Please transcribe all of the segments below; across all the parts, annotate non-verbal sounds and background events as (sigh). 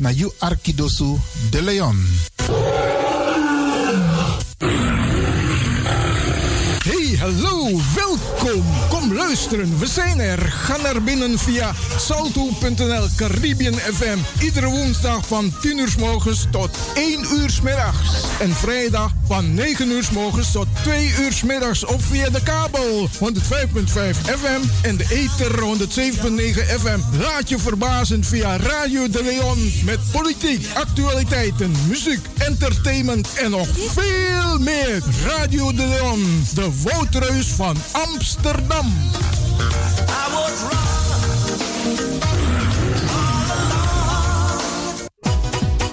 na you Arkidosu de Leon. Hey, hallo, welkom. Kom luisteren, we zijn er. Ga naar binnen via salto.nl Caribbean FM. Iedere woensdag van 10 uur s morgens tot 1 uur s middags. En vrijdag van 9 uur s morgens tot 2 uur s middags. Of via de kabel 105.5 FM en de ether 107.9 FM. Laat je verbazen via Radio de Leon. Met politiek, actualiteiten, muziek, entertainment en nog veel meer. Radio de Leon, de Woutreus van Amsterdam.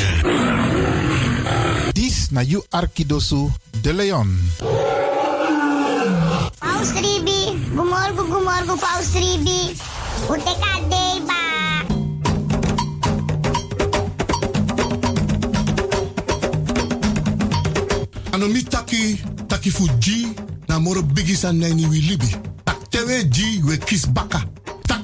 Have ignition. This na you Arkidosu de Leon. Paus Ribi, gumorgo gumorgo Paus Ribi. Uteka deba. Anomi taki, taki fu G, na moro bigi san neni wi libi. Tak tewe G, we kis baka.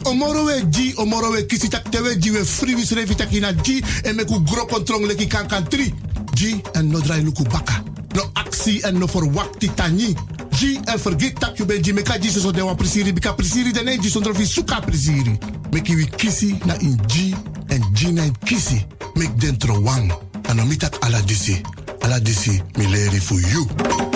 Tak omoro we G, omoro we kisi, tak tewe G, we free wis revi taki na G, en meku gro kontrong leki kan kan tri. G, en no drai luku baka. No actie en no verwakti tani. G, en vergeet tak you ben G, meka G so de wan prisiri, bika prisiri de G, sondro fi suka prisiri. Meki wi kisi na in G, en G na in kisi. Mek dentro wang. Anomi tak ala disi. Ala disi, mi leri for you.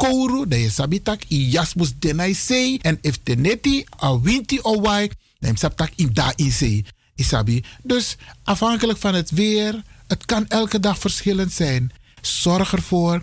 kouru, dan je sabitak i jasmus denai sei. En if teneti a winti o wai, dan sabtak in da in. Isabi. Dus afhankelijk van het weer, het kan elke dag verschillend zijn. Zorg ervoor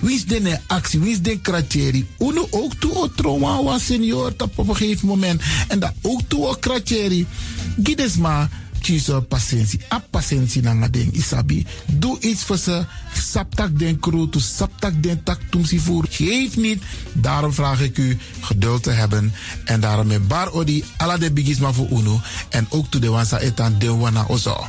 Wie is de actie? Wie is de kratjeri? Uno ook toe o trauma was senior op een gegeven moment. En dat ook toe o kratjeri. Gides maar kies patiëntie. A patiëntie na ding isabi. Doe iets voor ze. Saptak den kroto, saptak den tak tumsi voer. Geef niet. Daarom vraag ik u geduld te hebben. En daarom met bar odi ala de bigisma voor uno. En ook toe de wansa etan de wana ozo.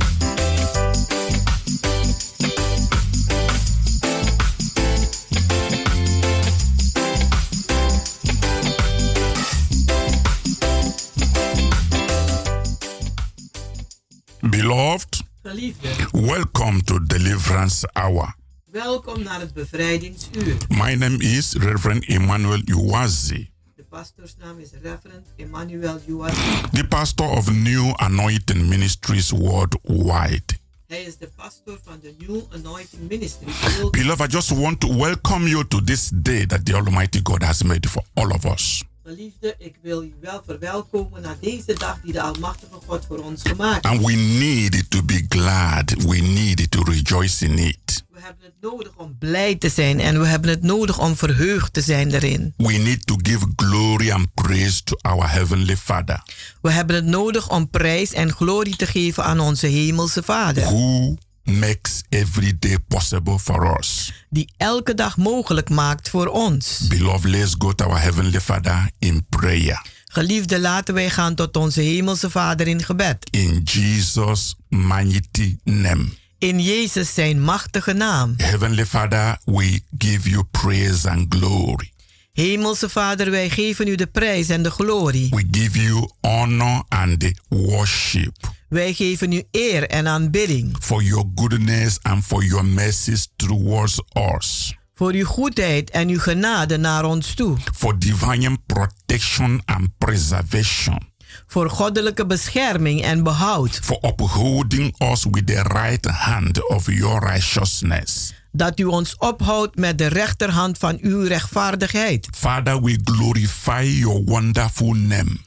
Welcome to Deliverance Hour. welkom naar het bevrijdingsuur. My name is Reverend Emmanuel Uwazi, De pastoorsnaam is Reverend Emmanuel Juas. the pastor of New Anointing Ministries worldwide. Hij is de pastor van de New Anointing Ministry. Beloved, I just want to welcome you to this day that the Almighty God has made for all of us. Geliefde, ik wil u wel verwelkomen naar deze dag die de Almachtige God voor ons gemaakt heeft. And we need to be glad. We need to rejoice in it. We hebben het nodig om blij te zijn en we hebben het nodig om verheugd te zijn erin. We need to give glory and praise to our Heavenly Father, We hebben het nodig om prijs en glorie te geven aan onze Hemelse Vader. who makes every day possible for us. Die elke dag mogelijk maakt voor ons. Beloved, let's go to our Heavenly Father in prayer. Geliefde, laten wij gaan tot onze Hemelse Vader in gebed. In Jesus' mighty name. In Jezus zijn machtige naam. Heavenly Father, we give you praise and glory. Hemelse Vader, wij geven u de prijs en de glorie. We give you honor and worship Wij geven u eer en aanbidding. for your goodness and for your mercies towards us. Voor uw goedheid en uw genade naar ons toe. For divine protection and preservation. Voor goddelijke bescherming en behoud. For upholding us with the right hand of your righteousness. Dat u ons ophoudt met de rechterhand van uw rechtvaardigheid. Father, we glorify your wonderful name.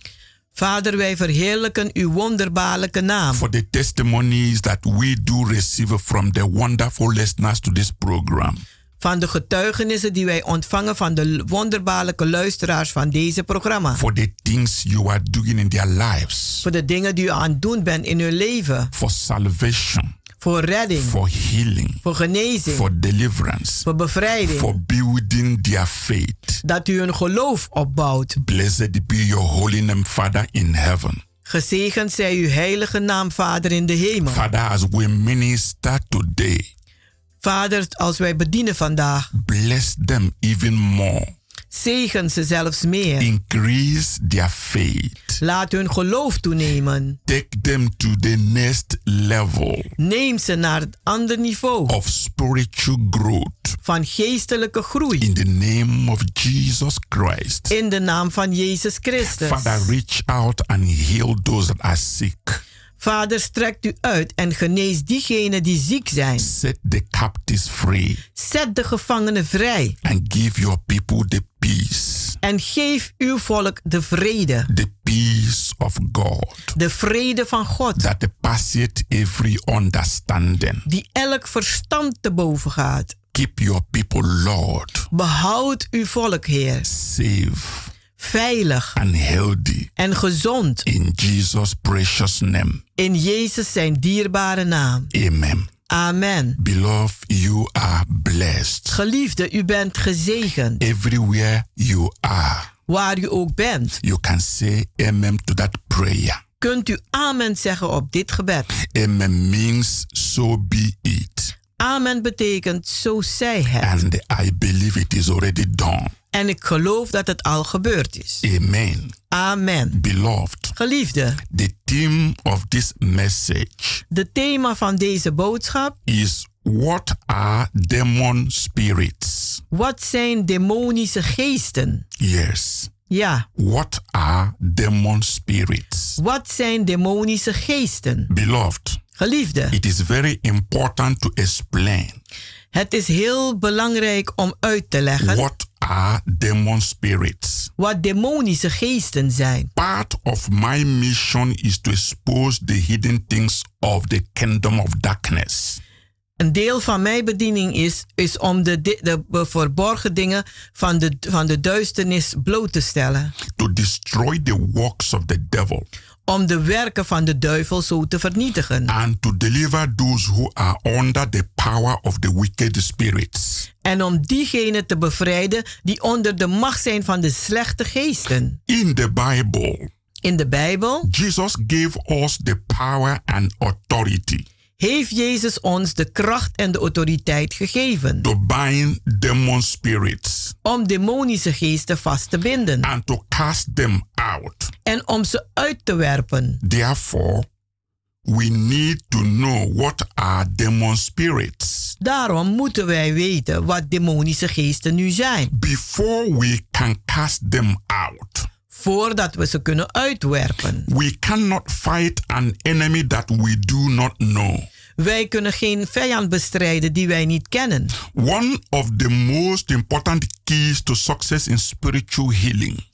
Vader, wij verheerlijken uw wonderbaarlijke naam. For the testimonies that we do receive from the wonderful listeners to this program. Van de getuigenissen die wij ontvangen van de wonderbaarlijke luisteraars van deze programma. For the things you are doing in their lives. Voor de dingen die u aan het doen bent in uw leven. For salvation. Voor redding. For healing. Voor genezing. For deliverance. Voor bevrijding. For building their faith. Dat u een geloof opbouwt. Blessed be your holy name, Father in heaven. Gezegend zij uw heilige naam, Vader in de hemel. Father, as we minister today, Vader, als wij bedienen vandaag, bless them even more. Zegen ze zelfs meer. Increase their faith. Laat hun geloof toenemen. Take them to the next level Neem ze naar het andere niveau of spiritual growth. van geestelijke groei. In the name of Jesus Christ. In de naam van Jezus Christus. Father, reach out and heal those that are sick. Vader, strekt u uit en genees diegenen die ziek zijn. Set the captives free Zet de gevangenen vrij. and give your people the peace. En geef uw volk de vrede. The peace of God De vrede van God. that passeth every understanding. Die elk verstand te boven gaat. Keep your people, Lord, Behoud uw volk, Heer. safe Veilig and healthy. en gezond. In Jesus' precious name. In Jezus zijn dierbare naam. Amen. Amen. Beloved, you are blessed. Geliefde, u bent gezegend. Everywhere you are, Waar u ook bent, you can say amen to that prayer. Kunt u amen zeggen op dit gebed? Amen means so be it. Amen betekent zo zij het. And I believe it is already done. En ik geloof dat het al gebeurd is. Amen. Amen. Beloved, Geliefde, the theme of this message de thema van deze boodschap. is what are demon spirits? Wat zijn demonische geesten? Yes. Ja, What are demon spirits? wat zijn demonische geesten? Beloved, Geliefde, it is very important to explain het is heel belangrijk om uit te leggen what are demon spirits. wat demonische geesten zijn. Part of my mission is to expose the hidden things of the kingdom of darkness. Een deel van mijn bediening is, is om de, di- de verborgen dingen van de, van de duisternis bloot te stellen. to destroy the works of the devil Om de werken van de duivel zo te vernietigen. and to deliver those who are under the power of the wicked spirits. En om diegenen te bevrijden die onder de macht zijn van de slechte geesten. In the Bible, In de Bijbel Jesus gave us the power and authority heeft Jezus ons de kracht en de autoriteit gegeven to bind demon spirits om demonische geesten vast te binden and to cast them out. en om ze uit te werpen. Therefore, we need to know what are demon spirits Daarom moeten wij weten wat demonische geesten nu zijn, before we can cast them out. voordat we ze kunnen uitwerpen. We cannot fight an enemy that we do not know. Wij kunnen geen vijand bestrijden die wij niet kennen. One of the most important keys to success in spiritual healing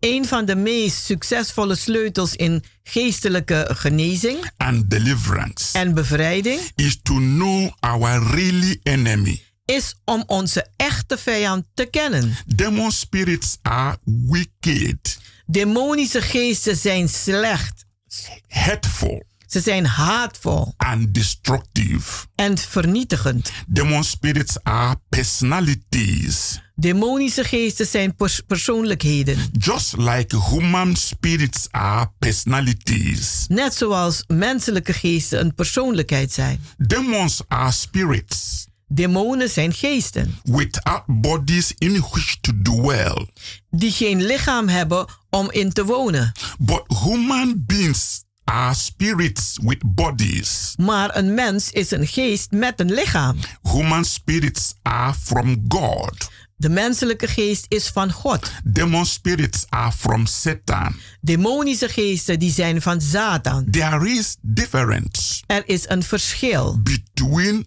Een van de meest succesvolle sleutels in geestelijke genezing and deliverance en bevrijding is to know our really enemy. is om onze echte vijand te kennen. Demon spirits are wicked, Demonische geesten zijn slecht. hurtful, Ze zijn haatvol and destructive. en vernietigend. Demon spirits are personalities, Demonische geesten zijn pers- persoonlijkheden. just like human spirits are personalities. Net zoals menselijke geesten een persoonlijkheid zijn. Demons are spirits Demonen zijn geesten without bodies in which to dwell. die geen lichaam hebben om in te wonen. But human beings are spirits with bodies. Maar een mens is een geest met een lichaam. Human spirits are from God. De menselijke geest is van God. Demon spirits are from Satan. Demonische geesten die zijn van Satan. There is difference Er is een verschil between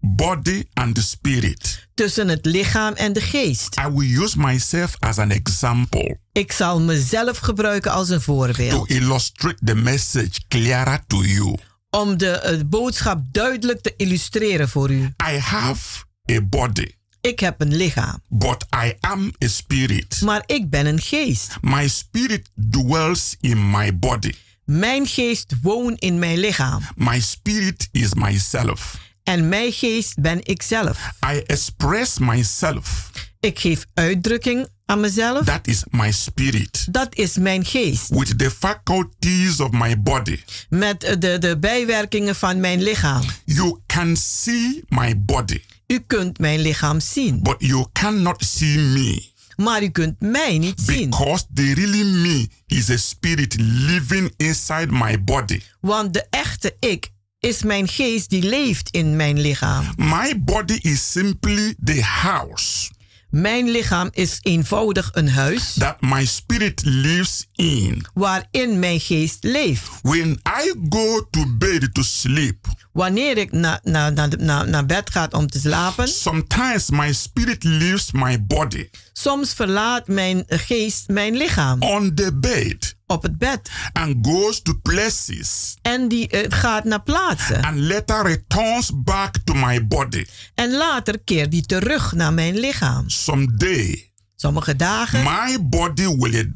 body and the spirit. tussen het lichaam en de geest. I will use myself as an example Ik zal mezelf gebruiken als een to voorbeeld. illustrate the message clearer to you. Om de eh, boodschap duidelijk te illustreren voor u. I have a body, Ik heb een lichaam, but I am a spirit. maar ik ben een geest. My spirit dwells in my body. Mijn geest woont in mijn lichaam. My spirit is myself. En mijn geest ben ik zelf. I express myself. Ik geef uitdrukking aan mezelf. That is my spirit. Dat is mijn geest. With the faculties of my body. Met de, de bijwerkingen van mijn lichaam. You can see my body, U kunt mijn lichaam zien, but you cannot see me. maar u kunt mij niet zien. Because the really me is a spirit living inside my body. Want de echte ik is mijn geest die leeft in mijn lichaam. My body is simply the house Mijn lichaam is eenvoudig een huis that my spirit lives in. waarin mijn geest leeft. When I go to bed to sleep, Wanneer ik naar na, na, na, naar bed ga om te slapen, sometimes my spirit leaves my body soms verlaat mijn geest mijn lichaam on the bed op het bed. and goes to places En die eh, gaat naar plaatsen. and later returns back to my body. En later keert die terug naar mijn lichaam. Someday, Sommige dagen, my body will die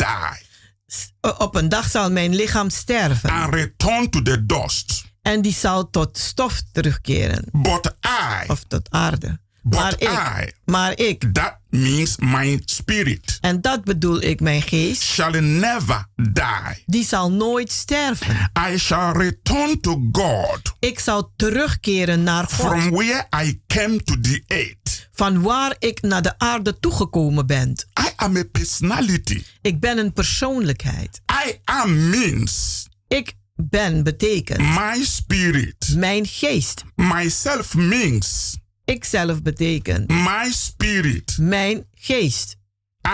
eh, op een dag zal mijn lichaam sterven. and return to the dust. En die zal tot stof terugkeren. But I, Of tot aarde. maar ik, maar ik. That means my spirit. En dat bedoel ik mijn geest. Shall never die. Die zal nooit sterven. I shall return to God. Ik zal terugkeren naar God. From where I came to the earth. Van waar ik naar de aarde toegekomen ben. I am a personality. Ik ben een persoonlijkheid. I am means. Ik ben betekent. My spirit. Mijn geest. Myself means. Ikzelf betekent. My spirit. Mijn geest.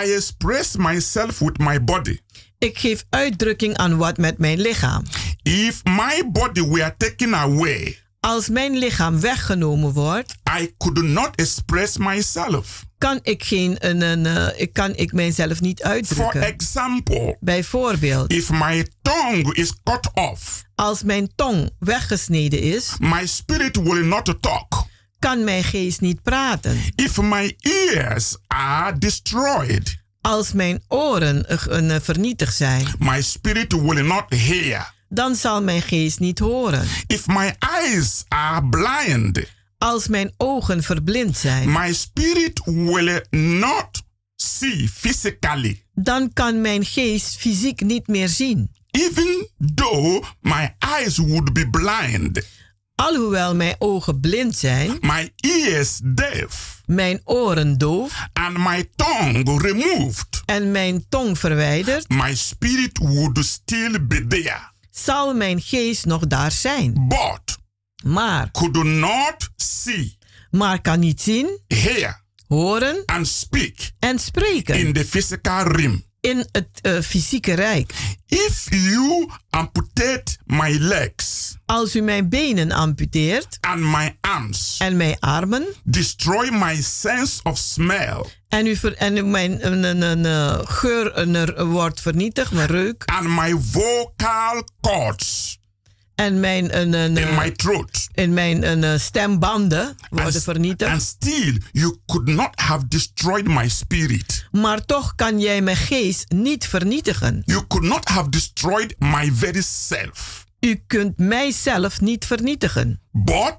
I express myself with my body. Ik geef uitdrukking aan wat met mijn lichaam. If my body were taken away. Als mijn lichaam weggenomen wordt, I could not express myself. Kan ik geen een, een, uh, ik kan ik mijzelf niet uitdrukken. For example, bijvoorbeeld, if my tongue is cut off, als mijn tong weggesneden is, my spirit will not talk. Kan mijn geest niet praten. If my ears are destroyed, als mijn oren uh, vernietigd zijn, my spirit will not hear dan zal mijn geest niet horen. If my eyes are blind, als mijn ogen verblind zijn, my spirit will not see physically. Dan kan mijn geest fysiek niet meer zien. Even though my eyes would be blind. Alhoewel mijn ogen blind zijn, my ears deaf, mijn oren doof, and my tongue removed, en mijn tong verwijderd, my spirit would still be there zal mijn geest nog daar zijn. But maar could not see, maar kan niet zien, hear, horen and speak en spreken in the physical realm. In het uh, fysieke rijk. If you amputate my legs, als u mijn benen amputeert, and my arms, en mijn armen, destroy my sense of smell, en, u ver, en mijn een, een, een, een geur wordt vernietigd, mijn reuk, and my vocal cords, en mijn een, een, in my throat, in mijn een, stembanden worden and, vernietigd. And still, you could not have destroyed my spirit. Maar toch kan jij mijn geest niet vernietigen. You could not have destroyed my very self. U kunt mijzelf niet vernietigen. But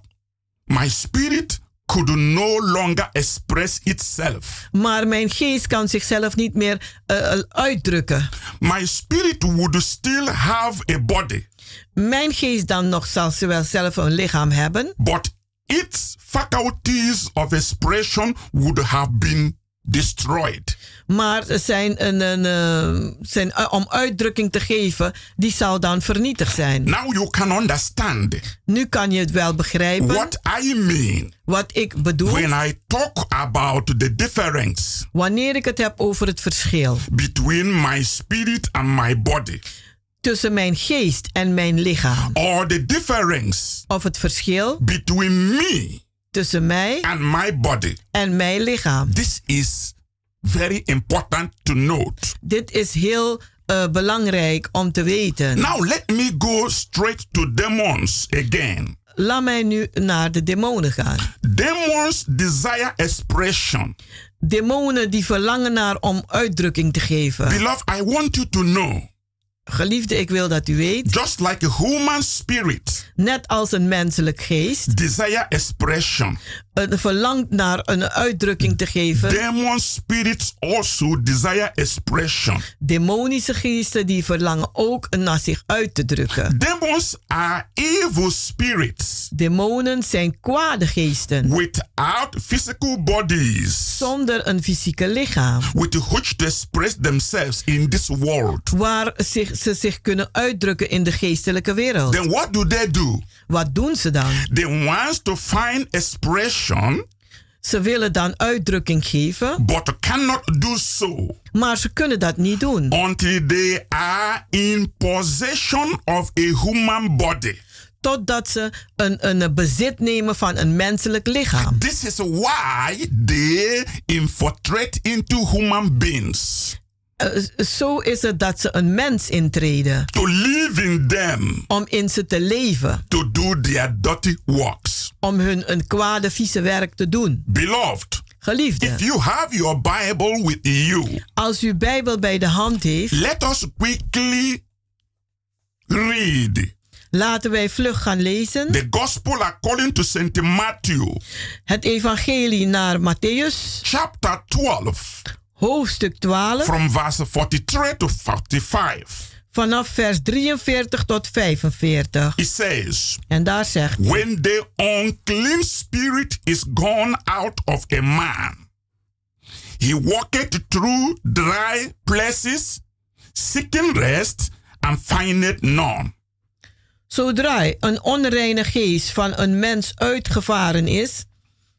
my spirit could no longer express itself. Maar mijn geest kan zichzelf niet meer uh, uitdrukken. My spirit would still have a body. Mijn geest dan nog zal ze wel zelf een lichaam hebben. But its faculties of expression would have been destroyed. Maar zijn, een, een, een, zijn uh, om uitdrukking te geven, die zal dan vernietigd zijn. Now you can understand. Nu kan je het wel begrijpen. What I mean. Wat ik bedoel. When I talk about the difference. Wanneer ik het heb over het verschil. Between my spirit and my body tussen mijn geest en mijn lichaam. Or the difference of het verschil between me tussen mij and my body. en mijn lichaam. This is very important to note. Dit is heel uh, belangrijk om te weten. Now let me go straight to demons again. Laat mij nu naar de demonen gaan. Demons desire expression. Demonen die verlangen naar om uitdrukking te geven. Beloved, I want you to know. Geliefde, ik wil dat u weet. Just like a human spirit. Net als een menselijk geest. Desire expression. Een verlangt naar een uitdrukking te geven. Demon spirits also desire expression. Demonische geesten die verlangen ook naar zich uit te drukken. Demons are evil spirits. Demonen zijn kwade geesten. Without physical bodies. Zonder een fysieke lichaam. With which to express themselves in this world. Waar zich, ze zich kunnen uitdrukken in de geestelijke wereld. Then what do they do? Wat doen ze dan? They want to find expression. Ze willen dan uitdrukking geven. But cannot do so. Maar ze kunnen dat niet doen. Until they are in possession of a human body. Totdat ze een, een bezit nemen van een menselijk lichaam. This is why they infiltrate into human beings. Uh, zo is het dat ze een mens intreden. To live in them. Om in ze te leven. To do their dirty works. Om hun een kwade, vieze werk te doen. Beloved. Geliefde. If you have your Bible with you. Als u Bijbel bij de hand heeft. Let us quickly read. Laten wij vlug gaan lezen. The Gospel according to St. Matthew, Het evangelie naar Matthäus, chapter 12, hoofdstuk 12, from verse 43 to 45. vanaf vers 43 tot 45. It says, En daar zegt hij, When the unclean spirit is gone out of a man, he walketh through dry places, seeking rest, and findeth none. Zodra een onreine geest van een mens uitgevaren is,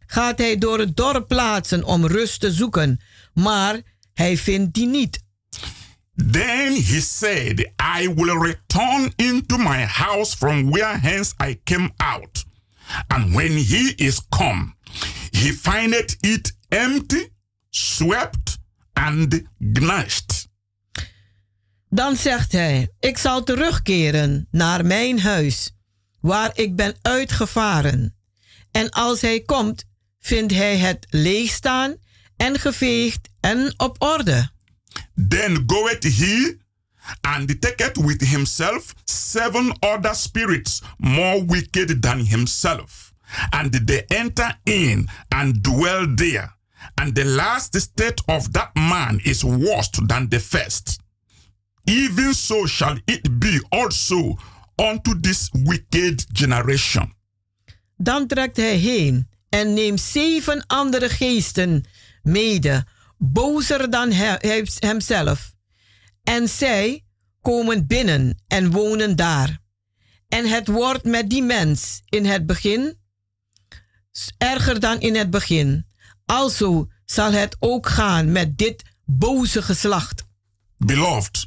gaat hij door het dorp plaatsen om rust te zoeken, maar hij vindt die niet. Then he said, I will return into my house from where hence I came out. And when he is come, he findeth it empty, swept, and gnashed. Dan zegt hij: Ik zal terugkeren naar mijn huis, waar ik ben uitgevaren. En als hij komt, vindt hij het leeg staan en geveegd en op orde. Then goeth he and taketh with himself seven other spirits more wicked than himself. And they enter in and dwell there. And the last state of that man is worse than the first. Even so shall it be also unto this wicked generation. Dan trekt hij heen en neemt zeven andere geesten mede, bozer dan hij- hemzelf. En zij komen binnen en wonen daar. En het wordt met die mens in het begin erger dan in het begin. Alzo zal het ook gaan met dit boze geslacht. Beloved,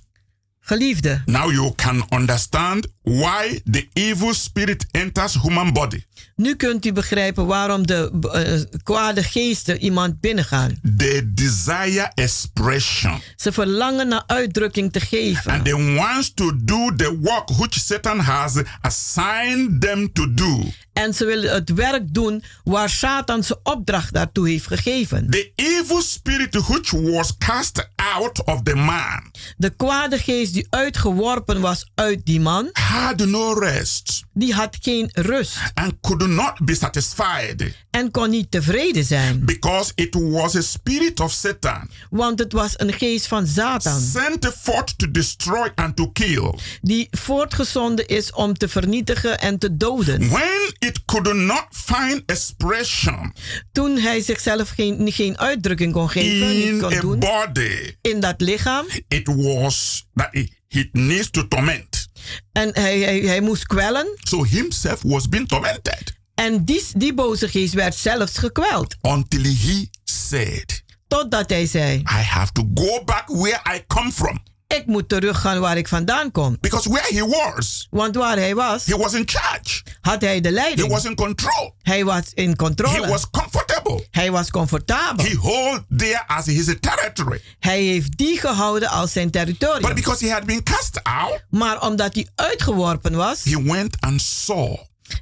Geliefde, now you can understand why the evil spirit enters human body. nu kunt u begrijpen waarom de eh, kwade geesten iemand binnengaan. They desire expression. Ze verlangen naar uitdrukking te geven. And they want to do the work which Satan has assigned them to do. En ze willen het werk doen waar Satan zijn opdracht daartoe heeft gegeven. The evil spirit which was cast out of the man De kwade geest die uitgeworpen was uit die man, had no rest die had geen rust and could not be satisfied en kon niet tevreden zijn. because it was a spirit of Satan Want het was een geest van Satan sent forth to destroy and to kill. die voortgezonden is om te vernietigen en te doden. When it could not find expression Toen hij zichzelf geen, geen uitdrukking kon geven, niet in kon a doen body, in dat lichaam. it was that it needs to torment. En hij, hij, hij moest kwellen. So himself was being tormented En die, die boze geest werd zelfs gekweld. until he said, Totdat hij zei: I have to go back where I come from. Ik moet teruggaan waar ik vandaan kom. Because where he was, Want waar hij was, he was in charge. had hij de He leiding. was in control. Hij was in controle. He was comfortable. hij was comfortabel. He hold there as his territory. hij heeft die gehouden als zijn territorium. But because he had been cast out, maar omdat hij uitgeworpen was he went and saw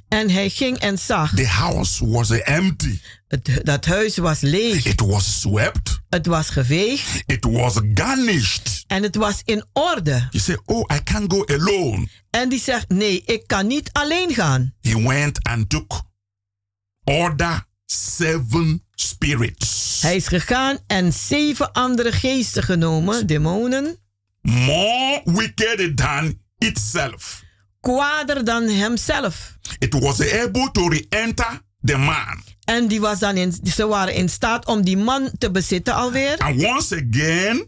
en hij ging en zag, the house was empty. het, dat huis was leeg. It was swept. Het was geveegd It was garnished. en het was in orde. He said, Oh, I can't go alone. En die zegt, nee, ik kan niet alleen gaan. He went and took other seven spirits. Hij is gegaan en zeven andere geesten genomen, demonen, More wicked than itself. kwader dan hemzelf. It was able to re-enter the man. En die was dan in, ze waren in staat om die man te bezitten alweer. And once again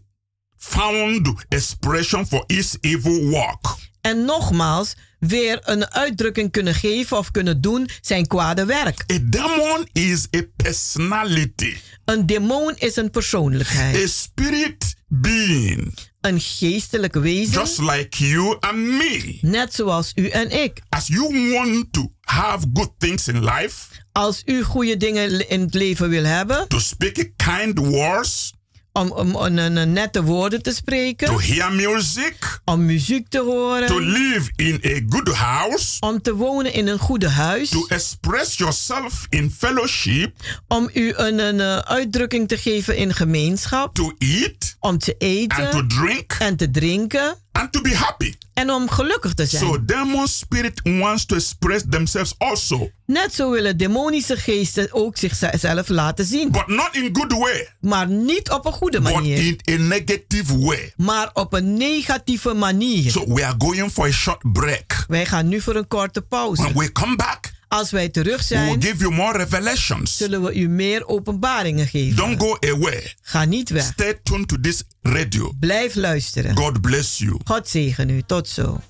found expression for its evil work. En nogmaals, weer een uitdrukking kunnen geven of kunnen doen zijn kwade werk. A demon is a personality. Een demon is een persoonlijkheid. A spirit being. Een geestelijk wezen. Just like you and me. Net zoals u en ik. As you want to have good things in life. Als u goede dingen in het leven wil hebben. To speak kind words. Om, om, nette woorden te spreken. To hear music. Om muziek te horen. To live in a good house. Om te wonen in een goede huis. To express yourself in fellowship. Om u een, een uitdrukking te geven in gemeenschap. To eat. Om te eten. And to drink. En te drinken. And to be happy. En om gelukkig te zijn. So demon spirit wants to express themselves also. Net zo willen demonische geesten ook zichzelf laten zien. But not in good way. Maar niet op een goede But manier. in a negative way. Maar op een negatieve manier. So we are going for a short break. Wij gaan nu voor een korte pauze. When we come back, Als wij terug we zijn, will give you more revelations. zullen we u meer openbaringen geven. Don't go away. Ga niet weg. Stay tuned to this radio. Blijf luisteren. God bless you. God zegen u. Tot zo.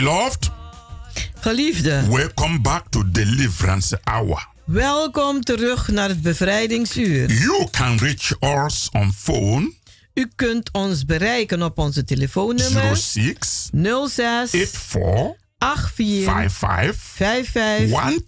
Beloved, Geliefde, welcome back to Deliverance Hour. welkom terug naar het bevrijdingsuur. You can reach us on phone U kunt ons bereiken op onze telefoonnummer 06 06 84 84 55 55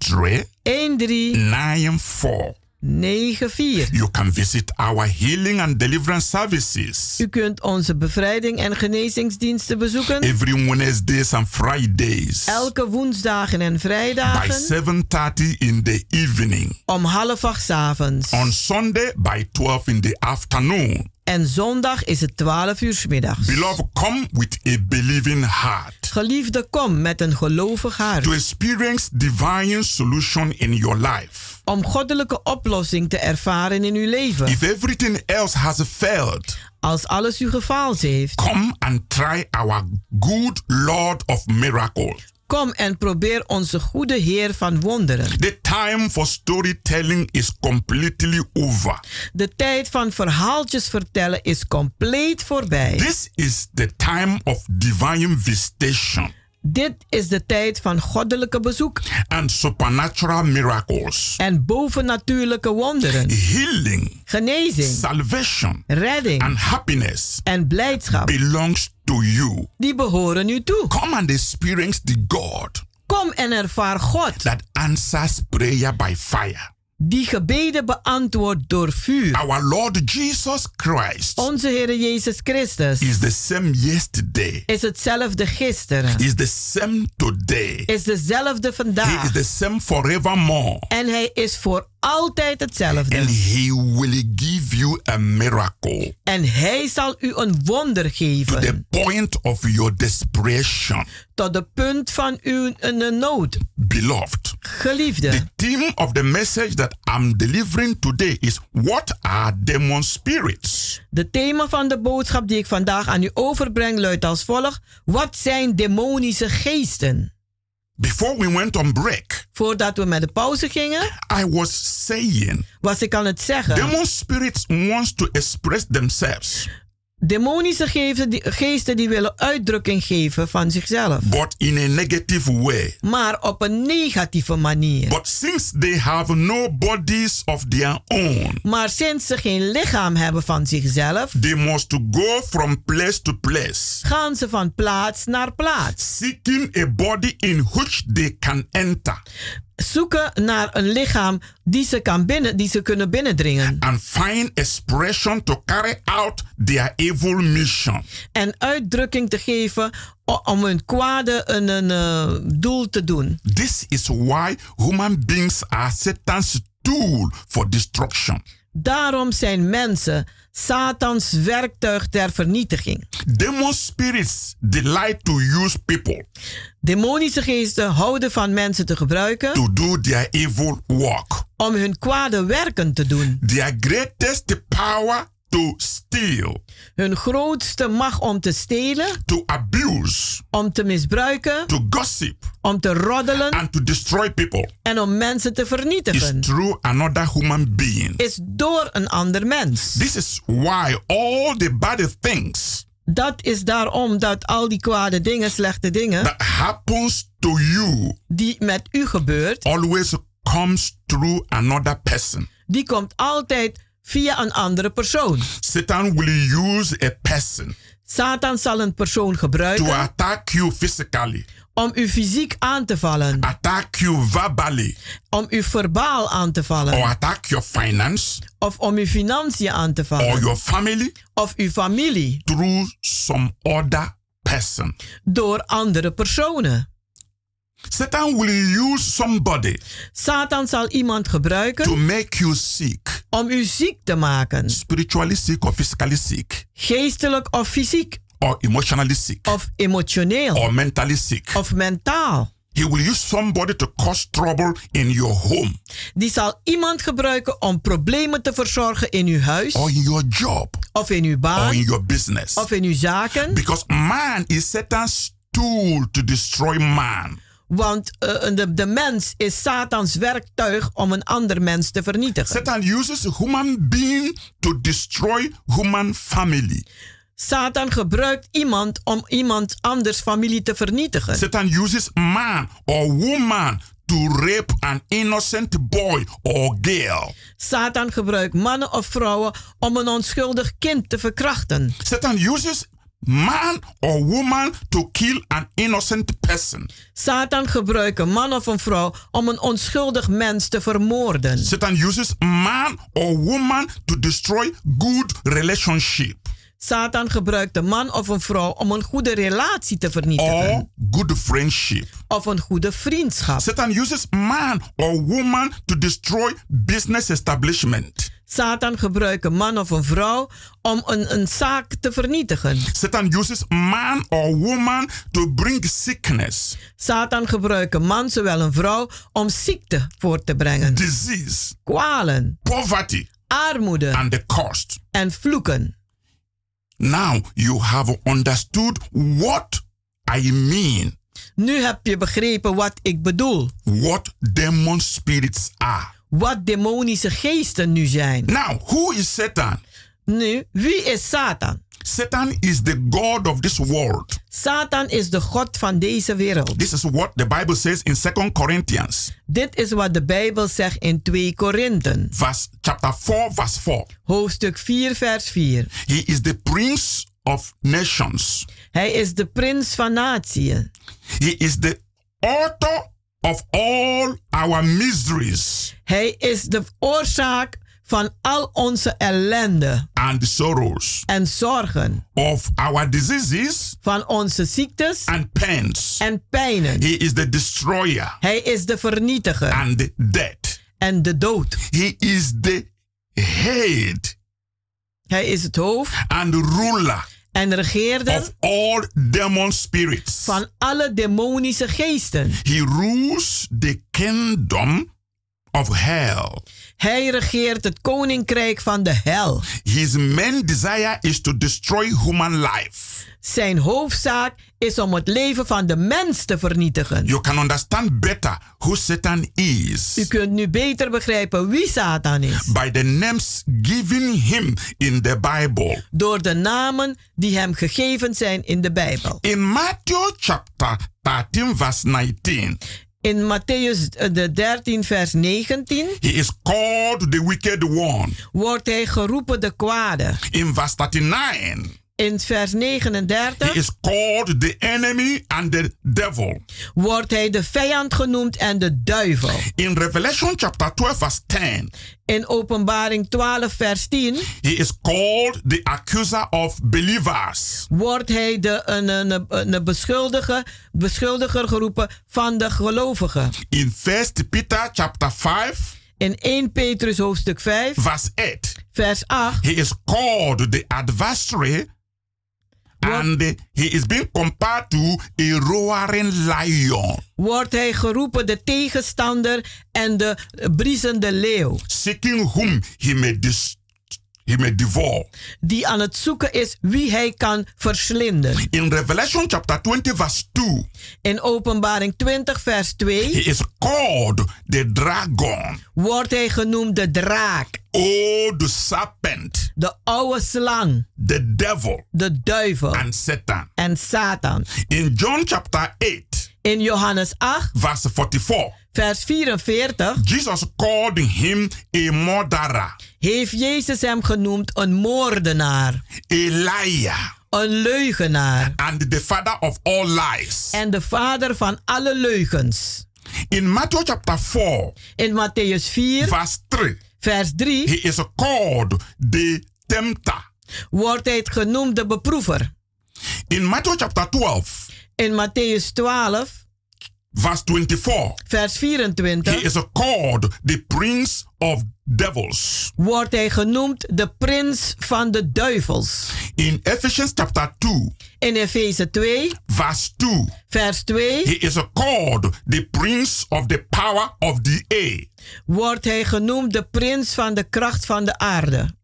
13 13 94. 94. You can visit our healing and deliverance services U kunt onze bevrijding en genezingsdiensten bezoeken. every Wednesdays and Fridays Elke woensdagen en by vrijdagen 7:30 in the evening. om half acht avonds. On Sunday by 12 in the afternoon. En zondag is het 12 uur 's middags. Beloved, come with a believing heart Geliefde, kom met een gelovig hart. to experience divine solution in your life. Om goddelijke oplossing te ervaren in uw leven. If everything else has failed, Als alles u gefaald heeft, come and try our good Lord of miracles. kom en probeer onze goede Heer van wonderen. The time for storytelling is completely over. De tijd van verhaaltjes vertellen is compleet voorbij. This is the time of divine visitation Dit is de tijd van goddelijke bezoek. And supernatural miracles, en bovennatuurlijke wonderen, healing, genezing, salvation, redding. And happiness. En blijdschap. belongs to you. Die behoren u toe. Come and experience the God Kom en ervaar God. that answers prayer by fire. Die gebeden beantwoordt door vuur. Our Lord Jesus Christ Onze Heer Jezus Christus is the same yesterday, is hetzelfde gisteren, is the same today, is dezelfde He vandaag is the same forevermore. en Hij is voor altijd hetzelfde. And He will give you a miracle En Hij zal u een wonder to the geven point of your desperation. tot de punt van uw een nood. Beloved, Geliefde, the theme of the message that I'm delivering today is What are demon spirits? de thema van de boodschap die ik vandaag aan u overbreng luidt als volgt. Wat zijn demonische geesten? Before we went on break, Voordat we met de pauze gingen, I was saying was ik aan het zeggen. demon spirits wants to express themselves, Demonische geesten die, geesten die willen uitdrukking geven van zichzelf. but in a negative way. Maar op een negatieve manier. But since they have no bodies of their own, Maar sinds ze geen lichaam hebben van zichzelf, they must go from place to place, gaan ze van plaats naar plaats. seeking a body in which they can enter Zoeken naar een lichaam die ze, kan binnen, die ze kunnen binnendringen. and find expression to carry out their evil mission. En uitdrukking te geven om hun kwade een, een eh, doel te doen. This is why human beings are Satan's tool for destruction. Daarom zijn mensen Satans werktuig ter vernietiging. Demon spirits delight to use people Demonische geesten houden van mensen te gebruiken to do their evil work. om hun kwade werken te doen. Their greatest power to steal, Hun grootste macht om te stelen, to abuse, om te misbruiken, to gossip, om te roddelen and to destroy people en om mensen te is vernietigen, through another human being. is door een ander mens. This is why all the bad things Dat is daarom dat al die kwade dingen, slechte dingen, that happens to you die met u gebeurt, always comes through another person. die komt altijd via een andere persoon. Satan will use a person Satan zal een persoon to gebruiken attack you physically, om u fysiek aan te vallen, attack you verbally, om u verbaal aan te or vallen, attack your finance of om uw financiën aan te or vallen, your family of uw familie, through some other person. door andere personen. Satan will use somebody Satan zal iemand to gebruiken make you sick, om u ziek te maken, spiritually sick or physically sick, geestelijk of fysiek, or emotionally sick, of emotioneel, or mentally sick. of mentaal. He will use somebody to cause trouble in your home Die zal iemand gebruiken om problemen te verzorgen in uw huis, or in your job of in uw or baan, in your business. of in uw zaken. Because man is Satan's tool to destroy man. Want eh, de, de mens is Satans werktuig om een ander mens te vernietigen. Satan uses human being to destroy human family. Satan gebruikt iemand om iemand anders familie te vernietigen. Satan uses man or woman to rape an innocent boy or girl. Satan gebruikt mannen of vrouwen om een onschuldig kind te verkrachten. Satan uses man or woman to kill an innocent person. Satan gebruikt een man of een vrouw om een onschuldig mens te vermoorden. Satan uses man or woman to destroy good relationship Satan gebruikt een man of een vrouw om een goede relatie te vernietigen. or good friendship. Of een goede vriendschap. Satan uses man or woman to destroy business establishment. Satan gebruikt een man of een vrouw om een, een zaak te vernietigen. Satan uses man or woman to bring sickness, Satan gebruikt een man zowel een vrouw om ziekte voor te brengen. disease, Kwalen, poverty, armoede and the cost. en vloeken. Now you have understood what I mean, Nu heb je begrepen wat ik bedoel. what demon spirits are. Wat demonische geesten nu zijn. Now, who is Satan? Nu, wie is Satan? Satan is the God of this world. Satan is de God van deze wereld. This is what the Bible says in 2 Corinthians, Dit is wat de Bijbel zegt in 2 Korinthen, verse chapter 4, verse 4. hoofdstuk 4, vers 4. He is the prince of nations. Hij is de prins van natieën. He is the author of all our miseries Hij is de oorzaak van al onze ellende and sorrows, en zorgen, of our diseases van onze ziektes and pains. en pijnen. He is the destroyer Hij is de vernietiger and the death. en de dood. He is the head Hij is het hoofd and ruler en regeerder of all demon spirits. van alle demonische geesten. He rules the kingdom of hell. Hij regeert het koninkrijk van de hel. His main desire is to destroy human life. Zijn hoofdzaak is om het leven van de mens te vernietigen. You can understand better who Satan is U kunt nu beter begrijpen wie Satan is. by the names given him in the Bible. Door de namen die hem gegeven zijn in de Bijbel. In Matthew chapter 13, verse 19, In Matthäus eh, de 13 vers 19 he is called the wicked one. wordt hij geroepen de kwade. In verse 39, In vers he 39 is called the enemy and the devil. wordt hij de vijand genoemd en de duivel. In Revelation chapter 12, verse 10, In Openbaring 12 vers 10 he is called the accuser of believers. wordt hij de, een, een, een beschuldiger, beschuldiger geroepen van de gelovigen. In First Peter chapter 5, In 1 Petrus hoofdstuk 5, verse 8. vers 8, He is called the adversary and he is being compared to a roaring lion. wordt hij geroepen de tegenstander en de briesende leeuw. Seeking whom he may, devour. Die aan het zoeken is wie hij kan verslinden. In Revelation chapter 20, verse 2, In Openbaring 20, vers he 2 is called the dragon. wordt hij genoemd de draak, Oh, the serpent, de oude slang, the devil, de duivel and Satan. en Satan. In John chapter 8, In Johannes 8, verse 44, vers 44, Jesus called him a murderer, heeft Jezus hem genoemd een moordenaar, a liar, een leugenaar and the father of all lies. en de vader van alle leugens. In Matthew chapter 4, In Matthäus 4, verse 3, vers 3 he is called the tempter. wordt hij genoemd de beproever. In Matthew chapter 12, In Matthäus 12, verse 24, vers he 24 is called the prince of devils. wordt hij genoemd de prins van de duivels. In Ephesians chapter 2, In Efeze 2, verse 2, vers 2 he is called the prince of the power of the air. wordt hij genoemd de prins van de kracht van de aarde.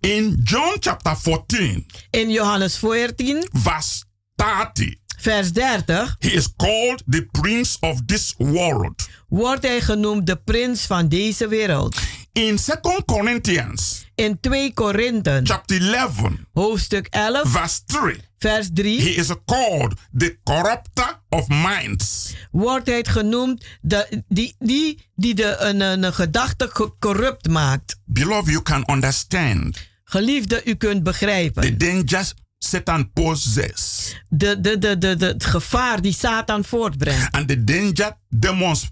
In John chapter 14, In Johannes 14, verse 30, vers 30 he is called the prince of this world. wordt hij genoemd de prins van deze wereld. In 2 Corinthians In 2 Korinthe, chapter 11, hoofdstuk 11, verse 3, vers he 3, is called the corrupter of minds. wordt hij genoemd de, die, die, die de, een, een gedachte co- corrupt maakt. Beloved, you can understand Geliefde, u kunt the begrijpen. dangers Satan poses De, de, de, de, de, het gevaar die Satan voortbrengt. and the danger demons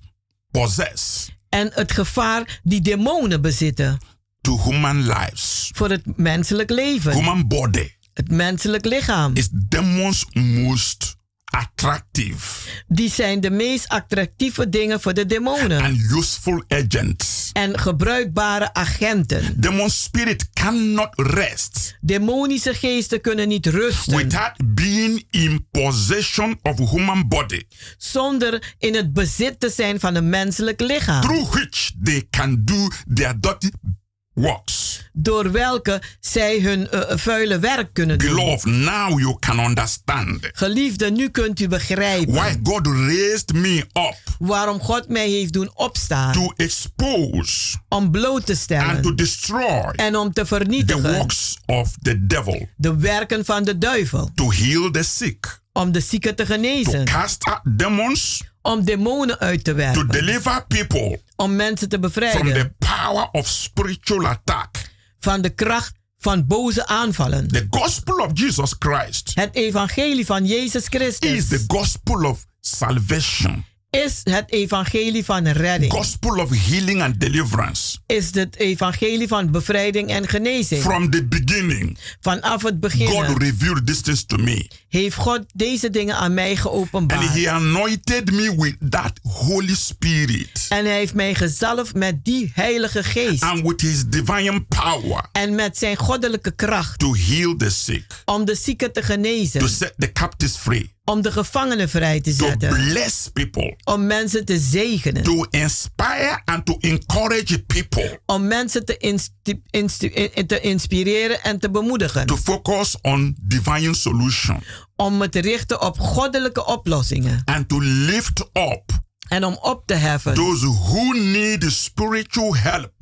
possess En het gevaar die demonen bezitten to human lives. voor het menselijk leven. Human body Het menselijk lichaam. is demons most attractive Die zijn de meest attractieve dingen voor de demonen. and useful agents. En gebruikbare agenten. Demon spirit cannot rest Demonische geesten kunnen niet rusten without being in possession of human body zonder in het bezit te zijn van een menselijk lichaam. through which they can do their dirty works. Door welke zij hun eh, vuile werk kunnen doen. Beloved, now you can understand Geliefde, nu kunt u begrijpen why God raised me up waarom God mij heeft doen opstaan. to expose Om bloot te and to stellen destroy en om te the vernietigen works of the devil, de werken van de duivel. to heal the sick, Om de zieken te to genezen. cast out demons, Om demonen uit te to werpen. deliver people Om mensen te from the bevrijden power of spiritual attack. van de kracht van boze aanvallen. The gospel of Jesus Christ Het evangelie van Jezus is Christus the gospel of salvation, is het evangelie van redding. gospel of healing and deliverance. Is het evangelie van bevrijding en genezing. From the beginning, Vanaf het God begin revealed these things to me. heeft God deze dingen aan mij And geopenbaard. he anointed me with that Holy Spirit En hij heeft mij gezalfd met die heilige geest. and with his divine power En met zijn goddelijke kracht. to heal the sick, Om de zieken te to genezen. set the captives free, Om de gevangenen vrij te to zetten. bless people, Om mensen te zegenen. to inspire and to encourage people, Om mensen te, inspireren en te bemoedigen. to focus on divine solution, Om het te richten op goddelijke oplossingen. and to lift up En om op te heffen. those who need spiritual help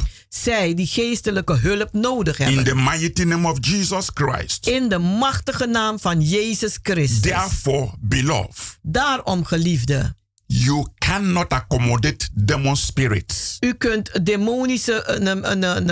Zij die geestelijke hulp nodig in hebben. the mighty name of Jesus Christ. In de machtige naam van Jezus Christus. Therefore, beloved, Daarom, geliefde. you cannot accommodate demon spirits U kunt demonische een, een,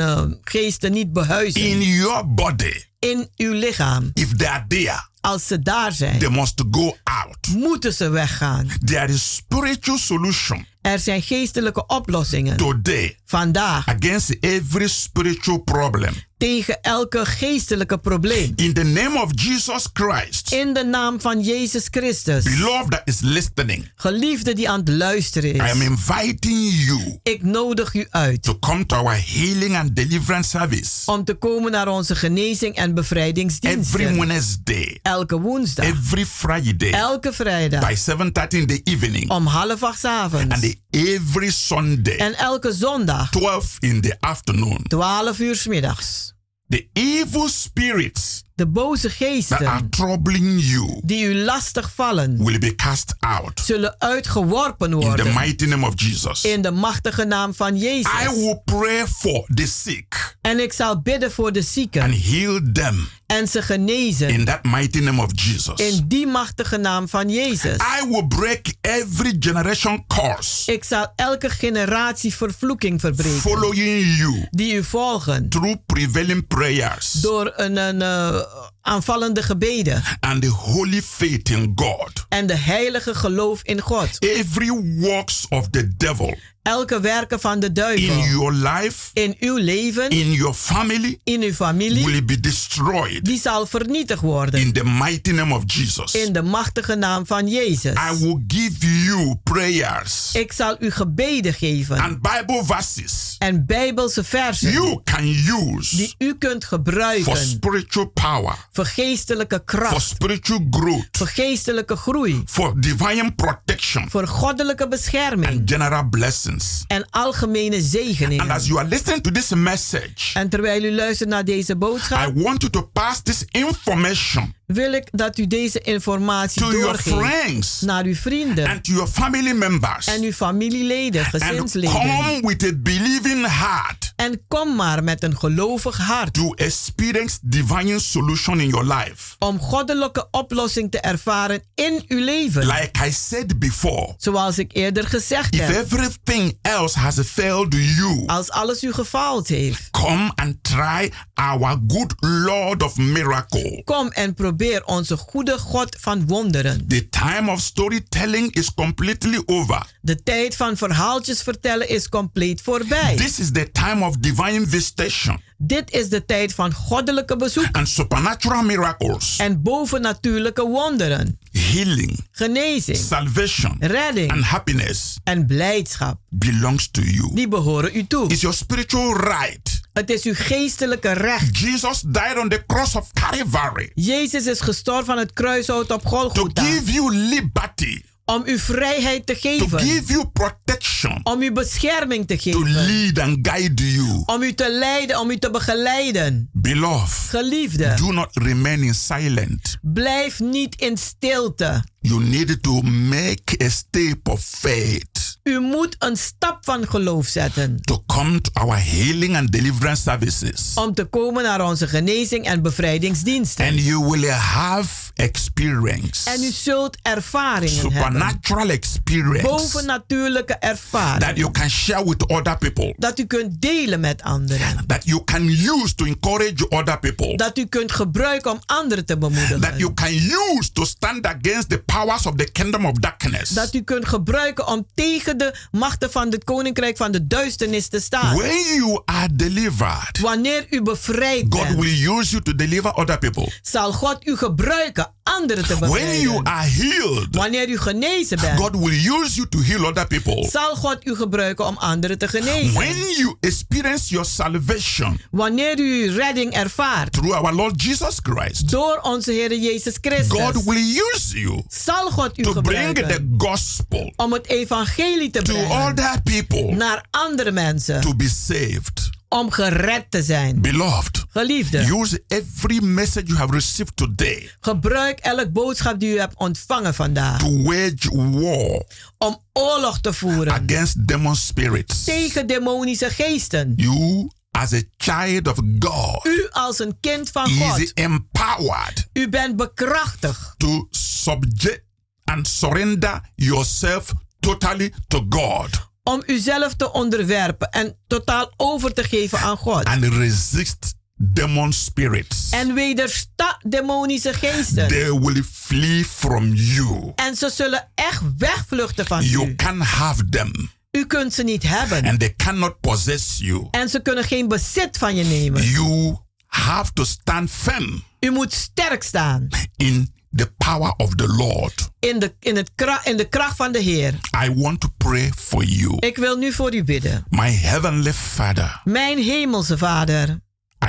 een geesten niet behuizen. in your body. in uw lichaam. If they are there, Als ze daar zijn, they must go out. moeten ze weggaan. There is spiritual solution Er zijn geestelijke oplossingen. Today. Vandaag. Against every spiritual problem. Tegen elke geestelijke probleem. In the name of Jesus Christ. In de naam van Jezus Christus. Beloved that is listening. Geliefde die aan het luisteren is. I am inviting you. Ik nodig u uit. To come to our healing and deliverance service. Om te komen naar onze genezing en bevrijdingsdiensten. Every Wednesday. Elke woensdag. Every Friday. Elke vrijdag. By 7:30 in the evening. Om half acht 's avonds. And every Sunday. En elke zondag. 12 in the afternoon. 12 uur 's middags. The evil spirits de boze geesten that are troubling you die u lastig vallen will be cast out zullen uitgeworpen worden in the mighty name of Jesus. in de machtige naam van Jezus. I will pray for the sick en ik zal bidden voor de zieken and heal them en ze genezen in that mighty name of Jesus. in die machtige naam van Jezus. I will break every generation curse ik zal elke generatie vervloeking verbreken following you die u volgen through prevailing prayers door een, een uh, aanvallende gebeden. And the holy faith in God. En de heilige geloof in God. Every works of the devil. Elke werken van de duivel. In your life. In uw leven. In your family. In uw familie. Will be destroyed. Die zal vernietigd worden. In the mighty name of Jesus. In de machtige naam van Jezus. I will give you prayers. Ik zal u gebeden geven. And Bible verses. En bijbelse versen. You can use. Die u kunt gebruiken. For spiritual power. Voor geestelijke kracht. For spiritual growth. Voor geestelijke groei. For divine protection. Voor goddelijke bescherming. And general blessings. En algemene zegeningen. And as you are listening to this message. En terwijl u luistert naar deze boodschap. I want you to pass this information wil ik dat u deze informatie to doorgeeft naar uw vrienden and to your family members en uw familieleden, gezinsleden. And come with a believing heart en kom maar met een gelovig hart to experience divine solution in your life. om goddelijke oplossing te ervaren in uw leven. Like I said before, zoals ik eerder gezegd if heb. everything else has failed you, als alles u gefaald heeft, come and try our good Lord of miracle. Kom en probeer probeer onze goede God van wonderen. The time of storytelling is completely over. De tijd van verhaaltjes vertellen is compleet voorbij. This is the time of divine visitation. Dit is de tijd van goddelijke bezoek. And supernatural miracles. En bovennatuurlijke wonderen. Healing. Genezing. Salvation. Redding. And happiness. En blijdschap. Belongs to you. Die behoren u toe. Is your spiritual right. Het is uw geestelijke recht. Jesus died on the cross of Calvary. Jezus is gestorven aan het kruishout op Golgotha. To give you liberty. Om u vrijheid te geven. To give you protection. Om u bescherming te geven. To lead and guide you. Om u te leiden, om u te begeleiden. Beloved. Geliefde. Do not remain in silent. Blijf niet in stilte. You need to make a step of faith. U moet een stap van geloof zetten. To come to our healing and deliverance services. Om te komen naar onze genezing en bevrijdingsdiensten. And you will have experience. En u zult ervaringen Supernatural hebben. experience. Bovennatuurlijke ervaring. That you can share with other people. Dat u kunt delen met anderen. That you can use to encourage other people. Dat u kunt gebruiken om anderen te bemoedigen. That you can use to stand against the powers of the kingdom of darkness. Dat u kunt gebruiken om tegen de machten van het koninkrijk van de duisternis te staan. When you are delivered. Wanneer u bevrijd God bent. will use you to deliver other people. Zal God u gebruiken anderen te. When you are healed. Wanneer u genezen bent. God will use you to heal other people. Zal God u gebruiken om anderen te genezen. When you experience your salvation. Wanneer u redding ervaart. Through our Lord Jesus Christ. Door onze Heer Jezus Christus. God will use you. Zal God u to gebruiken. bring the gospel. Om het evangelie te to brengen. other people. Naar andere mensen. To be saved. Om gered te zijn. Beloved. Geliefde. Use every message you have received today. Gebruik elk boodschap die u hebt ontvangen vandaag. To wage war. Om oorlog te voeren. Against demon spirits. Tegen demonische geesten. You as a child of God. U als een kind van God. Is empowered. U bent bekrachtigd. To subject and surrender yourself totally to God. Om uzelf te onderwerpen en totaal over te geven aan God. And resist demon spirits. En wedersta demonische geesten. They will flee from you. En ze zullen echt wegvluchten van You u. can have them. U kunt ze niet hebben. And they cannot possess you. En ze kunnen geen bezit van je nemen. You have to stand firm U moet sterk staan in the power of the Lord. in de, in, het kra- in de kracht van de Heer. I want to pray for you. Ik wil nu voor u bidden. My heavenly Father, Mijn hemelse Vader,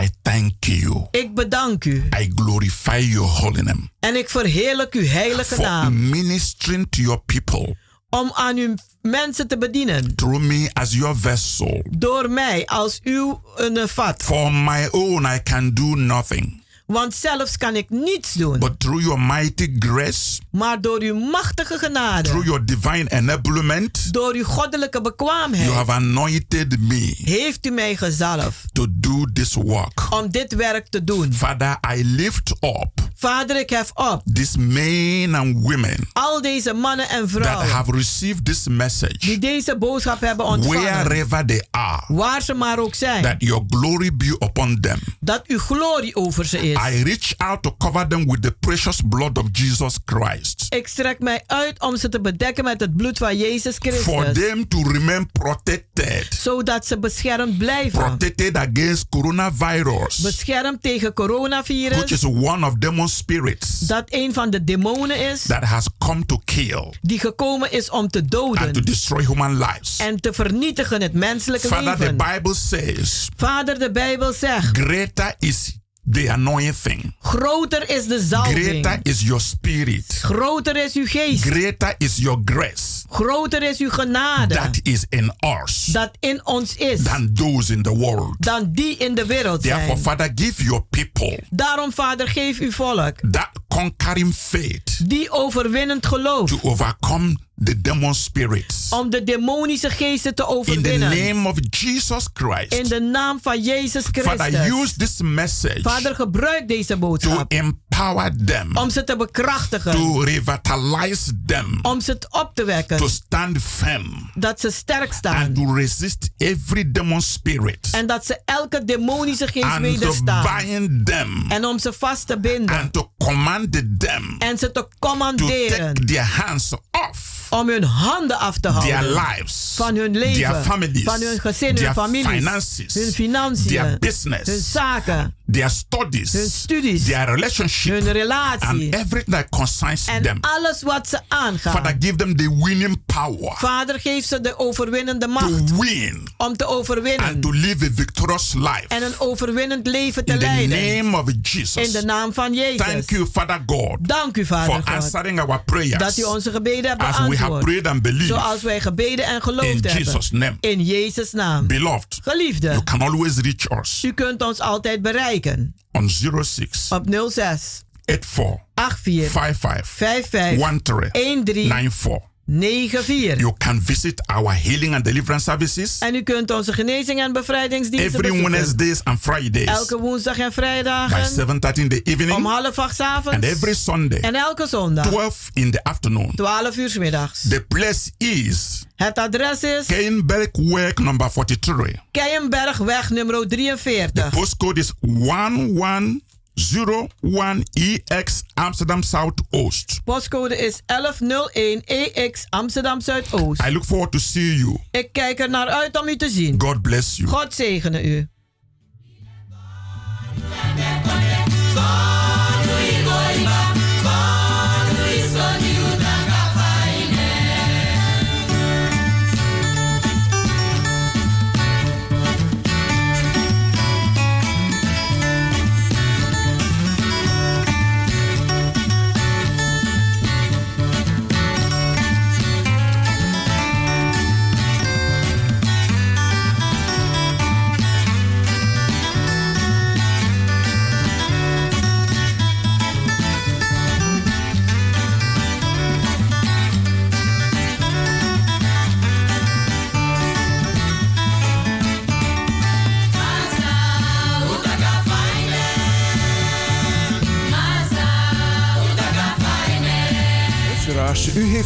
I thank you. ik bedank u I glorify your holy name en ik verheerlijk uw heilige for naam ministering to your people om aan uw mensen te bedienen. through me as your vessel. Door mij als uw een vat. For my own, I can do nothing. Want zelfs kan ik niets doen. But through your mighty grace, Maar door uw machtige through genade, your divine enablement, door uw goddelijke you bekwaamheid, have anointed me heeft u mij gezalfd to do this work. om dit werk te doen. Father, I lift up Vader, ik hef op these men and women al deze mannen en that vrouwen have received this message, die deze boodschap hebben ontvangen, wherever they are, waar ze maar ook zijn, that your glory be upon them. dat uw glorie over ze is. I reach out to cover them with the precious blood of Jesus Christ. Ik strek mij uit om ze te bedekken met het bloed van Jezus For Christus, them to remain protected, zodat ze beschermd blijven. protected against coronavirus, Beschermd tegen which coronavirus, is one of demon spirits dat een van de demonen is that has come to kill die gekomen is om te and to doden destroy human lives. en te vernietigen het menselijke Father, the leven. Bible says, Vader, de Bijbel zegt, greater is the anointing, groter is de zalving, greater is your spirit, groter is uw geest, greater is your grace. Groter is uw genade. That is in us. Dat in ons is. Than those in the world. dan die in de wereld Therefore, zijn. Father, give your people Daarom, Vader, geef uw volk that conquering faith die overwinnend geloof to overcome the demon spirits. om de demonische geesten te In the overwinnen. name of Jesus Christ. In de naam van Jezus Father, Christus. use this message Vader, gebruik deze to boodschap empower them, om ze te bekrachtigen, to revitalize them, om ze op te wekken, to stand firm, dat ze sterk and staan to resist every demon spirit, en dat ze elke demonische geest and to bind them, en om ze vast te binden. And to command them. En ze te to commanderen. take their hands off om hun handen af te their houden lives, van hun leven, their families, van hun gezin, hun their families, finances, hun financiën, their business, hun zaken, their studies, hun studies, their relationship, hun and relatie everything that concerns en them. alles wat ze aangaat. Father, give them the winning power Vader, geef ze de overwinnende to macht win om te overwinnen and to live a victorious life. en een overwinnend leven te In the leiden. name of Jesus. In de naam van Jezus. Thank you, Father God, Dank u, for Vader God, answering our prayers dat u onze gebeden hebt as we have beantwoord. prayed and believed. Zoals wij gebeden en In geloofd hebben. Jesus' name. In Jezus' naam. Beloved, Geliefde, you can always reach us u kunt ons altijd bereiken on 06 op 06 84 84 55 55 13 13 94. 94. You can visit our healing and deliverance services En u kunt onze genezing en bevrijdingsdiensten every bezoeken. Wednesdays and Fridays Elke woensdag en by vrijdagen 7:30 in the evening om half acht avonds. and every Sunday En elke zondag 12 in the afternoon. 12 uur 's middags. The place is Het adres is Keienbergweg number 43. Keienbergweg nummer 43. Postcode is 1101EX Amsterdam Southoost. Postcode is 1101 EX Amsterdam Zuidoost. I look forward to see you. Ik kijk er naar uit om u te zien. God bless you. God zegene u.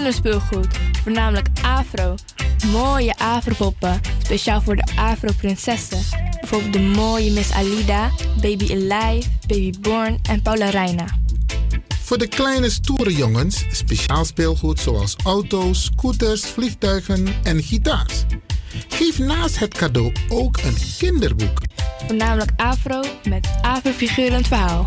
Kinderspeelgoed, voornamelijk Afro. Mooie Afro-poppen, speciaal voor de Afro-prinsessen. Bijvoorbeeld de mooie Miss Alida, Baby Alive, Baby Born en Paula Reina. Voor de kleine stoere jongens speciaal speelgoed zoals auto's, scooters, vliegtuigen en gitaars. Geef naast het cadeau ook een kinderboek. Voornamelijk Afro met Afro-figurend verhaal.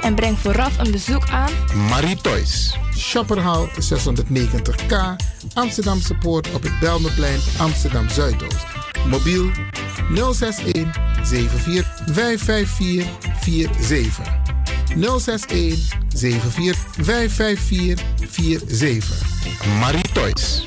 En breng vooraf een bezoek aan Marie Toys. Shopperhal 690K, Amsterdamse Poort op het Belmeplein, Amsterdam Zuidoost. Mobiel 061 74 554 47. 061 74 554 47. Marie Toys.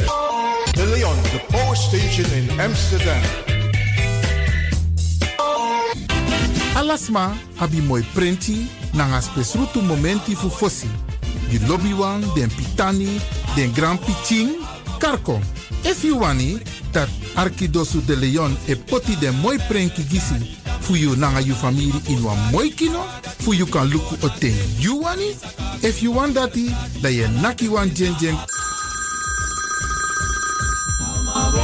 The station in Amsterdam. Alasma abi moi prenti nanga spesrutu momenti fu fosi. You lobby wan, den pitani, den grand piching, karko. If you wani, dat Arkidosu de Leon e poti den mooi prenki gisi fu you nanga you family in wan mooi kino, fu you kan luku o ten you wani. If you want dati, da ye naki wan jen jen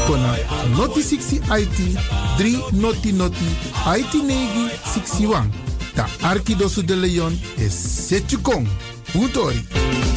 kona noti 60 IT 3 noti noti IT negi 61. Da Arkidosu de Leon is Setjukong. Utori.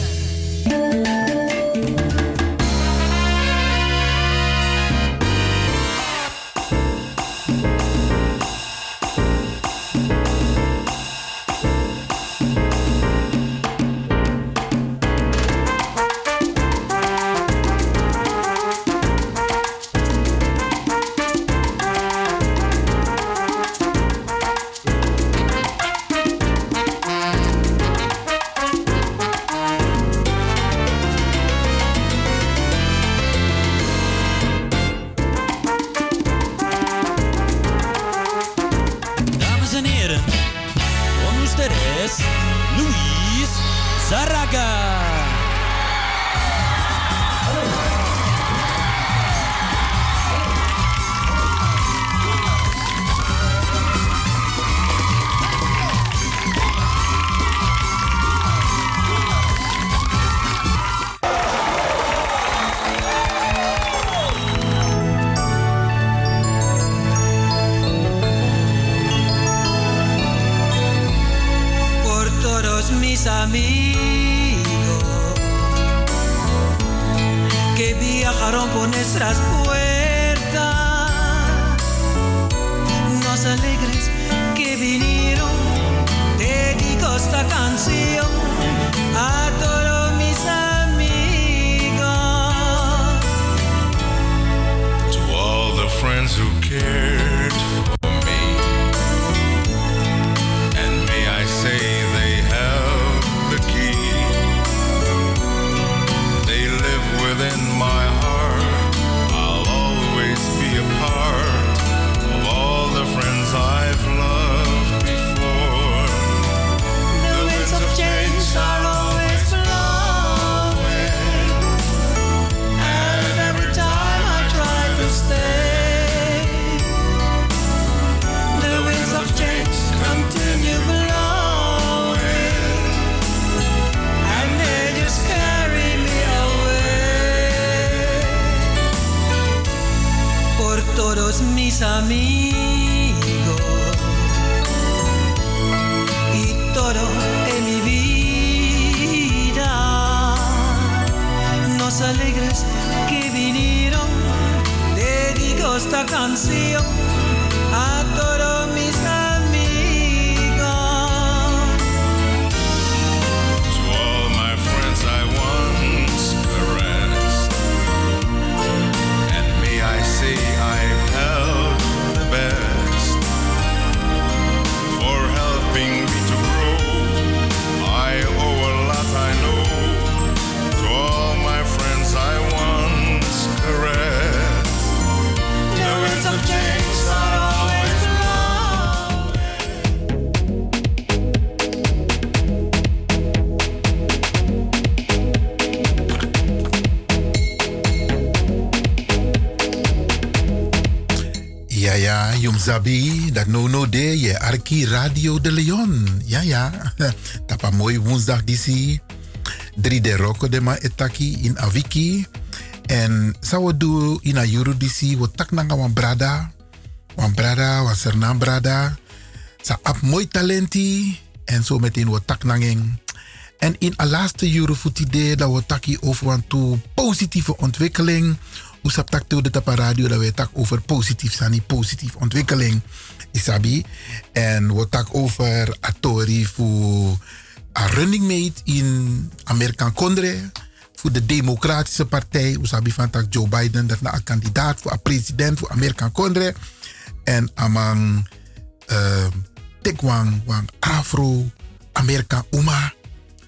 Dat no no de, je Arki Radio de Leon. Ja, ja. (laughs) Tapa mooi woensdag disi. Drie de roko de ma etaki in Aviki. En sa we do in a juru disi, we tak nanga wan brada. Wan brada, wan sernaam brada. Sa ap mooi talenti. En zo meteen we tak nanging. En in a laatste juru futi de, dat we taki over wan toe positieve ontwikkeling. Hoe sap tak de tapa radio dat we tak over positief sani positief ontwikkeling. Isabi. En we tak over atori voor a running mate in Amerikaan Kondre. Voor de Democratische Partij. We sabi van tak Joe Biden dat na een kandidaat voor een president voor Amerikaan Kondre. En amang uh, tekwang wang Afro Amerika Uma.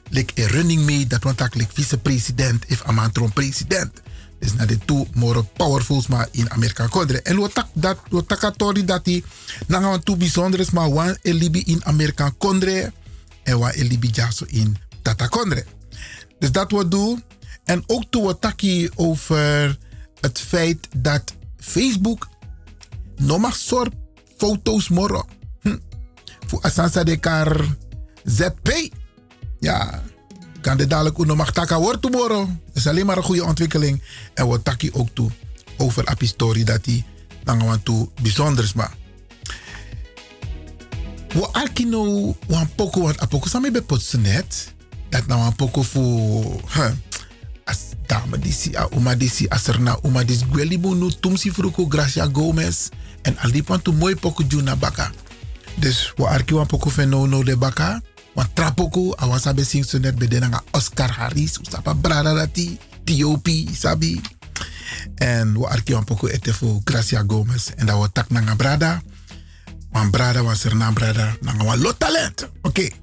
Lik e running mee dat want ik vice-president if amang president. Dus na de toe more powerfuls maar in Amerika Kondre. En wat dat wat takatori dat die nanga wan toe bijzonder is maar wan elibi in Amerika Kondre en wan elibi jaso in Tata Kondre. Dus dat wat doen. En ook toen we taki over het feit dat Facebook nog maar soort foto's moro. Hm. Voor Asansa de kar ZP. Ja, kan dit dadelijk nog maar taka wordt. Dat is alleen maar een goede ontwikkeling. En we taki ook toe over apistori dat die dan gaan toe bijzonders maar. We arkino wan poko want apoko same be net. Dat nou wan poko voor as dame disi a uma disi aserna uma dis gwelibu nu tumsi fruko Gracia Gomez en alipan tu mooi poko juna baka. Dus we arki wan poko fenono de baka. Wan trapoko a wasabe sing so net bedena nga Oscar Harris usapa brada dati T.O.P. sabi. En we arki poko ete voor Gracia Gomez en dat we tak na nga brada. Wan brada wan serna brada na nga wan lot talent. Oké. Okay.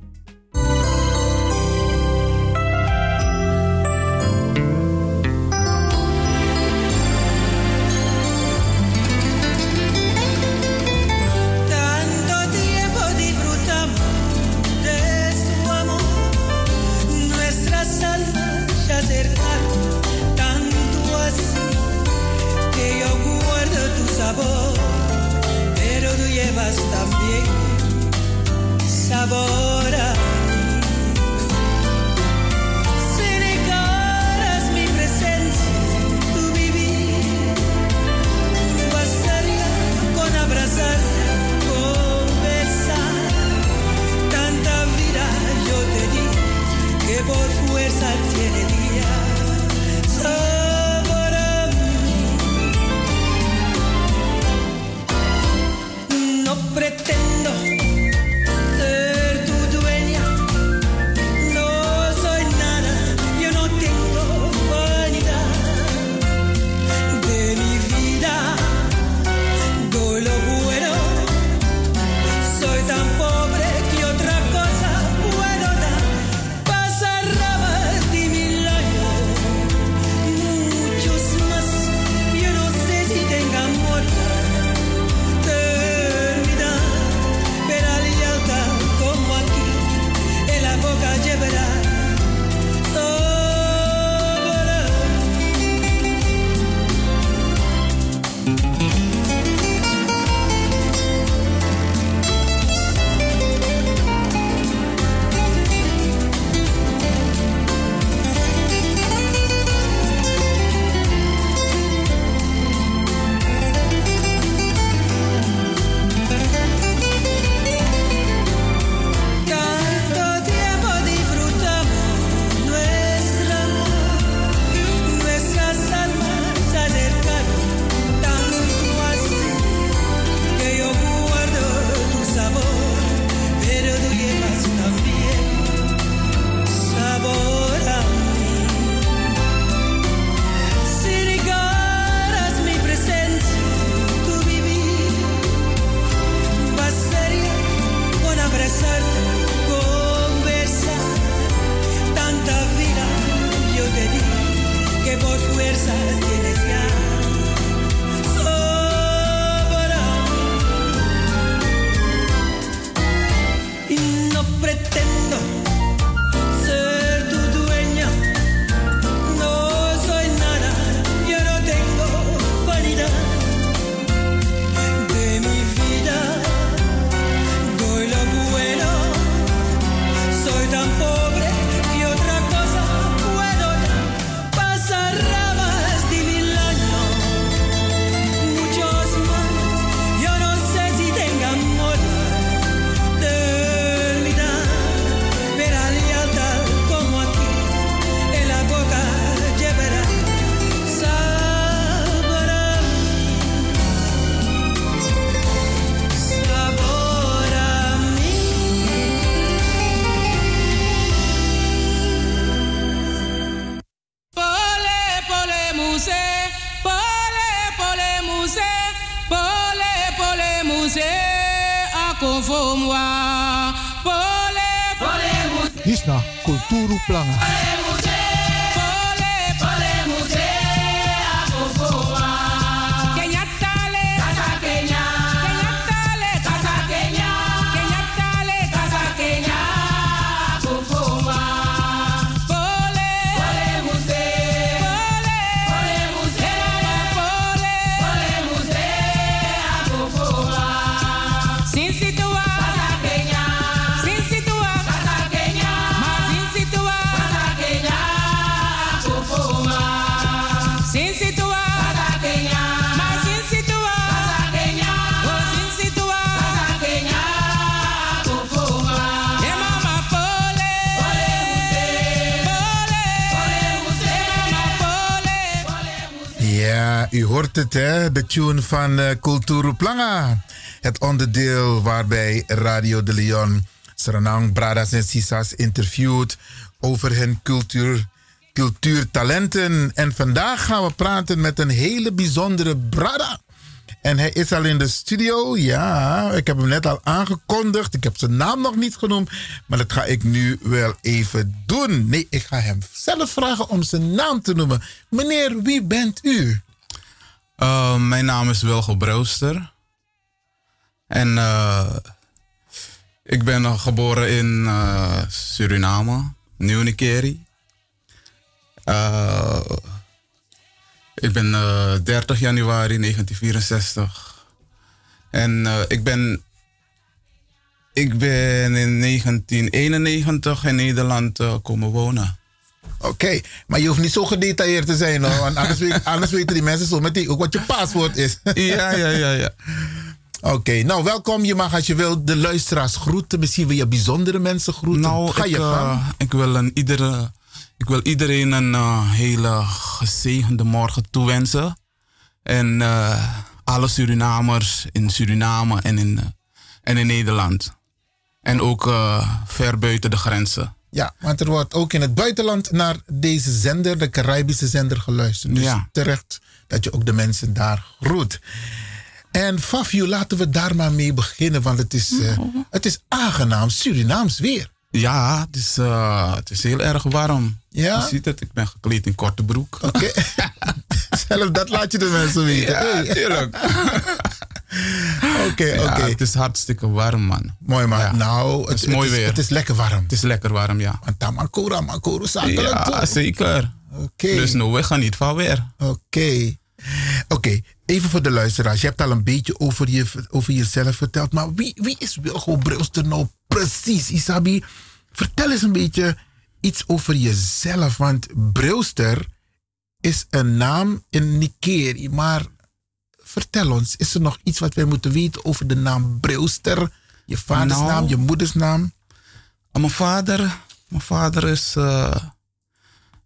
Tune van uh, Kulturu Planga. Het onderdeel waarbij Radio de Leon Suriname, Bradas en Sisas interviewt over hun cultuur, cultuurtalenten. En vandaag gaan we praten met een hele bijzondere Brada. En hij is al in de studio. Ja, ik heb hem net al aangekondigd. Ik heb zijn naam nog niet genoemd. Maar dat ga ik nu wel even doen. Nee, ik ga hem zelf vragen om zijn naam te noemen. Meneer, wie bent u? Uh, mijn naam is Wilgo Brooster. En uh, ik ben geboren in uh, Suriname, Nieuw-Nikeri. Ik ben 30 januari 1964. En ik ben. Ik ben in 1991 in Nederland komen wonen. Oké, okay, maar je hoeft niet zo gedetailleerd te zijn, hoor, want anders, weet, (laughs) anders weten die mensen zo meteen ook wat je paswoord is. ja, ja, ja, ja. Oké, okay, nou welkom. Je mag als je wil de luisteraars groeten. Misschien wil je bijzondere mensen groeten. Nou, Ga je ik, uh, ik, wil een, iedere, ik wil iedereen een uh, hele gezegende morgen toewensen. En uh, alle Surinamers in Suriname en in, en in Nederland. En ook ver buiten de grenzen. Ja, want er wordt ook in het buitenland naar deze zender, de Caribische zender, geluisterd. Dus ja. terecht dat je ook de mensen daar groet. En Fafio, laten we daar maar mee beginnen, want het is, uh, het is aangenaam Surinaams weer. Ja, het is, uh, het is heel erg warm. Ja? Je ziet het, ik ben gekleed in korte broek. Oké. Okay. (laughs) Zelf dat laat je de mensen weten. Ja, hey. tuurlijk. (laughs) Oké, oké. Het is hartstikke warm, man. Mooi, man. Ja. Nou, het, is mooi weer. Het is lekker warm. Het is lekker warm, ja. Want Tamakura, Makuru, zakelijk Ja, zeker. Oké. Okay. Dus nou, we gaan niet van weer. Oké. Oké, even voor de luisteraars. Je hebt al een beetje over, je, over jezelf verteld. Maar wie, wie is Wilgo Brewster nou precies, Isabi? Vertel eens een beetje iets over jezelf. Want Brewster is een naam in Nikeri. Maar vertel ons, is er nog iets wat wij moeten weten over de naam Brewster? Je vaders nou, naam, je moeders naam? Mijn vader, mijn vader is... Uh,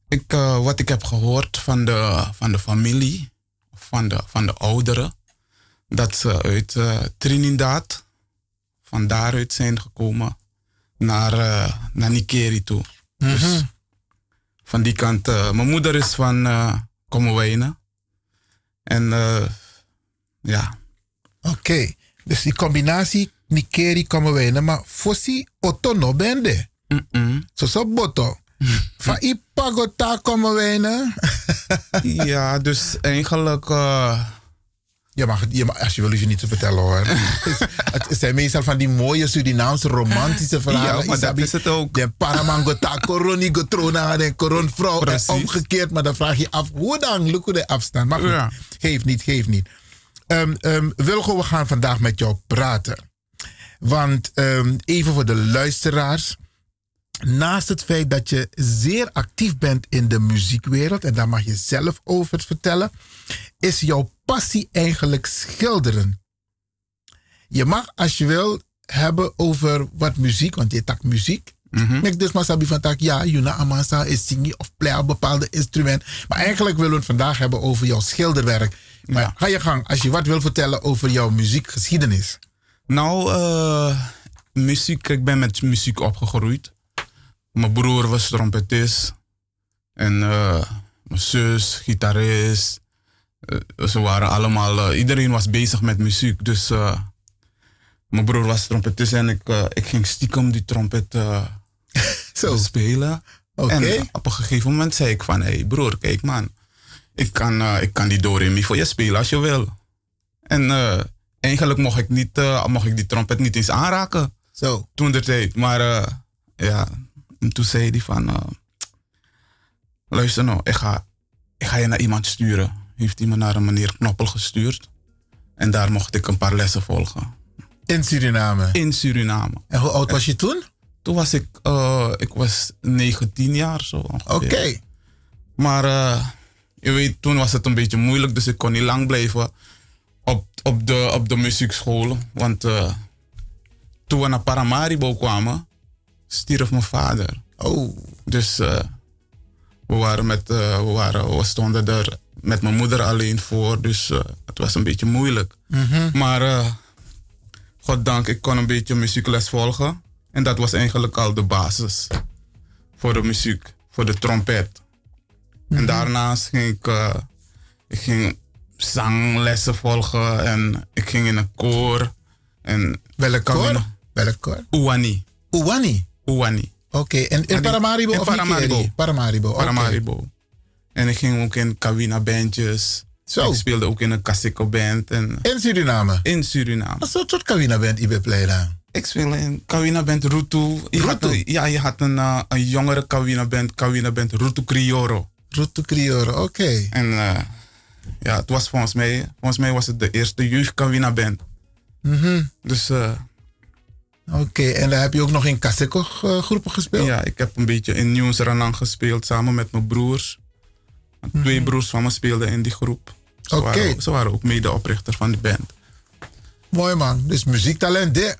ik, uh, wat ik heb gehoord van de, van de familie van de, van de ouderen. Dat ze uit uh, Trinidad, van daaruit zijn gekomen naar, naar Nikeri toe. Mhm. Mm -hmm. Dus van die kant. Uh, mijn moeder is van uh, Kommerwijnen. En ja. Oké, okay. dus die combinatie Nikeri Kommerwijnen, maar Fossi Otono bende. Mm -mm. Zo so boto. (laughs) Van Ipagota Kommerwijnen. ja, dus eigenlijk. Uh... Je mag, je mag, als je wil, hoef je niet te vertellen hoor. (laughs) het zijn meestal van die mooie Surinaamse romantische verhalen. Ja, maar dat is het ook. De Paramangota, Coroni, Gotrona, de Coronvrouw. En omgekeerd, maar dan vraag je af, hoe dan? Look hoe de afstand. Maar goed, ja. geef niet, geef niet. Um, um, Wilgo, we gaan vandaag met jou praten. Want um, even voor de luisteraars naast het feit dat je zeer actief bent in de muziekwereld, en daar mag je zelf over vertellen, is jouw passie eigenlijk schilderen. Je mag, als je wil, hebben over wat muziek, want je tak muziek. Mhm. Mm -hmm. dus maar sabi van tak, ja, Juna Amasa is zingen of play een bepaalde instrument. Maar eigenlijk willen we het vandaag hebben over jouw schilderwerk. Maar ja. ga je gang, als je wat wil vertellen over jouw muziekgeschiedenis. Nou, uh, muziek, ik ben met muziek opgegroeid. Mijn broer was trompetist. En uh, mijn zus, gitarist. Uh, ze waren allemaal... Uh, iedereen was bezig met muziek. Dus mijn broer was trompetist en ik, eh, ik ging stiekem die trompet eh, (laughs) spelen. En eh, op een gegeven moment zei ik van, hé hey broer, kijk man, ik kan, eh, ik kan die do re mi voor je spelen als je wil. En eh, eigenlijk mocht ik, niet, eh, mocht ik die trompet niet eens aanraken. Zo. Toen de tijd. Maar eh, ja, en toen zei hij van, eh, luister nou, ik ga, ik ga je naar iemand sturen. Heeft hij me naar een meneer Knoppel gestuurd. En daar mocht ik een paar lessen volgen. In Suriname? In Suriname. En hoe oud was je toen? Toen was ik, eh, ik was 19 jaar zo. Oké. Maar eh, je weet, toen was het een beetje moeilijk, dus ik kon niet lang blijven op, op, de, op de muziekschool. Want eh, toen we naar Paramaribo kwamen, stierf mijn vader. Oh. Dus we, waren met, we, waren, we stonden er met mijn moeder alleen voor, dus eh, het was een beetje moeilijk. Mhm. Maar uh, goddank, ik kon een beetje muziekles volgen. En dat was eigenlijk al de basis voor de muziek, voor de trompet. En daarnaast ging ik, eh, ik ging zanglessen volgen en ik ging in een koor. En Welk kan koor? je nog- Welk koor? Uwani. Uwani? Uwani. Oké, en in Paramaribo In of Paramaribo. Paramaribo. Paramaribo. En ik ging ook in Kawina bandjes. Zo. Ik speelde ook in een Kasiko band. En In Suriname? in Suriname. Wat soort Kawina bent Ibe Pleina? Ik speelde in Kawina band Rutu. Je had een, ja, je had een, eh, een jongere Kawina band, Kawina band Rutu Crioro. Rutu Crioro, oké. En eh, ja, het was volgens mij, volgens mij was het de eerste jeugd Kawina band. Mhm. Dus eh, Oké, en dan heb je ook nog in Kaseko groepen gespeeld? ja, ik heb een beetje in Nieuws Ranang gespeeld samen met mijn broers. Twee broers van me speelden in die groep. Ze, Mhm. Oké. waren, ze waren ook medeoprichter van die band. Mooi man, dus muziektalent dit.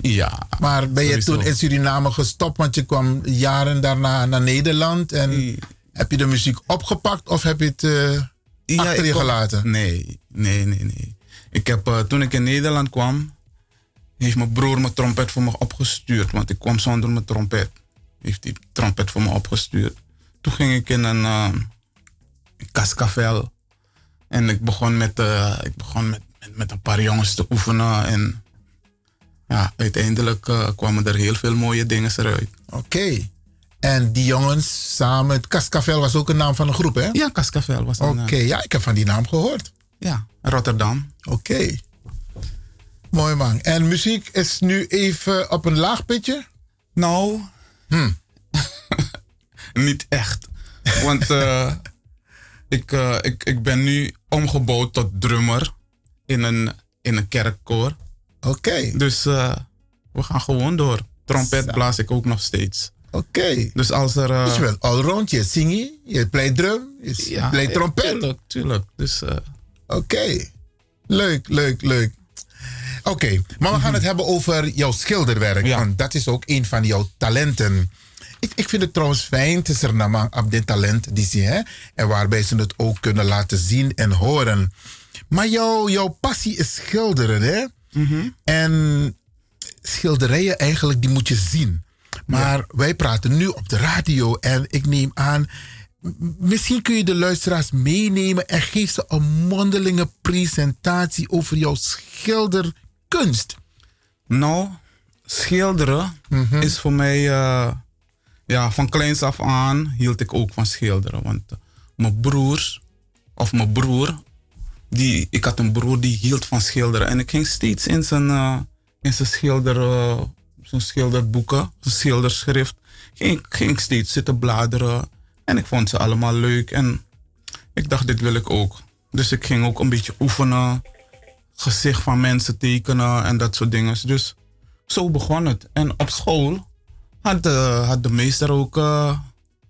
Ja. Maar ben je toen in Suriname gestopt, want je kwam jaren daarna naar Nederland en heb je de muziek opgepakt of heb je het eh, achter ik je gelaten? Nee, nee, nee, nee. Ik heb, eh, toen ik in Nederland kwam, heeft mijn broer mijn trompet voor me opgestuurd. Want ik kwam zonder mijn trompet. Heeft die trompet voor me opgestuurd. Toen ging ik in een uh, kaskavel. En ik begon, met, eh, ik begon met, met, met een paar jongens te oefenen. En ja, uiteindelijk eh, kwamen er heel veel mooie dingen eruit. Oké. En die jongens samen, het Kaskavel was ook een naam van een groep, hè? Ja, Kaskavel was een Oké, ja, ik heb van die naam gehoord. Ja, Rotterdam. Oké. Mooi man. En muziek is nu even op een laag pitje? Nou, (laughs) niet echt. Want eh, ik, eh, ik, ik ben nu omgebouwd tot drummer in een, in een kerkkoor. Oké. Dus eh, we gaan gewoon door. Trompet blaas ik ook nog steeds. Oké. Dus als er... eh, Dus je bent allround, je zingt, je pleit drum, je ja, pleit ja, trompet. Tuurlijk, tuurlijk. Dus, Oké. Leuk, leuk, leuk. Oké, maar we gaan het hebben over jouw schilderwerk. Want dat is ook een van jouw talenten. Ik, ik vind het trouwens fijn, het is er namang op dit talent die ze hè, en waarbij ze het ook kunnen laten zien en horen. Maar jouw, jouw passie is schilderen, hè? En schilderijen eigenlijk, die moet je zien. Maar wij praten nu op de radio en ik neem aan, misschien kun je de luisteraars meenemen en geef ze een mondelinge presentatie over jouw schilderkunst. Nou, schilderen is voor mij... eh, ja, van kleins af aan hield ik ook van schilderen. Want eh, mijn broers, of mijn broer... Die, ik had een broer die hield van schilderen. En ik ging steeds in zijn, eh, in zijn, schilder, eh, zijn schilderboeken, zijn schilderschrift... Ging, ging steeds zitten bladeren. En ik vond ze allemaal leuk. En ik dacht, dit wil ik ook. Dus ik ging ook een beetje oefenen gezicht van mensen tekenen en dat soort dingen. Dus zo begon het. En op school had de, had de, meester, ook, eh,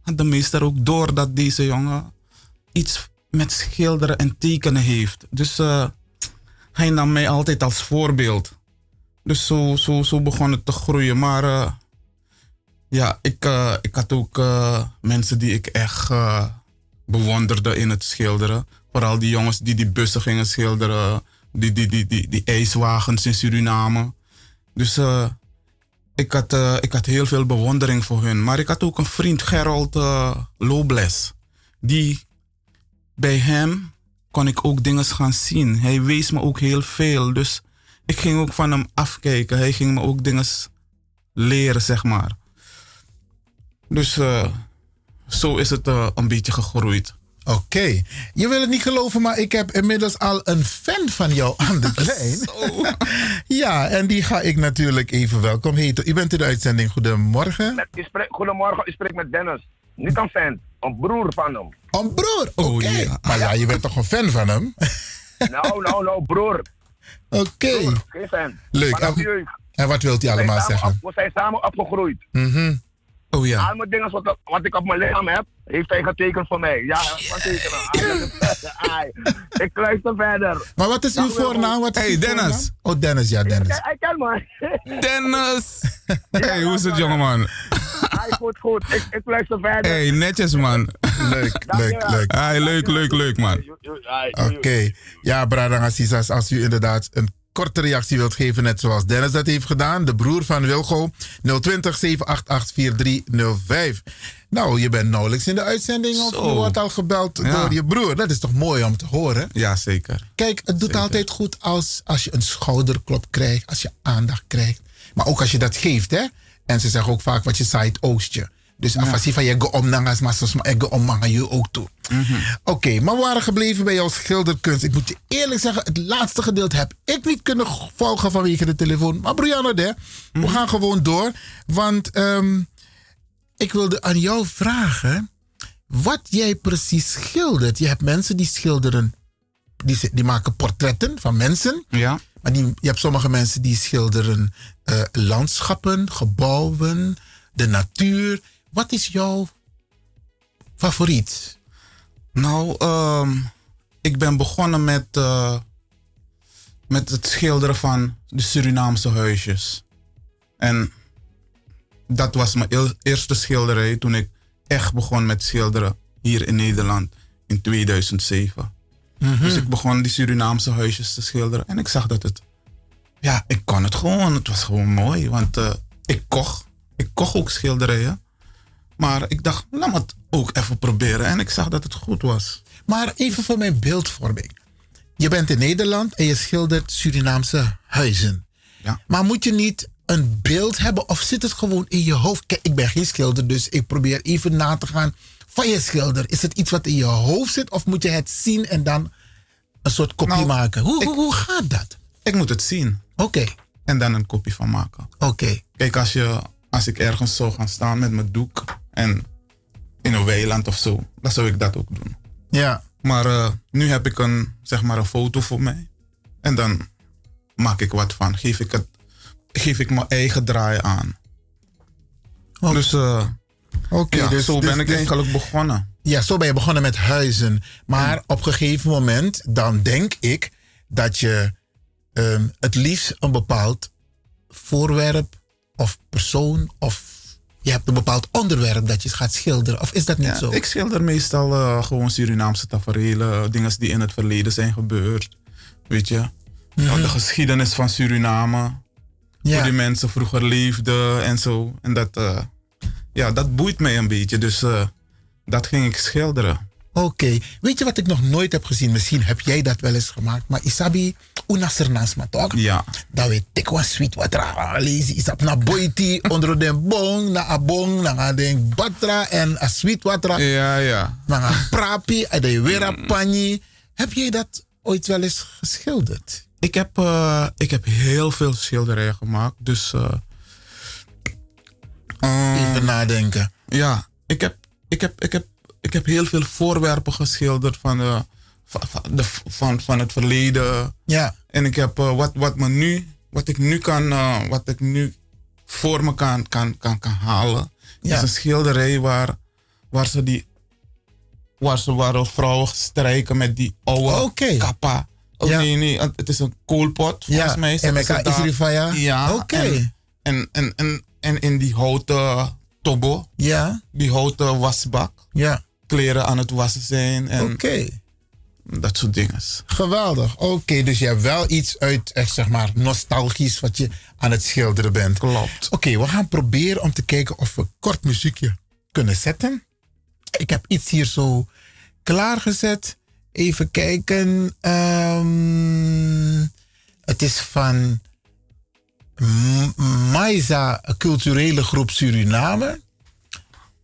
had de meester ook door dat deze jongen iets met schilderen en tekenen heeft. Dus eh, hij nam mij altijd als voorbeeld. Dus zo, zo, zo begon het te groeien. Maar eh, ja, ik, eh, ik had ook eh, mensen die ik echt eh, bewonderde in het schilderen. Vooral die jongens die die bussen gingen schilderen. Die, die, die, die, die ijswagens in Suriname. Dus eh, ik, had, eh, ik had heel veel bewondering voor hun. Maar ik had ook een vriend, Gerald uh, Lobles. Die bij hem kon ik ook dingen gaan zien. Hij wees me ook heel veel. Dus ik ging ook van hem afkijken. Hij ging me ook dingen leren, zeg maar. Dus eh, zo is het een beetje gegroeid. Oké, je wil het niet geloven, maar ik heb inmiddels al een fan van jou aan de (laughs) lijn. (laughs) ja, en die ga ik natuurlijk even welkom heten. U bent in de uitzending. Goedemorgen. Met, goedemorgen, ik spreek met Dennis. Niet een fan, een broer van hem. Een broer? Oké. Maar ja, je bent toch een fan van hem? (laughs) Nou, nou, nou, broer. Oké. Geen fan. Leuk. En, wat wilt hij allemaal samen zeggen? op- we zijn samen opgegroeid. Mhm. Oh ja. Al mijn dingen wat, wat ik op mijn lichaam heb, heeft hij getekend voor mij. Ja, wat tekenen. Ai, ik luister verder. Maar wat is uw voornaam? Wat is Hey, Dennis. voornaam? Oh, Dennis, ja, Dennis. Hij kan me. Dennis! (laughs) hey, hoe is het, jongeman? Hij goed, goed. Ik, ik luister verder. Hey, netjes, man. Leuk, leuk, leuk. Hey, leuk, leuk, leuk, man. Oké. Ja, Bradang Assisas, als u inderdaad een korte reactie wilt geven, net zoals Dennis dat heeft gedaan, de broer van Wilgo, 020 788 4305. Nou, je bent nauwelijks in de uitzending of Zo. je wordt al gebeld Ja. door je broer. Dat is toch mooi om te horen? Ja, zeker. Kijk, het doet altijd goed als, als je een schouderklop krijgt, als je aandacht krijgt. Maar ook als je dat geeft, hè. En ze zeggen ook vaak wat je zaait, oost je. Dus je van je om nangas, maar soms maar om mangen je ook toe. Oké, maar we waren gebleven bij jouw schilderkunst. Ik moet je eerlijk zeggen, het laatste gedeelte heb ik niet kunnen volgen vanwege de telefoon. Maar Brianna, hè, we gaan gewoon door. Want ehm, ik wilde aan jou vragen wat jij precies schildert. Je hebt mensen die schilderen, die, die maken portretten van mensen. Ja. Maar die, je hebt sommige mensen die schilderen eh, landschappen, gebouwen, de natuur. Wat is jouw favoriet? Nou, ehm, ik ben begonnen met, eh, met het schilderen van de Surinaamse huisjes. En dat was mijn eerste schilderij toen ik echt begon met schilderen hier in Nederland in 2007. Mhm. Dus ik begon die Surinaamse huisjes te schilderen en ik zag dat het, ja, ik kon het gewoon. Het was gewoon mooi, want eh, ik kocht, ik kocht ook schilderijen. Maar ik dacht, laat me het ook even proberen. En ik zag dat het goed was. Maar even voor mijn beeldvorming. Je bent in Nederland en je schildert Surinaamse huizen. Ja. Maar moet je niet een beeld hebben of zit het gewoon in je hoofd? Kijk, ik ben geen schilder, dus ik probeer even na te gaan van je schilder. Is het iets wat in je hoofd zit of moet je het zien en dan een soort kopie Nou, maken? Hoe, hoe, hoe gaat dat? Ik moet het zien. Oké. En dan een kopie van maken. Oké. Kijk, als, je, als ik ergens zou gaan staan met mijn doek en in een weiland of zo, dan zou ik dat ook doen. Ja. Maar eh, nu heb ik een, zeg maar een foto voor mij. En dan maak ik wat van. Geef ik, het, geef ik mijn eigen draai aan. Dus, Oké, ja, dus- zo dus- ben ik dus- eigenlijk begonnen. Ja, zo ben je begonnen met huizen. Maar op een gegeven moment, dan denk ik dat je ehm, het liefst een bepaald voorwerp of persoon of je hebt een bepaald onderwerp dat je gaat schilderen. Of is dat niet Ja, zo? Ik schilder meestal eh, gewoon Surinaamse tafereelen, dingen die in het verleden zijn gebeurd. Weet je, Mhm. de geschiedenis van Suriname. Ja. Hoe die mensen vroeger leefden en zo. En dat, eh, ja, dat boeit mij een beetje. Dus eh, dat ging ik schilderen. Oké, weet je wat ik nog nooit heb gezien? Misschien heb jij dat wel eens gemaakt, maar Isabi, una sernasma toch? Ja. Dat we tik was sweet water. Lazy isap na boiti, onder de bong, na abong, na den batra en a sweet water. Ja, ja. Na a prapi, en de wera pani. Heb jij dat ooit wel eens geschilderd? Ik heb, eh, ik heb heel veel schilderijen gemaakt. Dus. eh, Even nadenken. Ja, ik heb, ik, heb, ik, heb, ik heb heel veel voorwerpen geschilderd van, de, van, van, de, van, van het verleden. Ja. En ik heb eh, wat, wat, me nu, wat ik nu kan, eh, wat ik nu voor me kan, kan, kan, kan halen. Ja. is een schilderij waar, waar ze die, waar ze vrouwen strijken met die oude kappa. Oh, Ja. Nee, nee, het is een koolpot. Volgens Ja, mij en met ze elkaar daar- is die van ja? Oké. En, en, en, en, en in die houten tobo. Ja. Die houten wasbak. Ja. Kleren aan het wassen zijn. en Oké. Dat soort dingen. Geweldig. Oké, dus je hebt wel iets uit, echt zeg maar, nostalgisch wat je aan het schilderen bent. Klopt. Oké, we gaan proberen om te kijken of we kort muziekje kunnen zetten. Ik heb iets hier zo klaargezet. Even kijken. Ehm, Het is van Maiza, een culturele groep Suriname.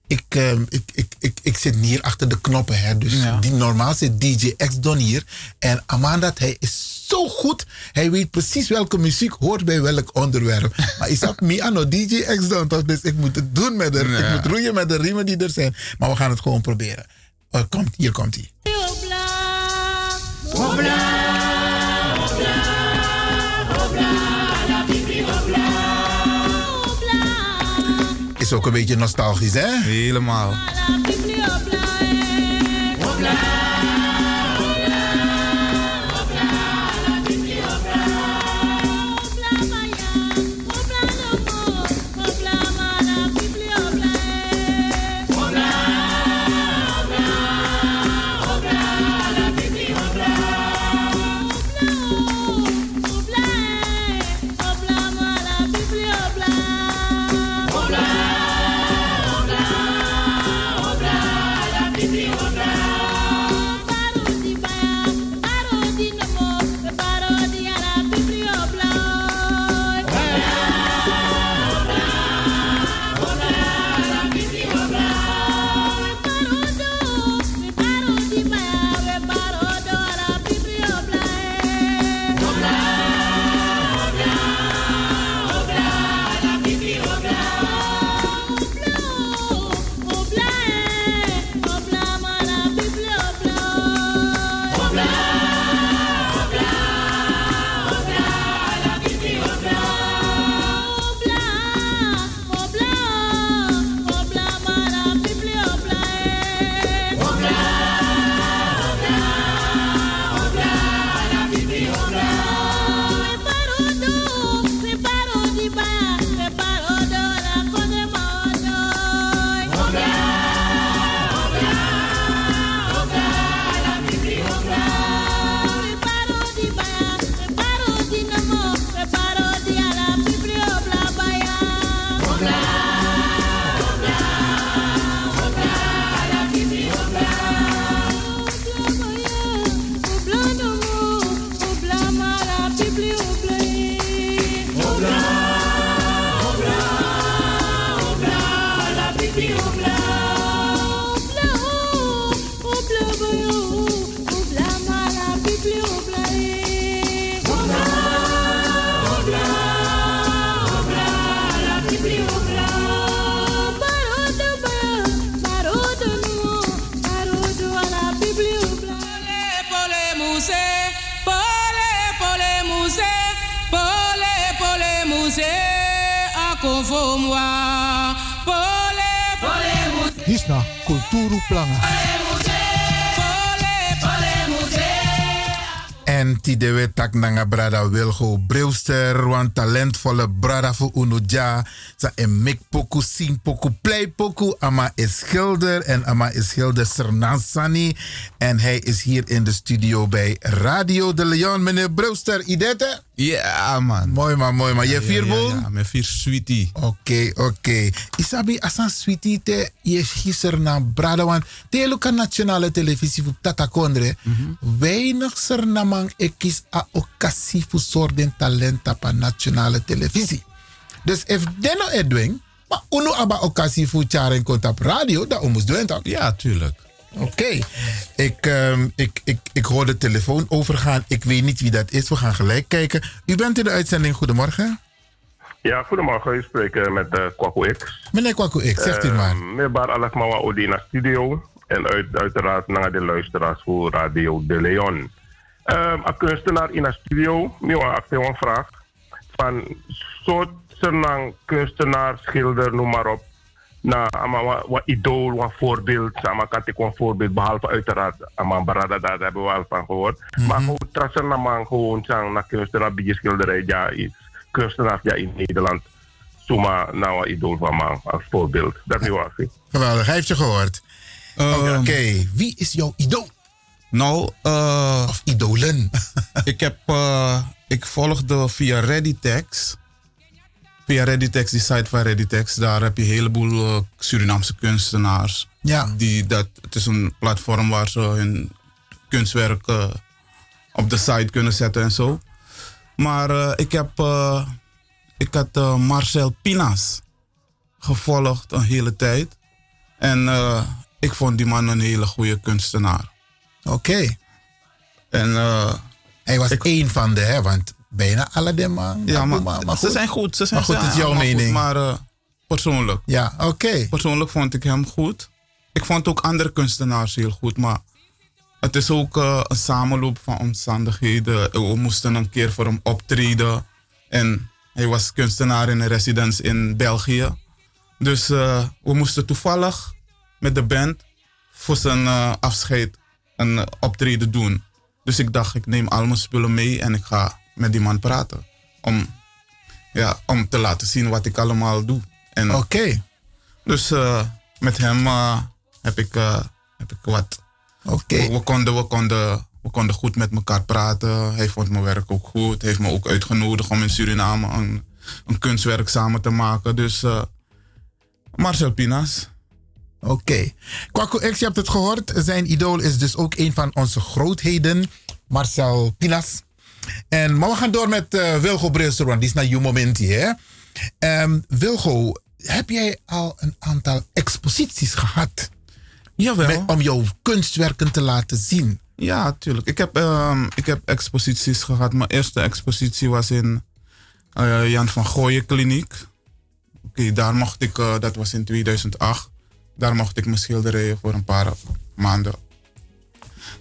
Ik, ehm, ik, ik, ik, ik zit hier achter de knoppen. Hè, dus die, normaal zit DJ X Don hier. En Amanda, hij is zo goed. Hij weet precies welke muziek hoort bij welk onderwerp. (laughs) maar ik zag me aan no DJ X Don. toch? Dus ik moet het doen met de, ik moet roeien met de riemen die er zijn. Maar we gaan het gewoon proberen. Eh, komt, hier komt hij. Is ook een beetje nostalgisch, hè? Helemaal. Tak nanga brada Wilgo Brewster, want talentvolle brada voor Unuja. Sa en mek poku, sing poku, play poku. Ama is schilder en Ama is schilder Sernansani. En hij is hier in de studio bij Radio de Leon. Meneer Brewster, idete? Ja, man. Mooi man, mooi man. Je vier boom? Ja, mijn vier sweetie. Oké, oké. Isabi, asan sweetie te je gister na brada, want te luka nationale televisie voor Tata Kondre. Weinig sernamang ekis a occasie voor soorten talent op nationale televisie. Dus if denno edwin, maar uno aba occasie voor charen op radio, dan omus doen toch? Ja, tuurlijk. Oké. Ik, ehm, ik, ik, ik hoor de telefoon overgaan. Ik weet niet wie dat is. We gaan gelijk kijken. U bent in de uitzending. Goedemorgen. Ja, goedemorgen. U spreekt eh, met uh, Kwaku X. Meneer Kwaku X, zegt u maar. Meneer Bar Alakmawa Odina Studio. En uit, uiteraard naar de luisteraars voor Radio De Leon. Um, een kunstenaar in de studio. Nu een vraag. Van soort kunstenaar, schilder, noem maar op. Na, ama idool, wat voorbeeld. Sama kan ik een voorbeeld, behalve uiteraard. Ama barada, daar hebben we al van gehoord. Maar gewoon trassen naman gewoon sang na kunstenaar, beetje schilderij, ja. Kunstenaar ja, in Nederland. Zomaar nou een idool van man, als voorbeeld. Dat is waar. Geweldig, hij heeft je gehoord. Oké, wie is jouw idool? Nou, eh of idolen. (laughs) ik heb, eh, ik volgde via Readytex. Via Readytex, die site van Readytex, daar heb je een heleboel eh, Surinaamse kunstenaars. Ja. Die dat, het is een platform waar ze hun kunstwerk eh, op de site kunnen zetten en zo. Maar eh, ik heb, ik had Marcel Pinas gevolgd een hele tijd. En ik vond die man een hele goede kunstenaar. Oké. En Hij was één van de, hè, want bijna alle de man. ja, maar, maar ze goed. zijn goed. Ze zijn Maar goed, het is jouw goed, mening. maar eh, persoonlijk. Ja, oké. Persoonlijk vond ik hem goed. Ik vond ook andere kunstenaars heel goed, maar het is ook eh, een samenloop van omstandigheden. We moesten een keer voor hem optreden. En hij was kunstenaar in een residence in België. Dus eh, we moesten toevallig met de band voor zijn afscheid een optreden doen. Dus ik dacht, ik neem al mijn spullen mee en ik ga met die man praten. Om, ja, om te laten zien wat ik allemaal doe. Oké. Dus eh, met hem eh, heb, ik, eh, heb ik wat. Oké. We, we konden, we, konden, we konden goed met elkaar praten. Hij vond mijn werk ook goed. Hij heeft me ook uitgenodigd om in Suriname een, een kunstwerk samen te maken. Dus Marcel Pinas. Oké. Kwaku X, je hebt het gehoord. Zijn idool is dus ook een van onze grootheden, Marcel Pinas. En, maar we gaan door met eh, Wilgo Brilster, want die is naar je moment hier. Ehm, Wilgo, heb jij al een aantal exposities gehad? Jawel. Met- om jouw kunstwerken te laten zien. Ja, tuurlijk. Ik heb, ehm, ik heb exposities gehad. Mijn eerste expositie was in eh, Jan van Gooien Kliniek. Oké, daar mocht ik, eh, dat was in 2008. Daar mocht ik mijn schilderijen voor een paar maanden.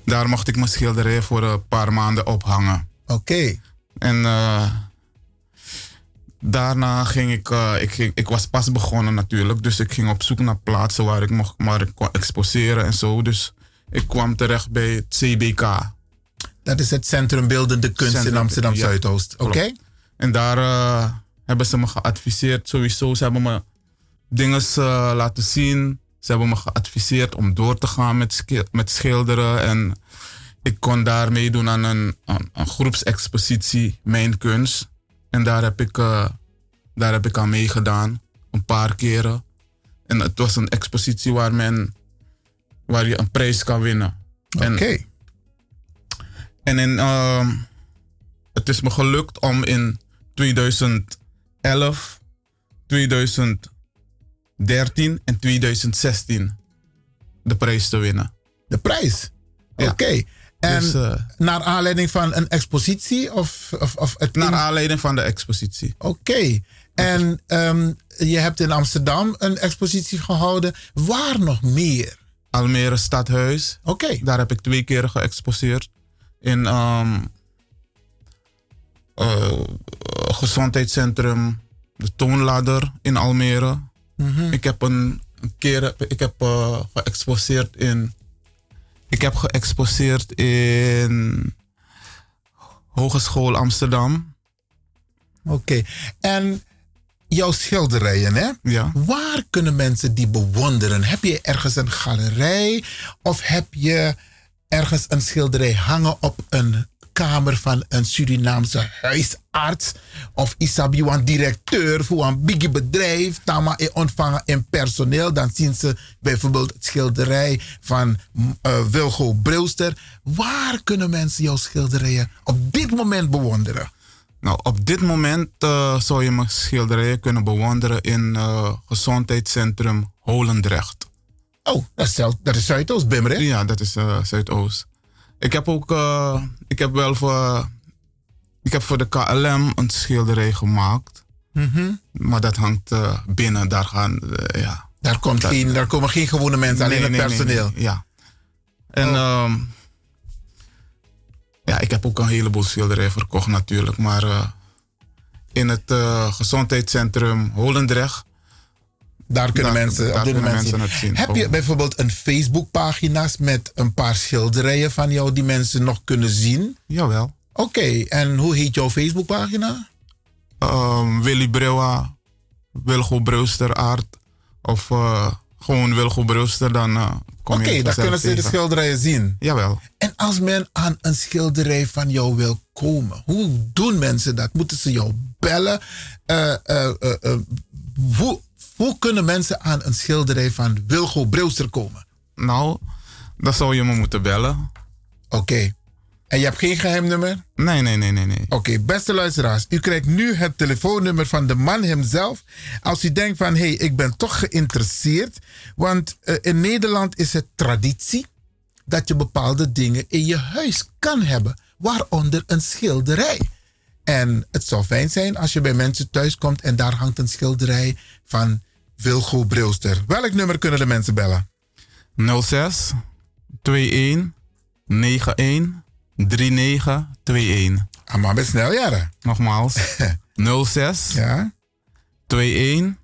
Daar mocht ik mijn schilderijen voor een paar maanden ophangen. Oké. En eh, daarna ging ik, eh, ik, ging, ik was pas begonnen natuurlijk. Dus ik ging op zoek naar plaatsen waar ik mocht waar ik kon exposeren en zo. Dus ik kwam terecht bij het CBK. Dat is het Centrum Beeldende Kunst in Amsterdam ja, Zuidoost. Oké? En daar eh, hebben ze me geadviseerd sowieso. Ze hebben me dingen laten zien. Ze hebben me geadviseerd om door te gaan met, met schilderen. En ik kon daar meedoen aan een, groepsexpositie, Mijn Kunst. En daar heb, ik, eh, daar heb ik aan meegedaan, een paar keren. En het was een expositie waar, men, waar je een prijs kan winnen. Oké. En in, ehm, het is me gelukt om in 2011, 2013 en 2016 de prijs te winnen. De prijs? Oké. En Dus, eh, naar aanleiding van een expositie? Of, of, of het Naar aanleiding van de expositie. Oké. En ehm, je hebt in Amsterdam een expositie gehouden. Waar nog meer? Almere Stadhuis. Oké. Daar heb ik twee keer geëxposeerd. In eh, gezondheidscentrum De Toonladder in Almere. Mhm. Ik heb een, keer ik heb, eh, geëxposeerd in. Ik heb geëxposeerd in Hogeschool Amsterdam. Oké. En jouw schilderijen, hè? Ja. Waar kunnen mensen die bewonderen? Heb je ergens een galerij? Of heb je ergens een schilderij hangen op een kamer van een Surinaamse huisarts? Of isabi een directeur voor een big bedrijf? Tama e ontvangen in personeel. Dan zien ze bijvoorbeeld het schilderij van eh, Wilgo Brilster. Waar kunnen mensen jouw schilderijen op dit moment bewonderen? Nou, op dit moment eh, zou je mijn schilderijen kunnen bewonderen in eh gezondheidscentrum Holendrecht. Oh, dat is, dat is Zuidoost, Bimmer, Ja, dat is eh, Zuidoost. Ik heb ook, eh, ik heb wel voor, ik heb voor de KLM een schilderij gemaakt. Mhm. Maar dat hangt eh, binnen, daar gaan, eh, ja. Daar, komt geen, daar komen geen gewone mensen, alleen het personeel. nee, ja. En ehm, ja, ik heb ook een heleboel schilderijen verkocht natuurlijk. Maar in het gezondheidscentrum Holendrecht... Daar kunnen mensen, daar op dit kunnen moment mensen zien. het zien. Heb je bijvoorbeeld een Facebookpagina's met een paar schilderijen van jou die mensen nog kunnen zien? Jawel. Oké, en hoe heet jouw Facebookpagina? Ehm, Willy Brewa, Wilgo Brewster Aard of eh, gewoon Wilgo Brewster, dan eh, kom Oké, je dan kunnen ze de schilderijen zien. Jawel. En als men aan een schilderij van jou wil komen, hoe doen mensen dat? Moeten ze jou bellen? Eh, hoe, hoe kunnen mensen aan een schilderij van Wilgo Brewster komen? Nou, dan zou je me moeten bellen. Oké. En je hebt geen geheim nummer? Nee, nee, nee, nee. nee. Oké, beste luisteraars, u krijgt nu het telefoonnummer van de man hemzelf. Als u denkt van, hé, hey, ik ben toch geïnteresseerd. Want eh, in Nederland is het traditie dat je bepaalde dingen in je huis kan hebben. Waaronder een schilderij. En het zou fijn zijn als je bij mensen thuis komt en daar hangt een schilderij van Wilgo Brilster. Welk nummer kunnen de mensen bellen? 06 21 91 3921. Ah, maar met snel jaren. Nogmaals. (laughs) 06 ja. 21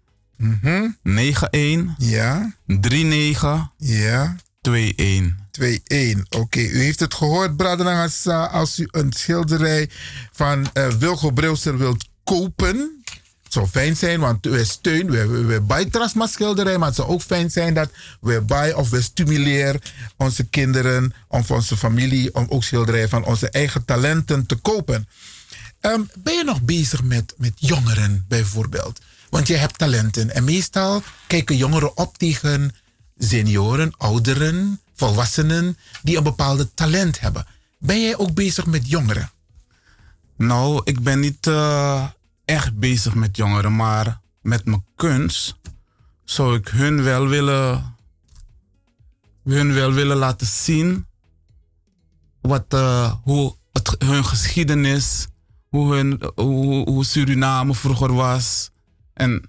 91 ja. 39 ja. 21. 2-1. Oké, u heeft het gehoord, Bradenangasa. Als u een schilderij van eh Wilgo Brilster wilt kopen. Zou fijn zijn, want we steunen, we, we bij Trasma schilderij. Maar het zou ook fijn zijn dat we bij of we stimuleren onze kinderen of onze familie om ook schilderijen van onze eigen talenten te kopen. Ehm, ben je nog bezig met, met jongeren bijvoorbeeld? Want je hebt talenten en meestal kijken jongeren op tegen senioren, ouderen, volwassenen die een bepaalde talent hebben. Ben jij ook bezig met jongeren? Nou, ik ben niet eh, echt bezig met jongeren, maar met mijn kunst zou ik hun wel willen, hun wel willen laten zien wat, eh, hoe het, hun geschiedenis, hoe, hun, hoe, hoe Suriname vroeger was. En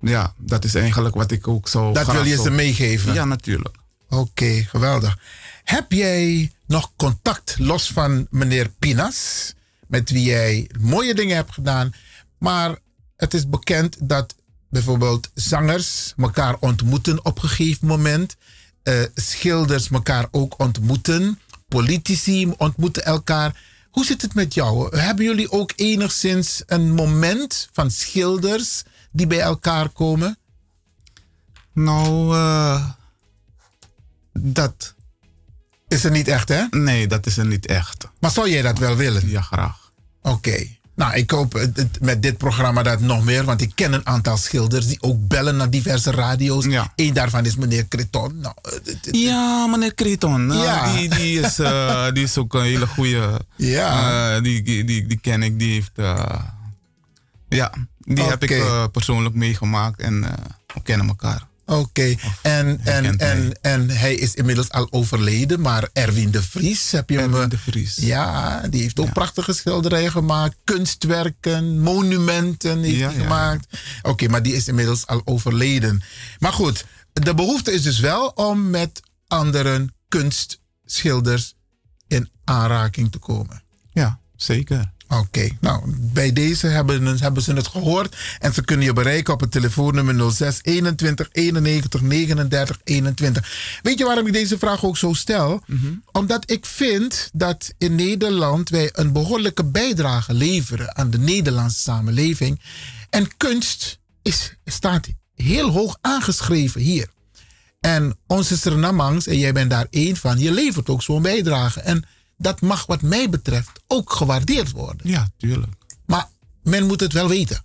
ja, dat is eigenlijk wat ik ook zo. Dat wil je zou- ze meegeven? Ja, natuurlijk. Oké, geweldig. Heb jij nog contact los van meneer Pinas, met wie jij mooie dingen hebt gedaan, maar het is bekend dat bijvoorbeeld zangers elkaar ontmoeten op een gegeven moment, eh, schilders elkaar ook ontmoeten, politici ontmoeten elkaar. Hoe zit het met jou? Hebben jullie ook enigszins een moment van schilders die bij elkaar komen? Nou, eh, dat. Is er niet echt, hè? Nee, dat is er niet echt. Maar zou jij dat wel willen? Ja, graag. Oké. Nou, ik hoop het- het- met dit programma dat nog meer, want ik ken een aantal schilders die ook bellen naar diverse radio's. Eén daarvan is meneer Creton. Nou, het- Ja, meneer Creton. eh, Ja. Die, die, is, eh, (laughs) die is ook een hele goede. Ja. die, die, die, die ken ik. Die heeft. eh, ja, die heb ik eh, persoonlijk meegemaakt en eh, we kennen elkaar. Oké, en, en, en, en hij is inmiddels al overleden, maar Erwin de Vries, heb je hem... Erwin de Vries. Ja, die heeft ook prachtige schilderijen gemaakt, kunstwerken, monumenten heeft Ja, hij ja, gemaakt. Oké, maar die is inmiddels al overleden. Maar goed, de behoefte is dus wel om met andere kunstschilders in aanraking te komen. Ja, zeker. Oké, nou, bij deze hebben, hebben ze het gehoord. En ze kunnen je bereiken op het telefoonnummer 06 21 91 39 21. Weet je waarom ik deze vraag ook zo stel? Omdat ik vind dat in Nederland wij een behoorlijke bijdrage leveren aan de Nederlandse samenleving. En kunst is, staat heel hoog aangeschreven hier. En onze Surinamangs, en jij bent daar één van, je levert ook zo'n bijdrage. En dat mag wat mij betreft ook gewaardeerd worden. Ja, tuurlijk. Maar men moet het wel weten.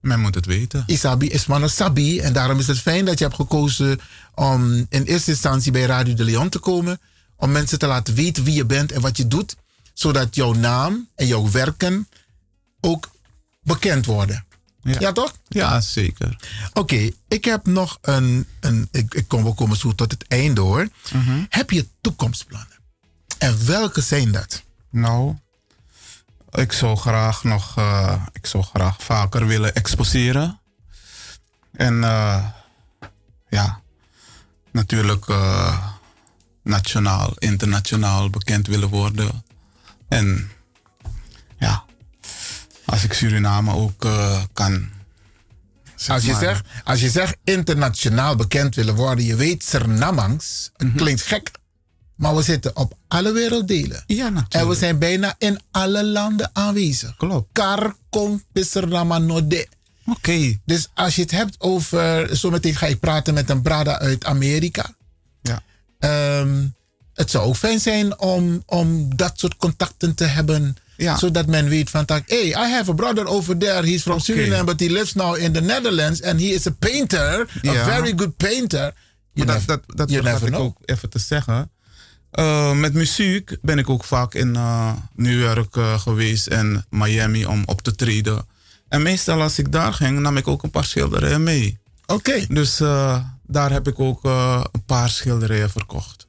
Men moet het weten. Isabi is maar een sabi. En daarom is het fijn dat je hebt gekozen om in eerste instantie bij Radio de Leon te komen. Om mensen te laten weten wie je bent en wat je doet. Zodat jouw naam en jouw werken ook bekend worden. Ja, toch? Ja, zeker. Oké, ik heb nog een. een ik, ik kom, we komen zo tot het einde hoor. Heb je toekomstplannen? En welke zijn dat? Nou, ik zou graag nog, eh, ik zou graag vaker willen exposeren. En eh, ja, natuurlijk eh, nationaal, internationaal bekend willen worden. En ja, als ik Suriname ook kan. zeg Als je, maar- zegt, als je zegt internationaal bekend willen worden, je weet Surinamangs, het Mhm. klinkt gek, maar we zitten op alle werelddelen. Ja, natuurlijk. En we zijn bijna in alle landen aanwezig. Klopt. Kar kong Suriname node. Oké. Dus als je het hebt over, zometeen ga ik praten met een brada uit Amerika. Ja. Ehm, het zou ook fijn zijn om, om dat soort contacten te hebben. Ja. Zodat men weet van, hey, I have a brother over there. He's from. Suriname, but he lives now in the Netherlands. And he is a painter, a Ja. very good painter. You Maar dat, never- dat, dat vergat never ik ook even te zeggen. Eh, met muziek ben ik ook vaak in eh, New York eh, geweest en Miami om op te treden. En meestal als ik daar ging, nam ik ook een paar schilderijen mee. Oké. Dus daar heb ik ook een paar schilderijen verkocht.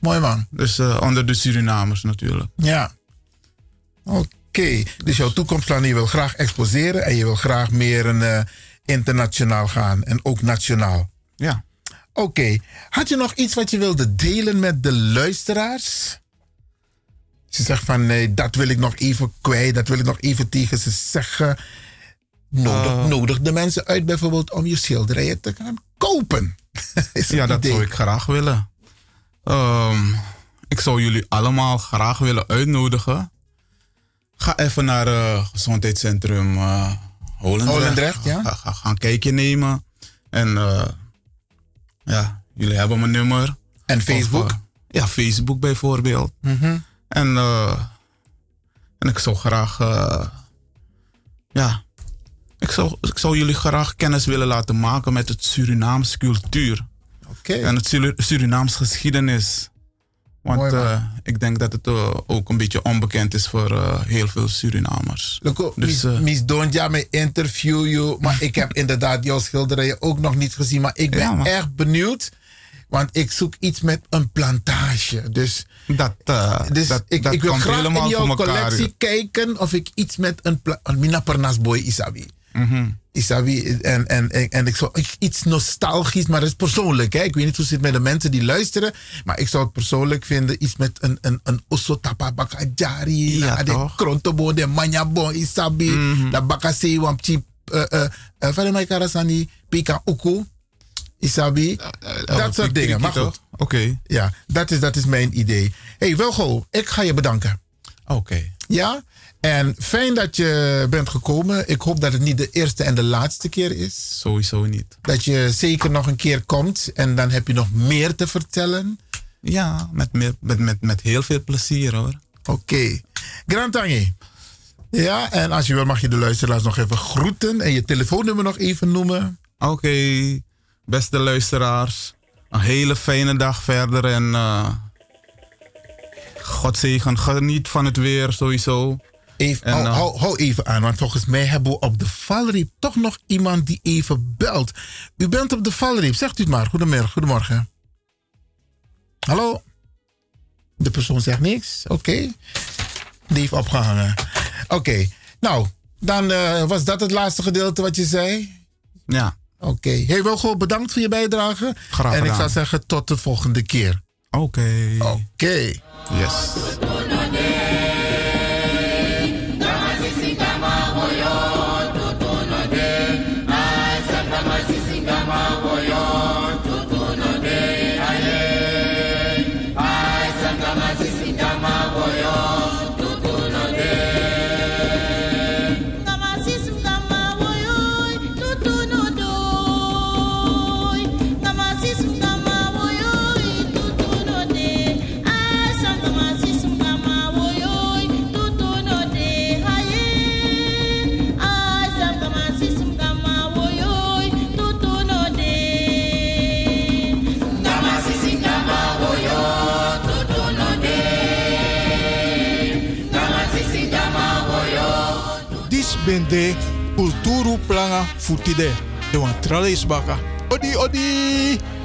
Mooi man. Dus onder de Surinamers natuurlijk. Ja. Oké, dus jouw toekomstplan, je wil graag exposeren en je wil graag meer een, internationaal gaan en ook nationaal. Ja. Oké, had je nog iets wat je wilde delen met de luisteraars? Ze zegt van nee, dat wil ik nog even kwijt, dat wil ik nog even tegen ze zeggen. Nodig, Eh. nodig de mensen uit bijvoorbeeld om je schilderijen te gaan kopen. (laughs) Ja, dat idee? zou ik graag willen. Ehm, ik zou jullie allemaal graag willen uitnodigen. Ga even naar het gezondheidscentrum eh Holendrecht. Holendrecht, ja. Ga, ga, ga een kijkje nemen. En eh, ja, jullie hebben mijn nummer. En Facebook? Of, eh, ja, Facebook bijvoorbeeld. Mhm. En, eh, en ik zou graag, eh, ja, ik zou, ik zou jullie graag kennis willen laten maken met het Surinaams cultuur. En het Suri- Surinaams geschiedenis. Want eh, ik denk dat het eh, ook een beetje onbekend is voor eh, heel veel Surinamers. Loco, Dus, Miss, Miss Donja, me interview you. Maar ik heb (laughs) inderdaad jouw schilderijen ook nog niet gezien. Maar ik ben Ja, erg benieuwd. Want ik zoek iets met een plantage. Dus, dat, dus dat- ik, dat ik wil graag helemaal in jouw collectie kijken of ik iets met een pla- een Mina Pernas boy Isabi. Mhm. Isabi. En, en, en, en ik zou iets nostalgisch, maar dat is persoonlijk. Hè? Ik weet niet hoe het zit met de mensen die luisteren. Maar ik zou het persoonlijk vinden. Iets met een, een, een Osotapa Bakajari. Ja, na de? Krontobo, de Manyabo, Isabi. Mhm. Da Bakase, Wampchi. Van mij Karasani, Pika Uku. Isabi. dat soort dingen. Maar goed. Oké. Ja, dat is, dat is mijn idee. hey, Welgo, ik ga je bedanken. Oké. Ja, en fijn dat je bent gekomen. Ik hoop dat het niet de eerste en de laatste keer is. Sowieso niet. Dat je zeker nog een keer komt en dan heb je nog meer te vertellen. Ja, met, met, met, met, heel veel plezier hoor. Oké. Grand Tangi. Ja, en als je wil mag je de luisteraars nog even groeten en je telefoonnummer nog even noemen. Oké, beste luisteraars. Een hele fijne dag verder en eh God zegen. Geniet van het weer sowieso. Even, En, hou, hou, hou even aan, want volgens mij hebben we op de valreep toch nog iemand die even belt. U bent op de valreep, zegt u het maar. Goedemorgen. goedemorgen. Hallo? De persoon zegt niks. Oké. Die heeft opgehangen. Oké. Nou, dan eh, was dat het laatste gedeelte wat je zei. Ja. Oké. Hey Wilgo, bedankt voor je bijdrage. Graag En ik gedaan. zou zeggen tot de volgende keer. Oké. Oké. Yes. Futide. De wan trale is baka. Odi, odi!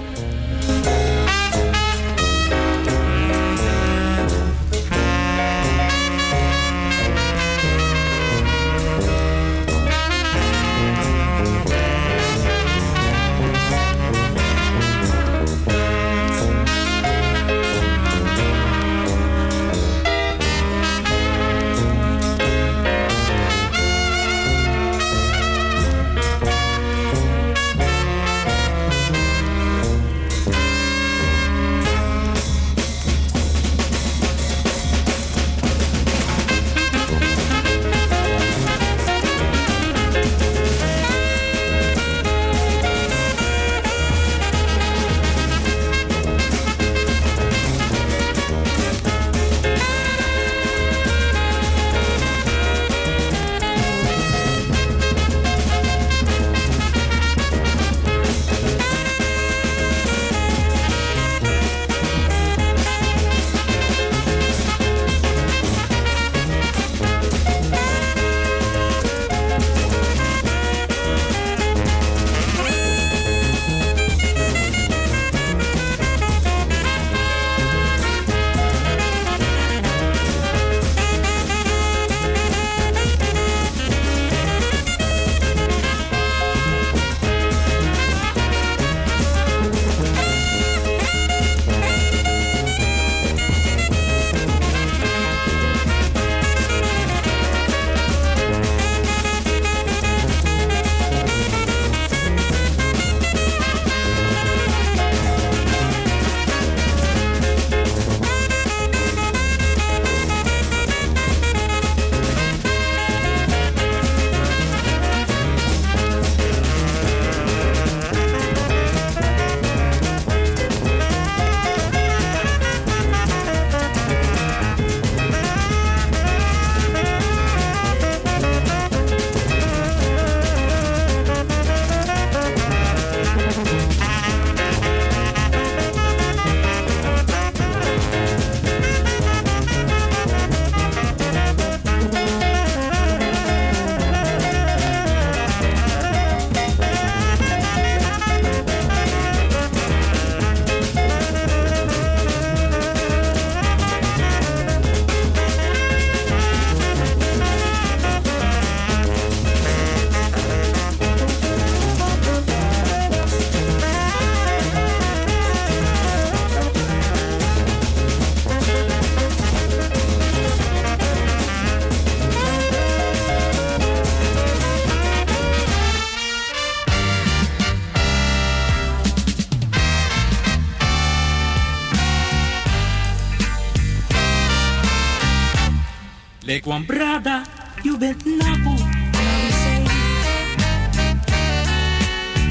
Ik wan brada, you bent napo, na we say.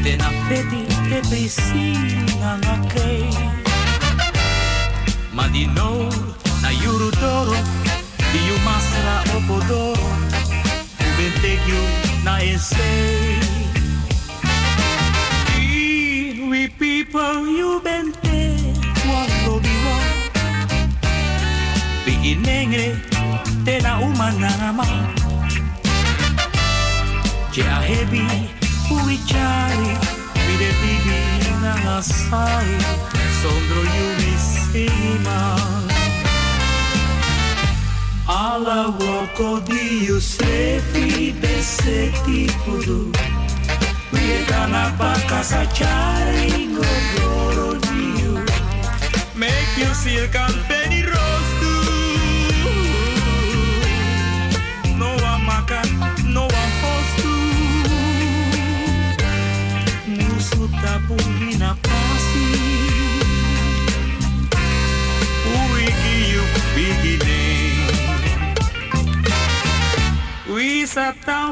De na feti, te presi, na nga kei. Ma di no, na asai Sondro yumi sima Ala woko di you sefi beseti fudu Vietana pa casa chari ngogoro di you Make you seal confetti rose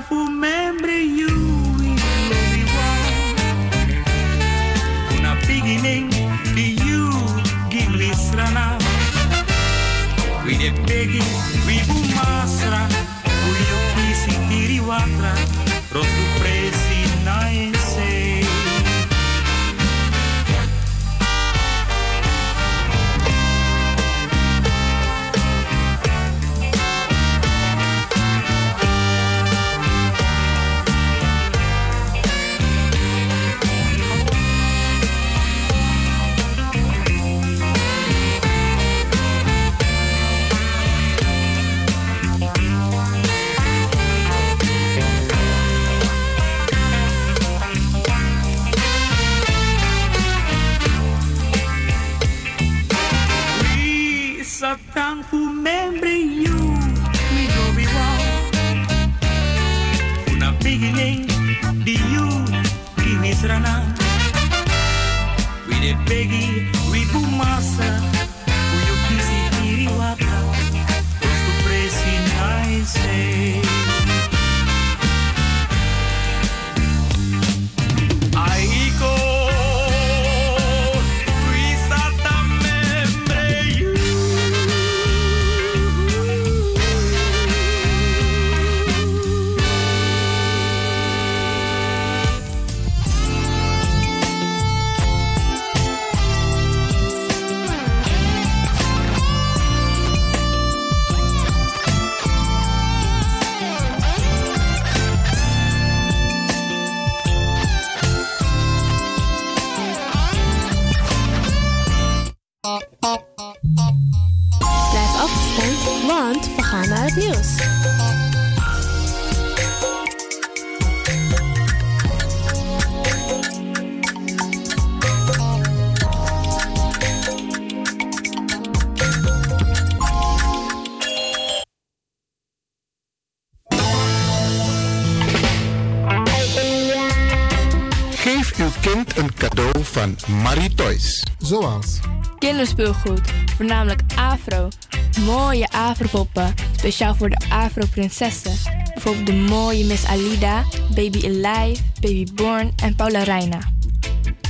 sat down for memory you. we love you one. Una beginning, the you give me strana. We de pegi, Kinderspeelgoed, voornamelijk afro. Mooie afropoppen, speciaal voor de afro-prinsessen. Bijvoorbeeld de mooie Miss Alida, Baby Alive, Baby Born en Paula Reina.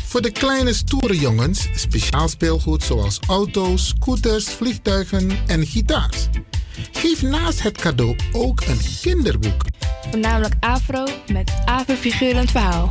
Voor de kleine stoere jongens speciaal speelgoed zoals auto's, scooters, vliegtuigen en gitaars. Geef naast het cadeau ook een kinderboek. Voornamelijk afro met afro-figurend verhaal.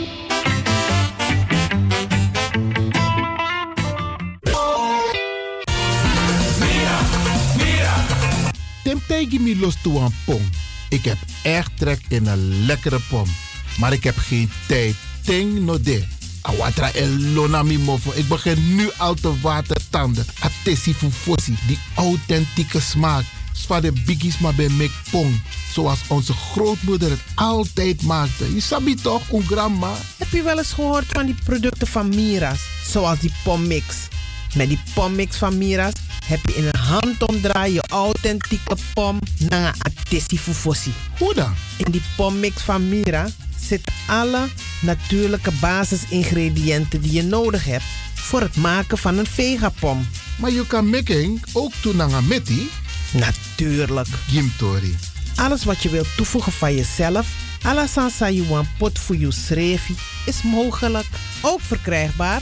Mi los toe pom. Ik heb echt trek in een lekkere pom. Maar ik heb geen tijd. Ting no de. Awatra elona mi mofo. Ik begin nu al te watertanden. Atesi fufosi. Die authentieke smaak. Zwa de biggies maar bij mek pong. Zoals onze grootmoeder het altijd maakte. Je sabi toch, een grandma? Heb je wel eens gehoord van die producten van Mira's? Zoals die pommix. Met die pommix van Mira's heb je in een handomdraai je authentieke pom naar een atesi fufosi. Hoe dan? In die pommix van Mira zitten alle natuurlijke basisingrediënten die je nodig hebt voor het maken van een vegapom. Maar je kan making ook doen naar een? Natuurlijk. Gimtori. Alles wat je wilt toevoegen van jezelf, alla sansa you want pot voor je schreefie, is mogelijk. Ook verkrijgbaar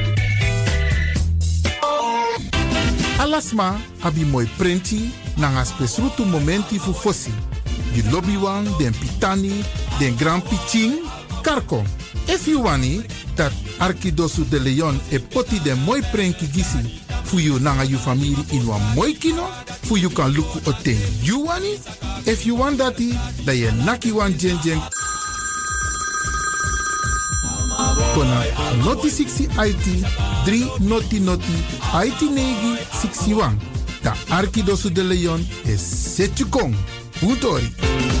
Alasma abi moi prenti nanga spesrutu momenti fu fosi. Di lobby wan, den pitani, den grand pitching, karko. If you wani dat Arkidosu de Leon e poti den moi prenki gisi fu you nanga you family in wan moi kino, fu you kan luku oten you wani. If you want dati, da ye naki wan jen jen kona noti 60 IT 3 noti noti IT negi 61. Da Arkidosu de Leon is Setjukong. Utori.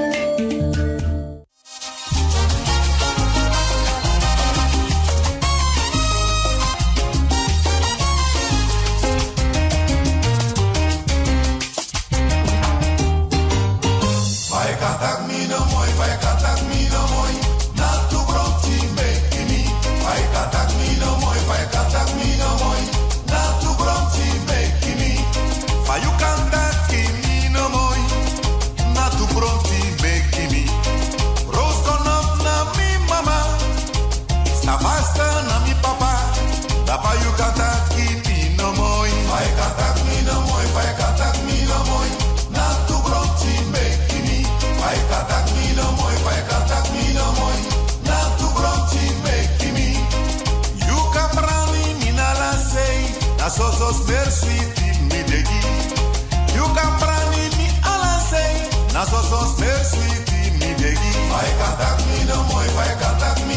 Mina moi,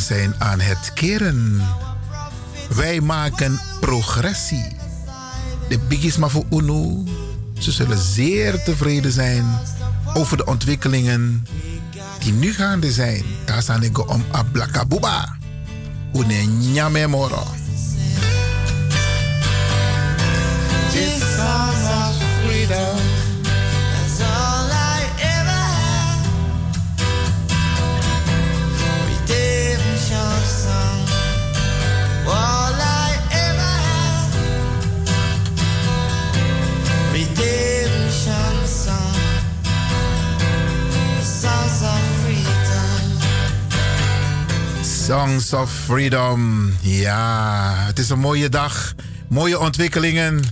zijn aan het keren. Wij maken progressie. De Biggies voor UNO. Ze zullen zeer tevreden zijn over de ontwikkelingen die nu gaande zijn. Daar zijn ik om Ablakabuba. Une nyame moro. Songs of Freedom. Ja, het is een mooie dag. Mooie ontwikkelingen.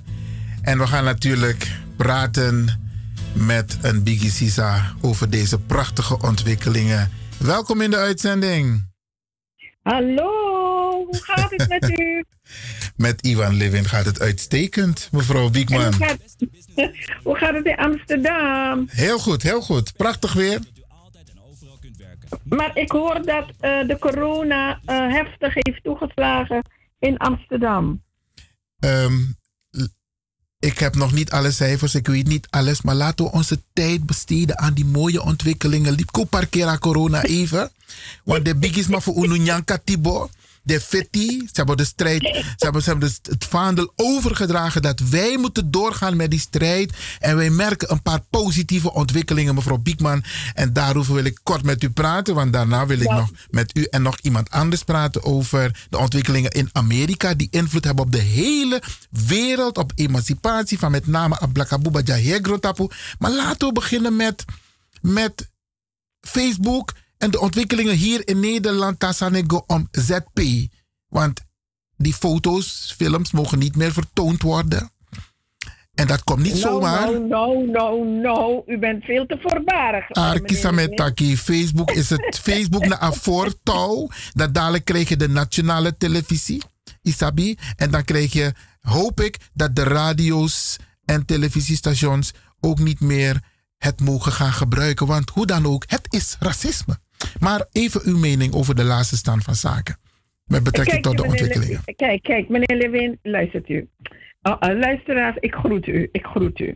En we gaan natuurlijk praten met een Biggie Sisa over deze prachtige ontwikkelingen. Welkom in de uitzending. Hallo, hoe gaat het met u? (laughs) Met Ivan Levin gaat het uitstekend, mevrouw Biekman. hoe, gaat, (laughs) hoe gaat het in Amsterdam? Heel goed, heel goed. Prachtig weer. Maar ik hoor dat eh, de corona eh, heftig heeft toegeslagen in Amsterdam. Ehm, ik heb nog niet alle cijfers, ik weet niet alles, maar laten we onze tijd besteden aan die mooie ontwikkelingen. Liepko parkera corona even. Want de biggies maar voor Ununyanka Tibo. De Fetti, ze hebben de strijd, ze hebben, ze hebben het vaandel overgedragen dat wij moeten doorgaan met die strijd. En wij merken een paar positieve ontwikkelingen, mevrouw Biekman. En daarover wil ik kort met u praten, want daarna wil ik Ja. nog met u en nog iemand anders praten over de ontwikkelingen in Amerika die invloed hebben op de hele wereld, op emancipatie van met name Ablakabuba Jahegro Tapu. Maar laten we beginnen met, met Facebook en de ontwikkelingen hier in Nederland. Tassanego om ZP. Want die foto's, films mogen niet meer vertoond worden. En dat komt niet nou, zomaar. nou, nou, nou, nou, u bent veel te voorbarig. eh, Arkisa meneer met taki. Facebook is het (laughs) Facebook na een voortouw. Dat dadelijk krijg je de nationale televisie, Isabi. En dan krijg je, hoop ik, dat de radio's en televisiestations ook niet meer het mogen gaan gebruiken. Want hoe dan ook, het is racisme. Maar even uw mening over de laatste stand van zaken. Met betrekking tot de ontwikkelingen. Kijk, kijk, meneer Lewin, luistert u. Uh, uh, luisteraars, ik groet u, ik groet u.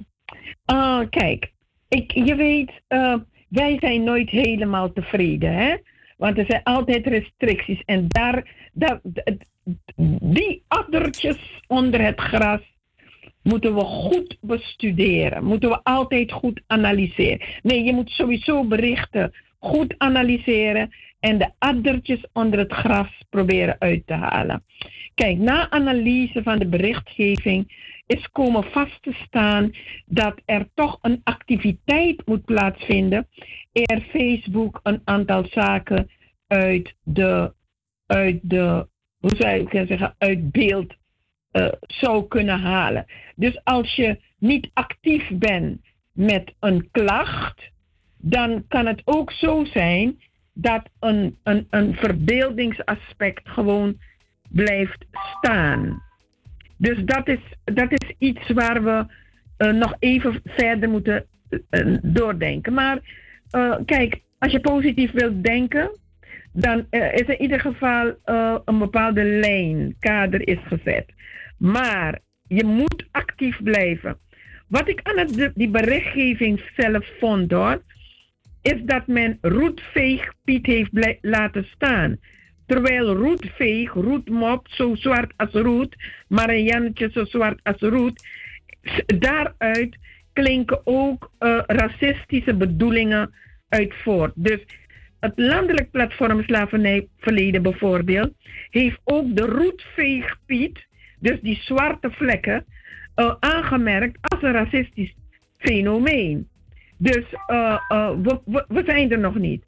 Uh, kijk, ik, je weet, uh, wij zijn nooit helemaal tevreden, hè? Want er zijn altijd restricties. En daar, daar, die addertjes onder het gras moeten we goed bestuderen. Moeten we altijd goed analyseren. Nee, je moet sowieso berichten goed analyseren en de addertjes onder het gras proberen uit te halen. Kijk, na analyse van de berichtgeving is komen vast te staan dat er toch een activiteit moet plaatsvinden eer Facebook een aantal zaken uit de, uit de hoe zou kunnen zeggen, uit beeld eh, zou kunnen halen. Dus als je niet actief bent met een klacht, dan kan het ook zo zijn dat een, een, een verbeeldingsaspect gewoon blijft staan. Dus dat is, dat is iets waar we eh, nog even verder moeten eh, doordenken. Maar eh, kijk, als je positief wilt denken, dan eh, is in ieder geval eh, een bepaalde lijn, kader is gezet. Maar je moet actief blijven. Wat ik aan het, die berichtgeving zelf vond hoor, is dat men roetveeg Piet heeft laten staan. Terwijl roetveeg, roetmop, zo zwart als roet, Mariannetje zo zwart als roet, daaruit klinken ook eh, racistische bedoelingen uit voort. Dus het landelijk platform slavernijverleden bijvoorbeeld, heeft ook de roetveegpiet, dus die zwarte vlekken, eh, aangemerkt als een racistisch fenomeen. Dus eh, we, zijn er nog niet.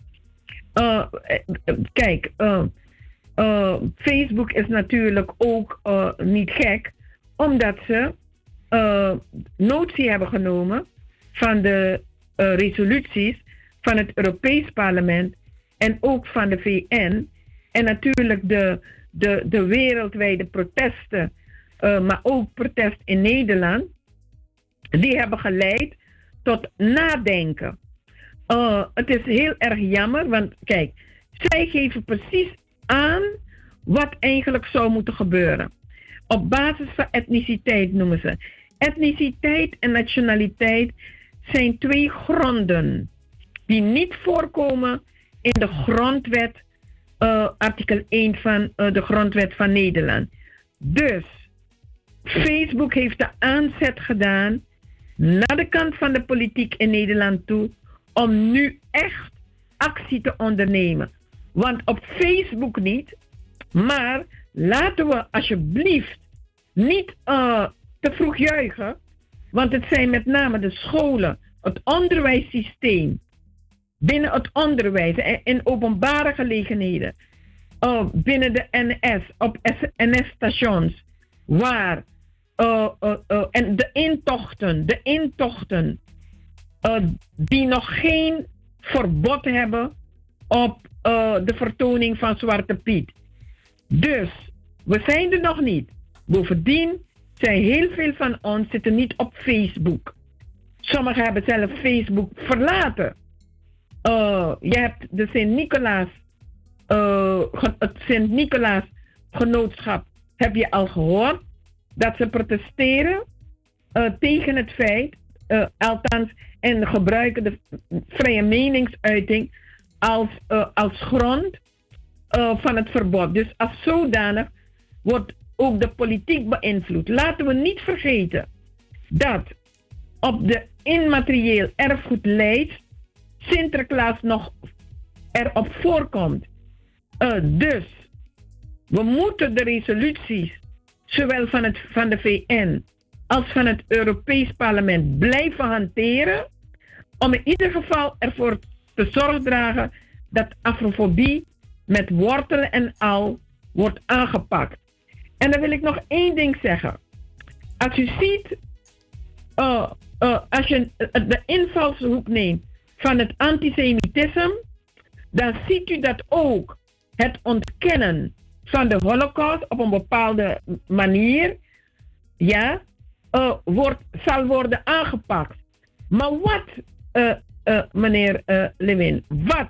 Eh, kijk, Facebook is natuurlijk ook niet gek, omdat ze notie hebben genomen van de resoluties van het Europees Parlement en ook van de VN. En natuurlijk de, de, de wereldwijde protesten, maar ook protest in Nederland, die hebben geleid tot nadenken. Eh, het is heel erg jammer, want kijk, Zij geven precies aan wat eigenlijk zou moeten gebeuren. Op basis van etniciteit noemen ze. Etniciteit en nationaliteit zijn twee gronden die niet voorkomen in de grondwet, eh, artikel 1 van eh, de grondwet van Nederland. Dus Facebook heeft de aanzet gedaan naar de kant van de politiek in Nederland toe om nu echt actie te ondernemen. Want op Facebook niet, maar laten we alsjeblieft niet eh, te vroeg juichen, want het zijn met name de scholen, het onderwijssysteem, binnen het onderwijs en in openbare gelegenheden, eh, binnen de NS, op NS-stations, waar eh, eh, eh, en de intochten, de intochten die nog geen verbod hebben op de vertoning van Zwarte Piet. Dus we zijn er nog niet. Bovendien zijn heel veel van ons zitten niet op Facebook. Sommigen hebben zelf Facebook verlaten. Je hebt de Sint-Nicolaas, het Sint-Nicolaas genootschap, heb je al gehoord dat ze protesteren eh, tegen het feit, eh, althans, en gebruiken de vrije meningsuiting als, eh, als grond van het verbod. Dus als zodanig wordt ook de politiek beïnvloed. Laten we niet vergeten dat op de immaterieel erfgoedlijst Sinterklaas nog erop voorkomt. Dus we moeten de resoluties, zowel van, het, van de VN als van het Europees Parlement, blijven hanteren. Om in ieder geval ervoor te zorg dragen dat afrofobie met wortelen en al wordt aangepakt. En dan wil ik nog één ding zeggen. Als u ziet, eh, eh, als je de invalshoek neemt van het antisemitisme, dan ziet u dat ook het ontkennen van de holocaust op een bepaalde manier, ja, eh, wordt, zal worden aangepakt. Maar wat, eh, eh, meneer Lewin, wat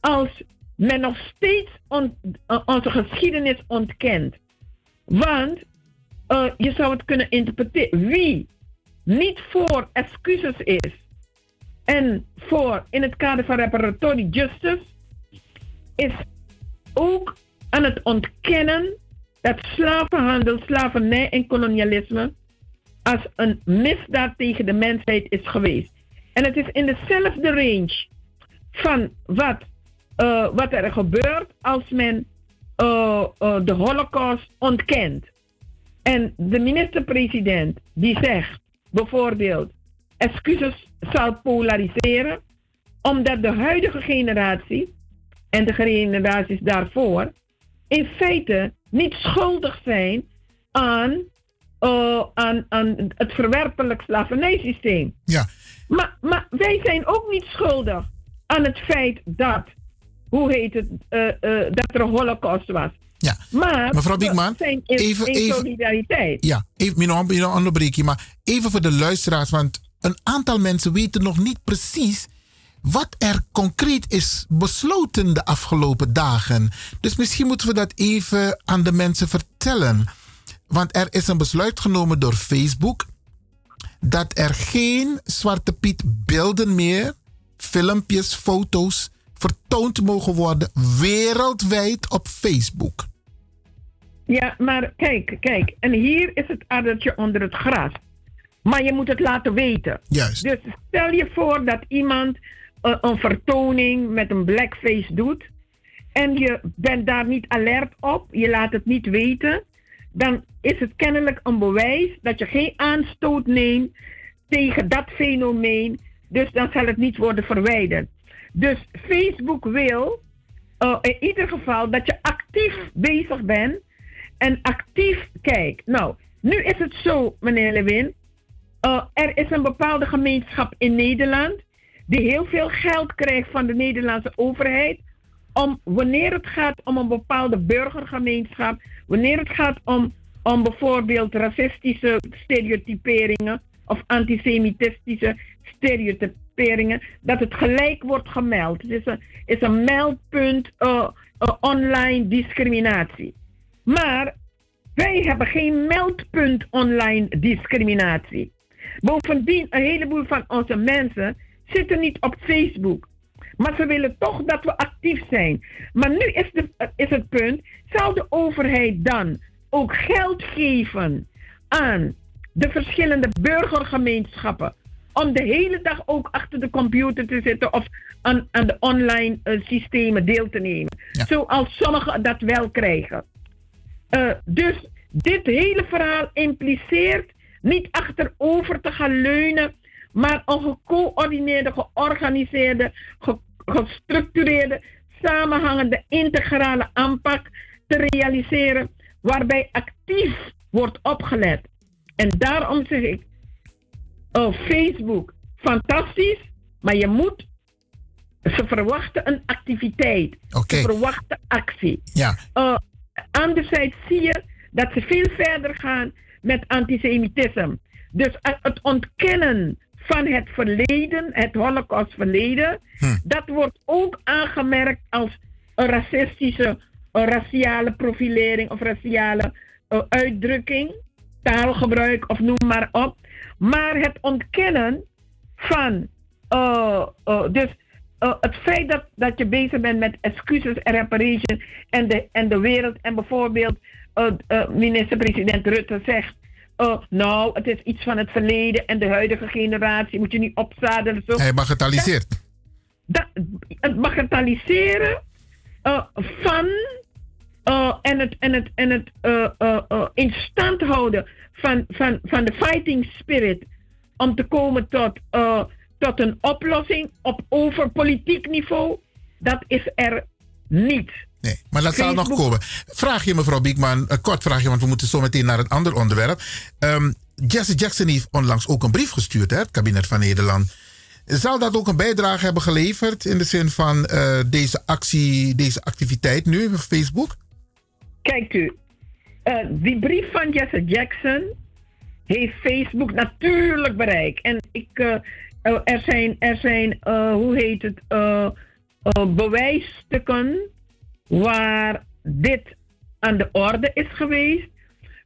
als men nog steeds on- onze geschiedenis ontkent? Want je zou het kunnen interpreteren. Wie niet voor excuses is en voor in het kader van reparatory justice is ook aan het ontkennen dat slavenhandel, slavernij en kolonialisme als een misdaad tegen de mensheid is geweest. En het is in dezelfde range van wat, eh, wat er gebeurt als men eh, eh, de holocaust ontkent. En de minister-president die zegt bijvoorbeeld excuses zal polariseren omdat de huidige generatie en de generaties daarvoor in feite niet schuldig zijn aan, eh, aan, aan het verwerpelijk slavernijsysteem. Ja. Maar, maar wij zijn ook niet schuldig aan het feit dat, hoe heet het, eh, eh, dat er een holocaust was. Ja. Maar Mevrouw Biekman, in, even- in even- solidariteit. Ja, even, mijn maar even voor de luisteraars, want een aantal mensen weten nog niet precies wat er concreet is besloten de afgelopen dagen. Dus misschien moeten we dat even aan de mensen vertellen. Want er is een besluit genomen door Facebook dat er geen Zwarte Piet beelden meer, filmpjes, foto's vertoond mogen worden wereldwijd op Facebook. Ja, maar kijk, kijk. En hier is het addertje onder het gras. Maar je moet het laten weten. Juist. Dus stel je voor dat iemand eh, een vertoning met een blackface doet. En je bent daar niet alert op. Je laat het niet weten. Dan is het kennelijk een bewijs dat je geen aanstoot neemt tegen dat fenomeen. Dus dan zal het niet worden verwijderd. Dus Facebook wil eh, in ieder geval dat je actief bezig bent en actief kijkt. Nou, nu is het zo, meneer Lewin. eh, er is een bepaalde gemeenschap in Nederland die heel veel geld krijgt van de Nederlandse overheid. Om wanneer het gaat om een bepaalde burgergemeenschap, wanneer het gaat om, om bijvoorbeeld racistische stereotyperingen of antisemitistische stereotyp- groeperingen, dat het gelijk wordt gemeld. Het is een, is een meldpunt eh, eh, online discriminatie. Maar wij hebben geen meldpunt online discriminatie. Bovendien, een heleboel van onze mensen zitten niet op Facebook. Maar ze willen toch dat we actief zijn. Maar nu is, de, is het punt, zal de overheid dan ook geld geven aan de verschillende burgergemeenschappen om de hele dag ook achter de computer te zitten of aan, aan de online eh, systemen deel te nemen. Zoals sommigen dat wel krijgen. Eh, dus dit hele verhaal impliceert niet achterover te gaan leunen, maar een gecoördineerde, georganiseerde, ge- gestructureerde, samenhangende, integrale aanpak te realiseren, waarbij actief wordt opgelet. En daarom zeg ik, oh, Facebook, fantastisch, maar je moet, ze verwachten een activiteit. Ze verwachten actie. Ja. Uh, anderzijds zie je dat ze veel verder gaan met antisemitisme. Dus het ontkennen van het verleden, het holocaustverleden, dat wordt ook aangemerkt als een racistische, een raciale profilering of raciale uh, uitdrukking, taalgebruik of noem maar op. Maar het ontkennen van, uh, uh, dus het feit dat, dat je bezig bent met excuses en reparation en de, en de wereld en bijvoorbeeld minister-president Rutte zegt, uh, nou, het is iets van het verleden en de huidige generatie moet je niet opzadelen. Zo. Hij bagatelliseert. Dat, het bagatelliseren uh, van uh, en het, en het, en het uh, in stand houden van, van, van de fighting spirit om te komen tot, tot een oplossing op over politiek niveau, dat is er niet. Nee, maar dat zal nog komen. Vraag je mevrouw Biekman, een kort vraagje, want we moeten zo meteen naar een ander onderwerp. Um, Jesse Jackson heeft onlangs ook een brief gestuurd, hè, het kabinet van Nederland. Zal dat ook een bijdrage hebben geleverd in de zin van uh, deze actie, deze activiteit nu op Facebook? Kijkt u, uh, die brief van Jesse Jackson heeft Facebook natuurlijk bereikt. En ik, uh, er zijn, er zijn hoe heet het, bewijsstukken waar dit aan de orde is geweest.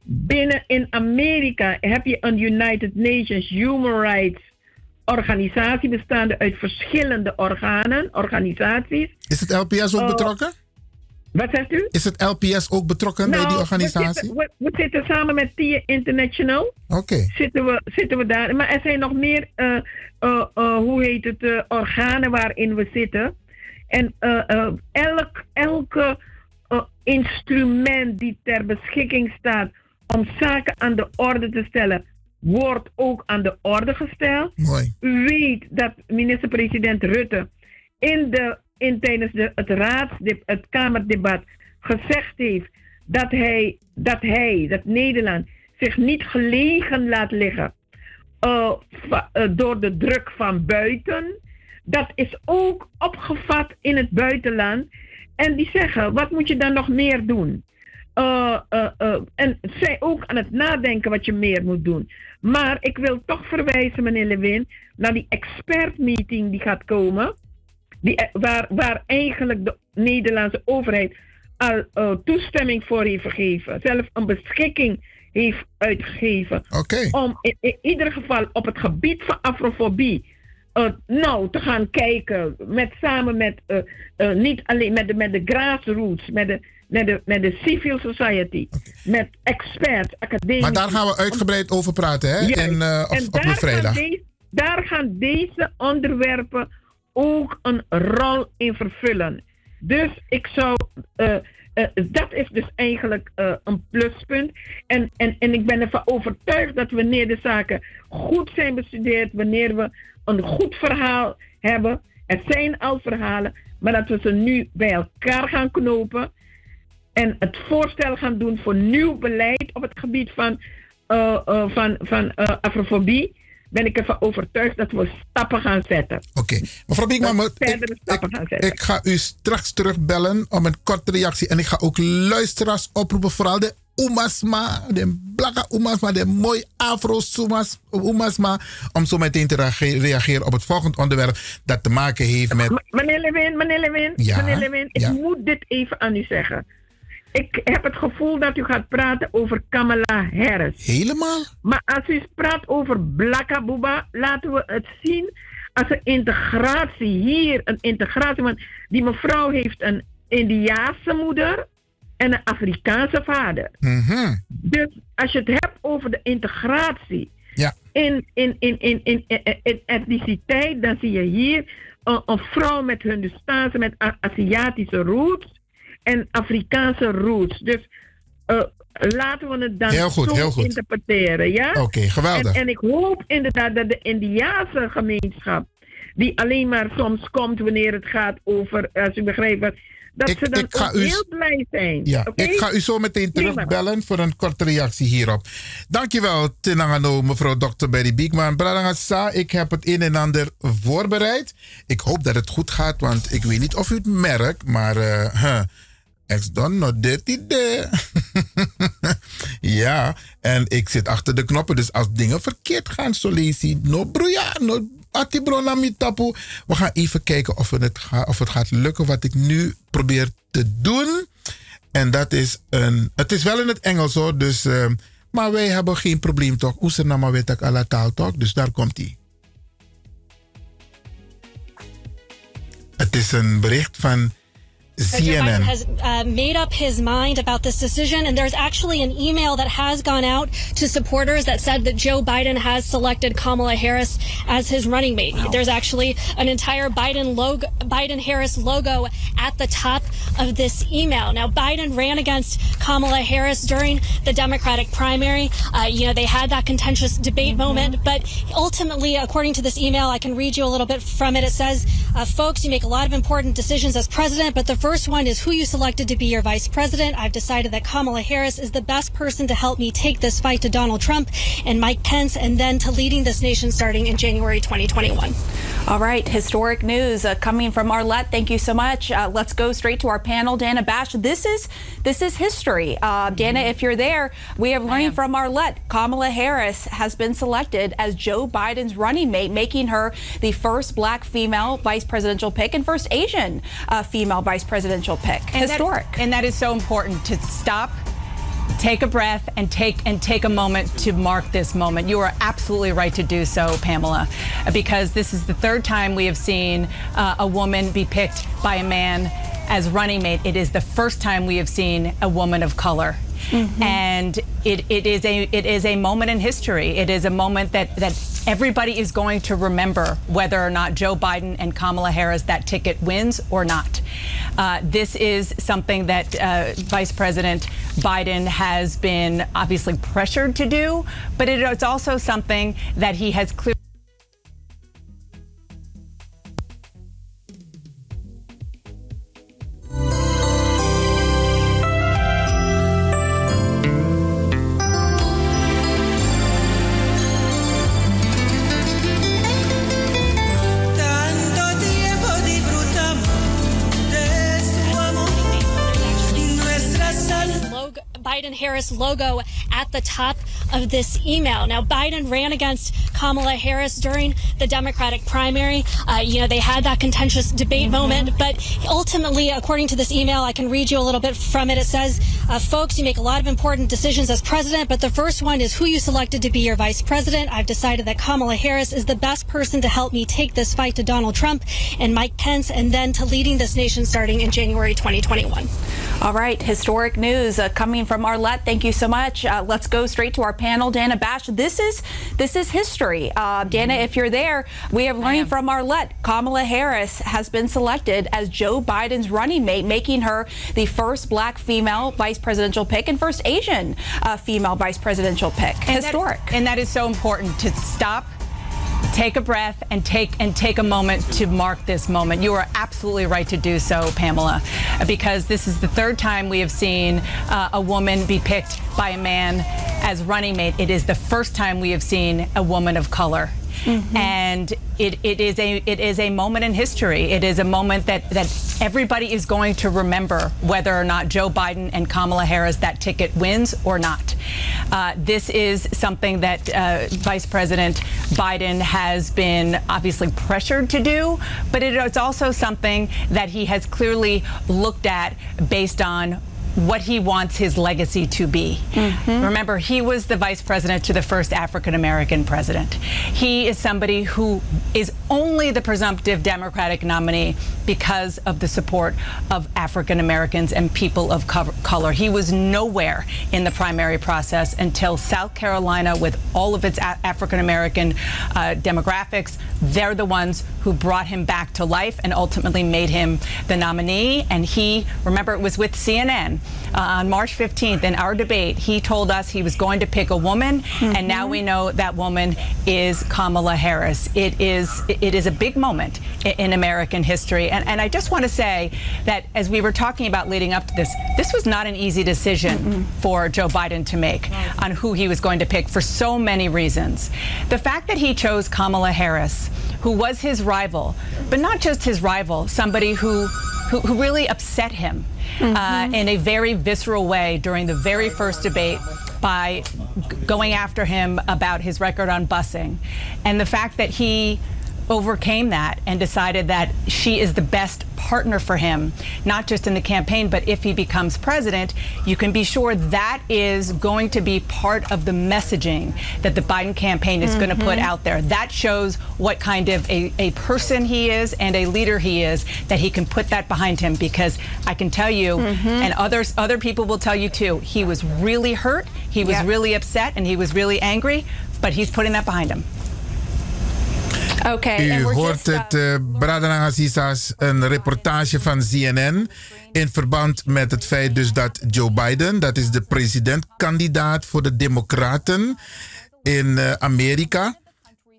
Binnen in Amerika heb je een United Nations Human Rights organisatie bestaande uit verschillende organen, organisaties. Is het LPS ook uh, betrokken? Wat zegt u? Is het LPS ook betrokken nou, bij die organisatie? We zitten, we, we zitten samen met TIA International. Oké. Okay. Zitten, we, zitten we daar. Maar er zijn nog meer, uh, uh, hoe heet het, organen waarin we zitten. En elk, elke instrument die ter beschikking staat om zaken aan de orde te stellen, wordt ook aan de orde gesteld. Mooi. U weet dat minister-president Rutte in de, in, tijdens de, het raadsdebat, het Kamerdebat, gezegd heeft dat hij, dat hij, dat Nederland, zich niet gelegen laat liggen uh, uh, door de druk van buiten. Dat is ook opgevat in het buitenland. En die zeggen, wat moet je dan nog meer doen? Uh, uh, uh, en zij ook aan het nadenken wat je meer moet doen. Maar ik wil toch verwijzen, meneer Lewin, naar die expertmeeting die gaat komen. Die, waar, waar eigenlijk de Nederlandse overheid al toestemming voor heeft gegeven. Zelf een beschikking heeft uitgegeven. Okay. Om in, in, ieder geval op het gebied van afrofobie. Nou, te gaan kijken. Met, samen met, niet alleen met de, met de grassroots, met de, met de, met de civil society, okay. met experts, academici. Maar daar gaan we uitgebreid over praten, hè? In, uh, op, en op een vrijdag. Gaan deze, daar gaan deze onderwerpen ook een rol in vervullen. Dus ik zou. Uh, dat is dus eigenlijk een pluspunt. En, en, en ik ben ervan overtuigd dat wanneer de zaken goed zijn bestudeerd, wanneer we een goed verhaal hebben, er zijn al verhalen, maar dat we ze nu bij elkaar gaan knopen en het voorstel gaan doen voor nieuw beleid op het gebied van, uh, uh, van, van uh, afrofobie, ben ik ervan overtuigd dat we stappen gaan zetten. Oké, okay. mevrouw Biekman, ik, ik, ik, ga u straks terugbellen om een korte reactie. En ik ga ook luisteraars oproepen, vooral de Omasma, de blakka umas, maar de mooi afro sumas umas, maar om zo meteen te reage- reageren op het volgende onderwerp dat te maken heeft met... Meneer Lewin, meneer Lewin, Ja, meneer Lewin, ik ja. moet dit even aan u zeggen. Ik heb het gevoel dat u gaat praten over Kamala Harris. Helemaal. Maar als u praat over Blakka Booba, laten we het zien als een integratie. Hier een integratie. Want die mevrouw heeft een Indiaanse moeder en een Afrikaanse vader. Mhm. Dus als je het hebt over de integratie Ja. in, in, in, in, in, in, in etniciteit, dan zie je hier een, een vrouw met Hindustaanse, met A- Aziatische roots en Afrikaanse roots. Dus eh, laten we het dan Heel goed, zo heel goed. interpreteren. Ja? Oké, geweldig. En, en ik hoop inderdaad dat de Indiaanse gemeenschap, die alleen maar soms komt wanneer het gaat over, als u begrijpt wat, dat ze dan ik ga u- heel blij zijn. Ja, ik ga u zo meteen terugbellen voor een korte reactie hierop. Dankjewel, Tinangano, mevrouw Dr. Berry Biekman. Bradangasa, ik heb het een en ander voorbereid. Ik hoop dat het goed gaat, want ik weet niet of u het merkt, maar... eh huh, Ex don no dirty (laughs) ja, en ik zit achter de knoppen, dus als dingen verkeerd gaan, je, no broeia, no atibro na mi tapu. We gaan even kijken of het, ga, of het gaat lukken wat ik nu probeer te doen. En dat is een. Het is wel in het Engels hoor, dus. eh, maar wij hebben geen probleem toch? Oesenama weet ik alle taal toch? Dus daar komt hij. Het is een bericht van CNN. has uh, made up his mind about this decision, and there's actually an email that has gone out to supporters that said that Joe Biden has selected Kamala Harris as his running mate. There's actually an entire Biden logo, Biden Harris logo at the top of this email. Now, Biden ran against Kamala Harris during the Democratic primary. Uh, you know, they had that contentious debate moment, but ultimately, according to this email, I can read you a little bit from it. It says, uh, folks, you make a lot of important decisions as president, but the first one is who you selected to be your vice president. I've decided that Kamala Harris is the best person to help me take this fight to Donald Trump and Mike Pence and then to leading this nation starting in January 2021. All right, historic news uh, coming from Arlette. Thank you so much. Uh, let's go straight to our panel, Dana Bash. This is this is history. Uh, Dana, if you're there, we are learning from Arlette. Kamala Harris has been selected as Joe Biden's running mate, making her the first Black female vice presidential pick and first Asian uh, female vice presidential pick. And that- historic. and that is so important to stop take a breath and take and take a moment to mark this moment. You are absolutely right to do so, Pamela, because this is the third time we have seen uh, a woman be picked by a man as running mate. It is the first time we have seen a woman of color. And it, it is a it is a moment in history. It is a moment that that everybody is going to remember whether or not Joe Biden and Kamala Harris that ticket wins or not. Uh, this is something that uh, Vice President Biden has been obviously pressured to do, but it is also something that he has clearly. Logo at the top of this email. Now, Biden ran against Kamala Harris during the Democratic primary. Uh, you know, they had that contentious debate moment, but ultimately, according to this email, I can read you a little bit from it. It says, uh, folks, you make a lot of important decisions as president, but the first one is who you selected to be your vice president. I've decided that Kamala Harris is the best person to help me take this fight to Donald Trump and Mike Pence and then to leading this nation starting in January 2021. All right, historic news uh, coming from Arlette. Thank you so much. Uh, let's go straight to our panel, Dana Bash. This is this is history. Uh, Dana, if you're there, we are learning from Arlette. Kamala Harris has been selected as Joe Biden's running mate, making her the first Black female vice presidential pick and first Asian uh, female vice presidential pick. And that- historic. and that is so important to stop take a breath and take and take a moment to mark this moment. You are absolutely right to do so, Pamela, because this is the third time we have seen uh, a woman be picked by a man as running mate. It is the first time we have seen a woman of color. And it, it is a it is a moment in history. It is a moment that that everybody is going to remember, whether or not Joe Biden and Kamala Harris that ticket wins or not. Uh, this is something that uh, Vice President Biden has been obviously pressured to do, but it is also something that he has clearly looked at based on what he wants his legacy to be. Remember, he was the vice president to the first African American president. He is somebody who is only the presumptive Democratic nominee because of the support of African Americans and people of co- color. He was nowhere in the primary process until South Carolina, with all of its a- African American uh, demographics, they're the ones who brought him back to life and ultimately made him the nominee. And he, remember, it was with CNN uh, on March 15th in our debate. He told us he was going to pick a woman, and now we know that woman is Kamala Harris. It is it is a big moment i- in American history, and and I just want to say that as we were talking about leading up to this, this was not an easy decision for Joe Biden to make on who he was going to pick for so many reasons. The fact that he chose Kamala Harris, who was his rival, but not just his rival, somebody who who, who really upset him uh, in a very visceral way during the very first debate by g- going after him about his record on busing. And the fact that he overcame that and decided that she is the best partner for him, not just in the campaign, but if he becomes president, you can be sure that is going to be part of the messaging that the Biden campaign is going to put out there. That shows what kind of a, a person he is and a leader he is, that he can put that behind him because I can tell you, Mhm. and others other people will tell you too, he was really hurt, he was really upset, and he was really angry, but he's putting that behind him. Okay, U hoort het, uh, Brada Azizas, een reportage van CNN. In verband met het feit dus dat Joe Biden, dat is de presidentkandidaat voor de Democraten in eh, Amerika.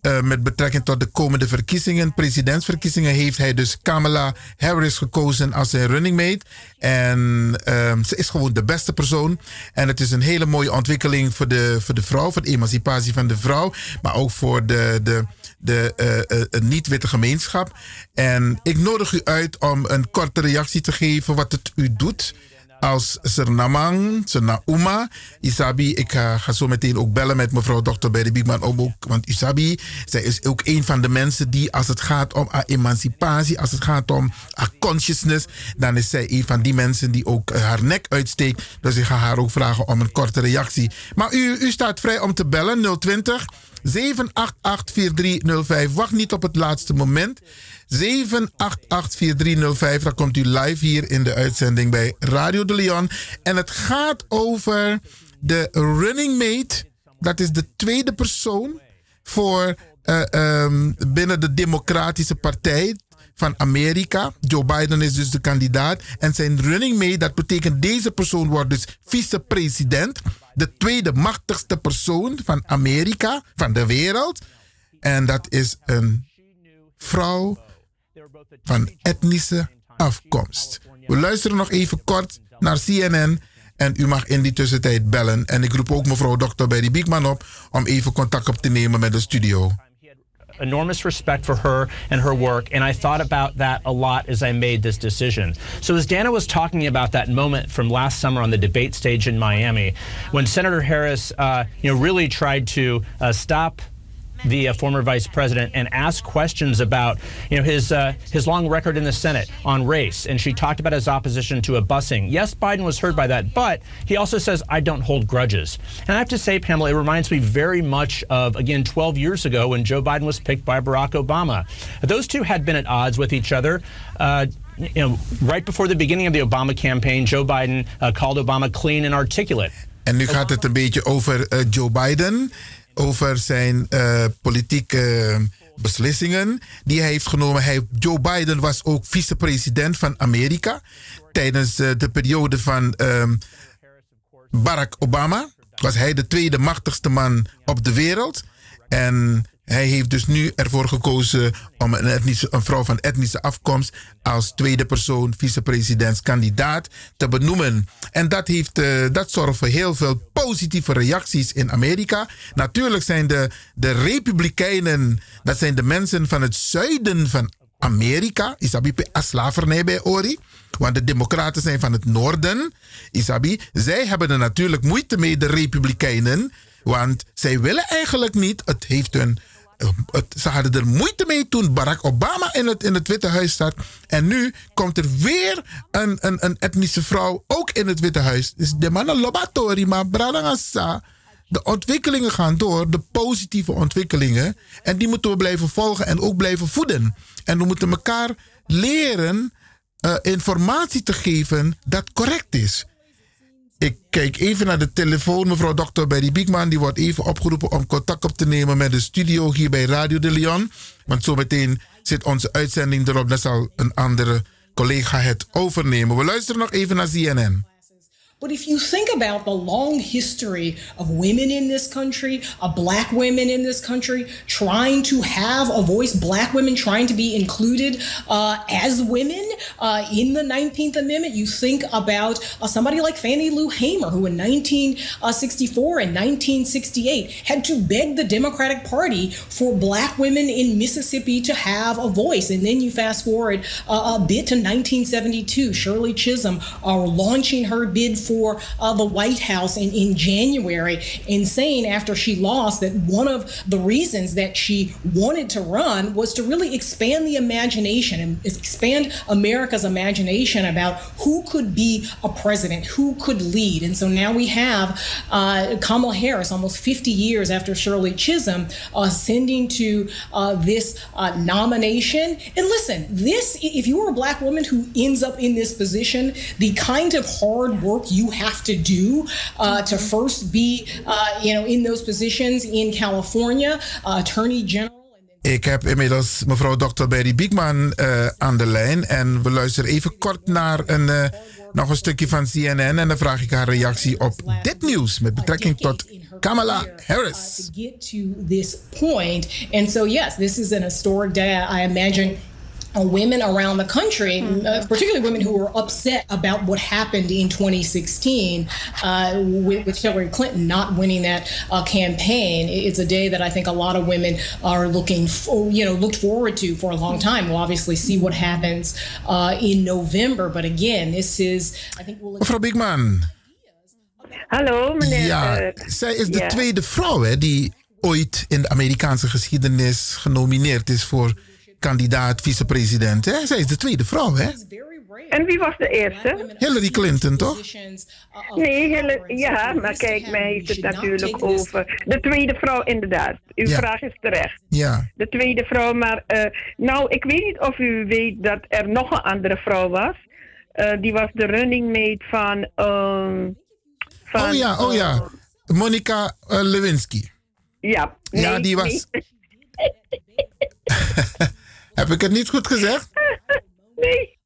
Eh, met betrekking tot de komende verkiezingen, presidentsverkiezingen, heeft hij dus Kamala Harris gekozen als zijn running mate. En ehm, ze is gewoon de beste persoon. En het is een hele mooie ontwikkeling voor de, voor de vrouw, voor de emancipatie van de vrouw, maar ook voor de, de, de eh, eh, niet-witte gemeenschap. En ik nodig u uit om een korte reactie te geven wat het u doet als Sernamang, Sernauma. Isabi, ik ga, zo meteen ook bellen met mevrouw Dr. Berry Biekman. om ook, Want Isabi, zij is ook een van de mensen die als het gaat om emancipatie, als het gaat om consciousness, dan is zij een van die mensen die ook eh, haar nek uitsteekt. Dus ik ga haar ook vragen om een korte reactie. Maar u, u staat vrij om te bellen, 020 7884305. Wacht niet op het laatste moment. 7884305. Dan komt u live hier in de uitzending bij Radio de Leon. En het gaat over de running mate. Dat is de tweede persoon voor eh, ehm, binnen de Democratische Partij van Amerika. Joe Biden is dus de kandidaat. En zijn running mate, dat betekent deze persoon wordt dus vicepresident. De tweede machtigste persoon van Amerika, van de wereld. En dat is een vrouw van etnische afkomst. We luisteren nog even kort naar CNN. En u mag in die tussentijd bellen. En ik roep ook mevrouw Dr. Berry Biekman op om even contact op te nemen met de studio. Enormous respect for her and her work, and I thought about that a lot as I made this decision. So, as Dana was talking about that moment from last summer on the debate stage in Miami, when Senator Harris, uh, you know, really tried to uh, stop the uh, former vice president and ask questions about you know his uh, his long record in the Senate on race, and she talked about his opposition to a busing. Yes, Biden was hurt by that, but he also says I don't hold grudges. And I have to say, Pamela, it reminds me very much of again 12 years ago when Joe Biden was picked by Barack Obama. Those two had been at odds with each other. Uh, you know, right before the beginning of the Obama campaign, Joe Biden uh, called Obama clean and articulate. En nu gaat het een beetje over eh, Joe Biden. Over zijn eh, politieke beslissingen die hij heeft genomen. Hij, Joe Biden was ook vicepresident van Amerika. Tijdens eh, de periode van ehm, Barack Obama was hij de tweede machtigste man op de wereld. En Hij heeft dus nu ervoor gekozen om een, etnische, een vrouw van etnische afkomst als tweede persoon vicepresidentskandidaat te benoemen. En dat, heeft, eh, dat zorgt voor heel veel positieve reacties in Amerika. Natuurlijk zijn de, de Republikeinen, dat zijn de mensen van het zuiden van Amerika, Isabi a slavernij bij Ori. Want de Democraten zijn van het noorden, Isabi. Zij hebben er natuurlijk moeite mee, de Republikeinen. Want zij willen eigenlijk niet. Het heeft hun. Ze hadden er moeite mee toen Barack Obama in het, in het Witte Huis zat. En nu komt er weer een, een, een etnische vrouw ook in het Witte Huis. Dus de mannen lobatori, maar. De ontwikkelingen gaan door, de positieve ontwikkelingen. En die moeten we blijven volgen en ook blijven voeden. En we moeten elkaar leren eh, informatie te geven dat correct is. Ik kijk even naar de telefoon. Mevrouw Dr. Berry Biekman die wordt even opgeroepen om contact op te nemen met de studio hier bij Radio de Leon. Want zometeen zit onze uitzending erop. Dan zal een andere collega het overnemen. We luisteren nog even naar CNN. But if you think about the long history of women in this country, of black women in this country, trying to have a voice, black women trying to be included uh, as women uh, in the 19th Amendment, you think about uh, somebody like Fannie Lou Hamer, who in 1964 and 1968 had to beg the Democratic Party for black women in Mississippi to have a voice. And then you fast forward uh, a bit to 1972, Shirley Chisholm uh, launching her bid for for uh, the White House in, in January and saying after she lost that one of the reasons that she wanted to run was to really expand the imagination and expand America's imagination about who could be a president, who could lead. And so now we have uh, Kamala Harris, almost 50 years after Shirley Chisholm, uh, sending to uh, this uh, nomination. And listen, this, if you are a black woman who ends up in this position, the kind of hard work you have to do uh, to first be, uh, you know, in those positions in California, uh, Attorney General. Ik heb inmiddels mevrouw Dr. Berry Biekman uh, aan de lijn. En we luisteren even kort naar een, uh, nog een stukje van CNN. En dan vraag ik haar reactie op dit nieuws met betrekking tot Kamala Harris. to get to this point. And so, yes, this is an historic day. I imagine uh, women around the country, uh, particularly women who were upset about what happened in 2016 uh, with, with Hillary Clinton not winning that uh, campaign. It's a day that I think a lot of women are looking, for, you know, looked forward to for a long time. We'll obviously see what happens uh, in November, but again, this is, I think we'll. Mevrouw Biekman. Hallo, meneer. Ja, eh, zij is de ja. tweede vrouw hè, die ooit in de Amerikaanse geschiedenis genomineerd is voor kandidaat vicepresident. Hè? Zij is de tweede vrouw, hè? En wie was de eerste? Hillary Clinton, toch? Nee, Hillary, ja, maar kijk, mij heeft het natuurlijk over de tweede vrouw, inderdaad. Uw Ja. vraag is terecht. Ja. De tweede vrouw, maar eh, nou, ik weet niet of u weet dat er nog een andere vrouw was. Eh, die was de running mate van. ehm, van Oh ja, oh ja. Monica eh, Lewinsky. Ja. ja, die was. (laughs) Heb ik het niet goed gezegd? (laughs) Nee.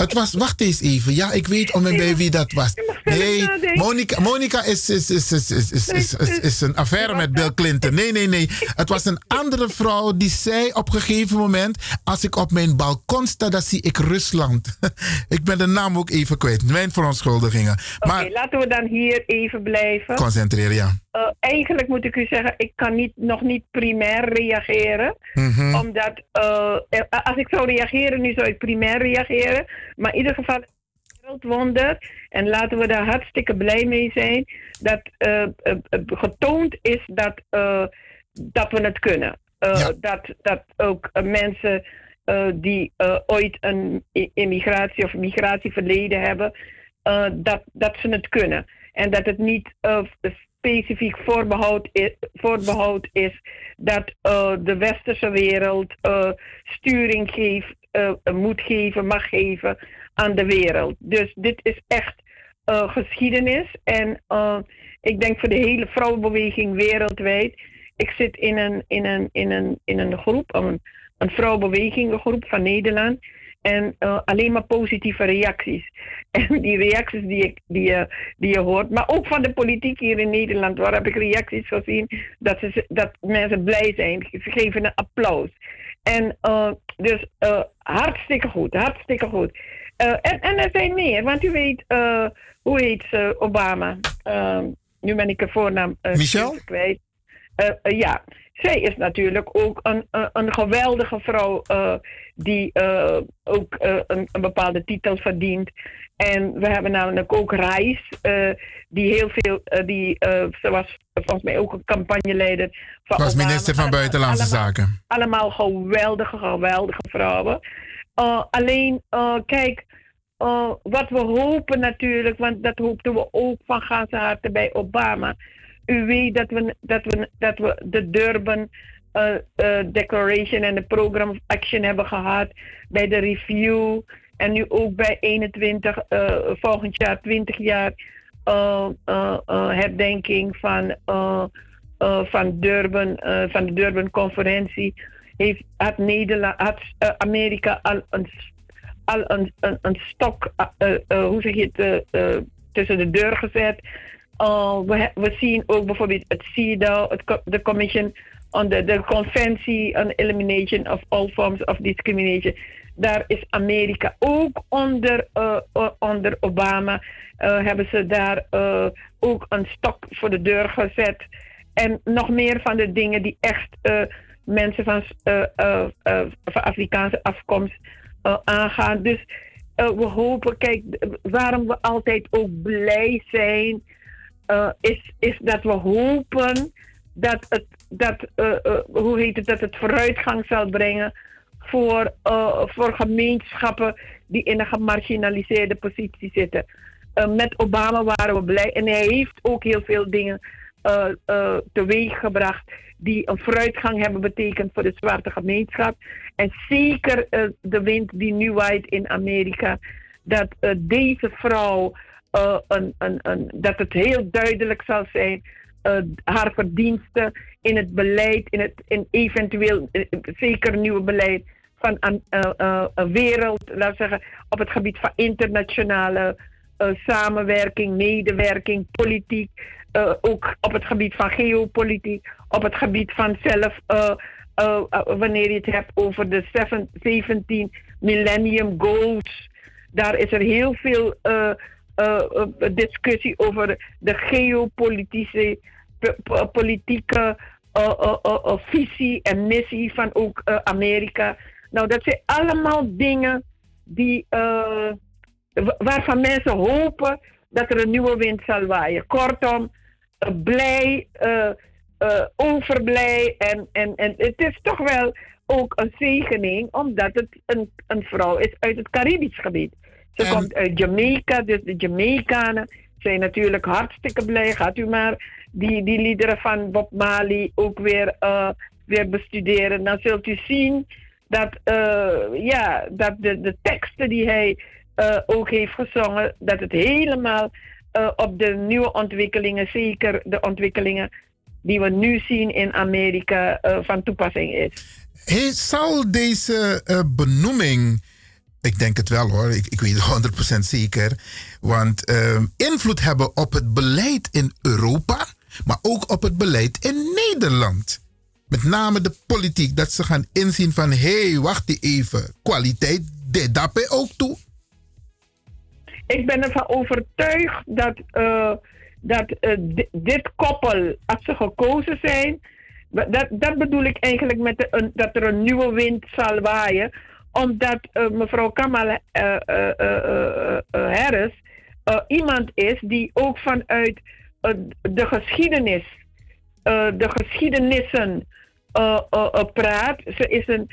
Het was, wacht eens even. Ja, ik weet om en bij wie dat was. Nee, Monica, Monica is, is, is, is, is, is, is, is een affaire met Bill Clinton. Nee, nee, nee. Het was een andere vrouw die zei op een gegeven moment... als ik op mijn balkon sta, dan zie ik Rusland. (laughs) ik ben de naam ook even kwijt. Mijn verontschuldigingen. Oké, laten we dan hier even blijven. Concentreren, ja. Eh, eigenlijk moet ik u zeggen, ik kan niet, nog niet primair reageren. Mhm. Omdat eh, eh, als ik zou reageren, nu zou ik primair reageren. Maar in ieder geval een wereldwonder. En laten we daar hartstikke blij mee zijn. Dat eh, eh, eh, getoond is dat, dat we het kunnen. Dat, dat ook mensen die ooit een immigratie of migratieverleden hebben, dat, dat ze het kunnen. En dat het niet specifiek voorbehoud is, voorbehoud is dat de westerse wereld sturing geeft, eh, moet geven, mag geven aan de wereld. Dus dit is echt eh, geschiedenis. En eh, ik denk voor de hele vrouwenbeweging wereldwijd. Ik zit in een, in een, in een, in een groep, een, een vrouwenbewegingengroep van Nederland. En alleen maar positieve reacties. (laughs) En die reacties die, ik, die, je, die je hoort, maar ook van de politiek hier in Nederland, waar heb ik reacties gezien dat, ze, dat mensen blij zijn. Ze geven een applaus. En uh, dus uh, hartstikke goed, hartstikke goed. Uh, en, en er zijn meer, want u weet, hoe heet ze, Obama? Nu ben ik de voornaam Michelle? kwijt. ja, zij is natuurlijk ook een, een, een geweldige vrouw die ook een, een, bepaalde titel verdient. En we hebben namelijk ook Reis, die heel veel, die, ze was volgens mij ook een campagneleider van was Obama. minister van Buitenlandse allemaal, Zaken. Allemaal geweldige, geweldige vrouwen. Alleen, kijk, wat we hopen natuurlijk, want dat hoopten we ook van ganse harte bij Obama. U weet dat we, dat we, dat we de Durban Declaration en de Program of Action hebben gehad bij de review. En nu ook bij 21, volgend jaar 20 jaar herdenking van, van, Durban, van de Durban-conferentie heeft, had, Nederland, had Amerika al een, al een, een, een stok, hoe zeg je het, tussen de deur gezet. We, we zien ook bijvoorbeeld het CEDAW, de Commission on the, the on Elimination of All Forms of Discrimination. Daar is Amerika ook onder, onder Obama uh, hebben ze daar uh, ook een stok voor de deur gezet. En nog meer van de dingen die echt mensen van, van Afrikaanse afkomst aangaan. Dus we hopen, kijk, waarom we altijd ook blij zijn, is, is dat we hopen dat het, dat, hoe heet het, dat het vooruitgang zal brengen voor, voor gemeenschappen die in een gemarginaliseerde positie zitten. Met Obama waren we blij. En hij heeft ook heel veel dingen teweeg gebracht die een vooruitgang hebben betekend voor de zwarte gemeenschap. En zeker de wind die nu waait in Amerika. Dat deze vrouw, een, dat het heel duidelijk zal zijn, haar verdiensten in het beleid, in het in eventueel zeker nieuwe beleid van een wereld, laten we zeggen, op het gebied van internationale samenwerking, medewerking, politiek. Ook op het gebied van geopolitiek, op het gebied van zelf, uh, wanneer je het hebt over de 17 Millennium Goals. Daar is er heel veel discussie over de geopolitische, politieke visie en missie van ook Amerika. Nou, dat zijn allemaal dingen die waarvan mensen hopen dat er een nieuwe wind zal waaien. Kortom, blij, uh, overblij. En, en, en het is toch wel ook een zegening, omdat het een, een vrouw is uit het Caribisch gebied. Ze en... komt uit Jamaica, dus de Jamaicanen zijn natuurlijk hartstikke blij. Gaat u maar die, die liederen van Bob Marley ook weer, weer bestuderen. Dan zult u zien dat, ja, dat de, de teksten die hij uh, ook heeft gezongen dat het helemaal op de nieuwe ontwikkelingen, zeker de ontwikkelingen die we nu zien in Amerika, van toepassing is. Hey, zal deze benoeming, ik denk het wel hoor, ik, ik weet het (laughs) 100% zeker, want invloed hebben op het beleid in Europa, maar ook op het beleid in Nederland? Met name de politiek, dat ze gaan inzien van hé, hey, wacht even, kwaliteit, dit daarbij ook toe. Ik ben ervan overtuigd dat, uh, dat uh, dit koppel, als ze gekozen zijn, dat, dat bedoel ik eigenlijk met dat er een nieuwe wind zal waaien, omdat uh, mevrouw Kamala Harris iemand is die ook vanuit de geschiedenis, de geschiedenissen praat. Ze is een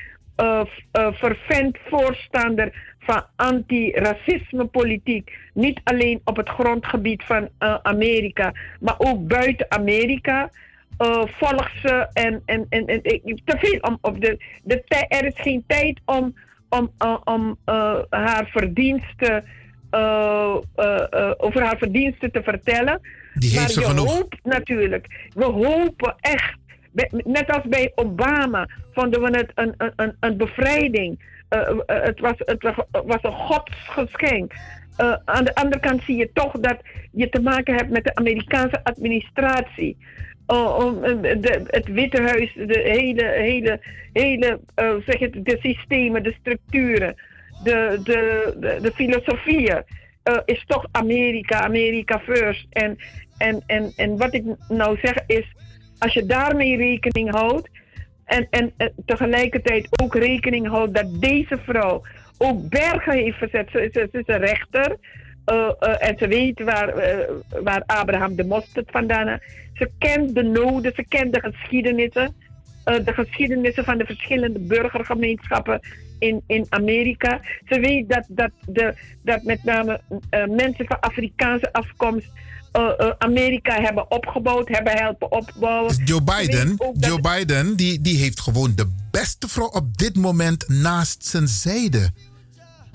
vervent voorstander van anti-racisme-politiek. Niet alleen op het grondgebied van Amerika, maar ook buiten Amerika. Uh, volgt ze en, en, en, en te veel om op de, de er is geen tijd om, om, uh, om haar verdiensten over haar verdiensten te vertellen. Die heeft maar ze je genoeg. hoopt natuurlijk, we hopen echt, net als bij Obama, vonden we het een, een, een bevrijding eh, eh, het, was, het was, een godsgeschenk. Eh, aan de andere kant zie je toch dat je te maken hebt met de Amerikaanse administratie. Oh, eh, het Witte Huis, de hele, hele, hele eh, zeg het, de systemen, de structuren, de, de, de, filosofieën, eh, is toch Amerika, Amerika first. En, en, en, en wat ik nou zeg is, als je daarmee rekening houdt, en, en, tegelijkertijd ook rekening houdt dat deze vrouw ook bergen heeft verzet. Ze, ze, ze is een rechter. Eh, eh, en ze weet waar, eh, waar Abraham de mosterd vandaan. Ze kent de noden, ze kent de geschiedenissen. de geschiedenissen van de verschillende burgergemeenschappen in, in Amerika. Ze weet dat, dat, de, dat met name mensen van Afrikaanse afkomst Amerika hebben opgebouwd, hebben helpen opbouwen. Joe Ze weet Biden, Joe Biden die, die heeft gewoon de beste vrouw op dit moment naast zijn zijde.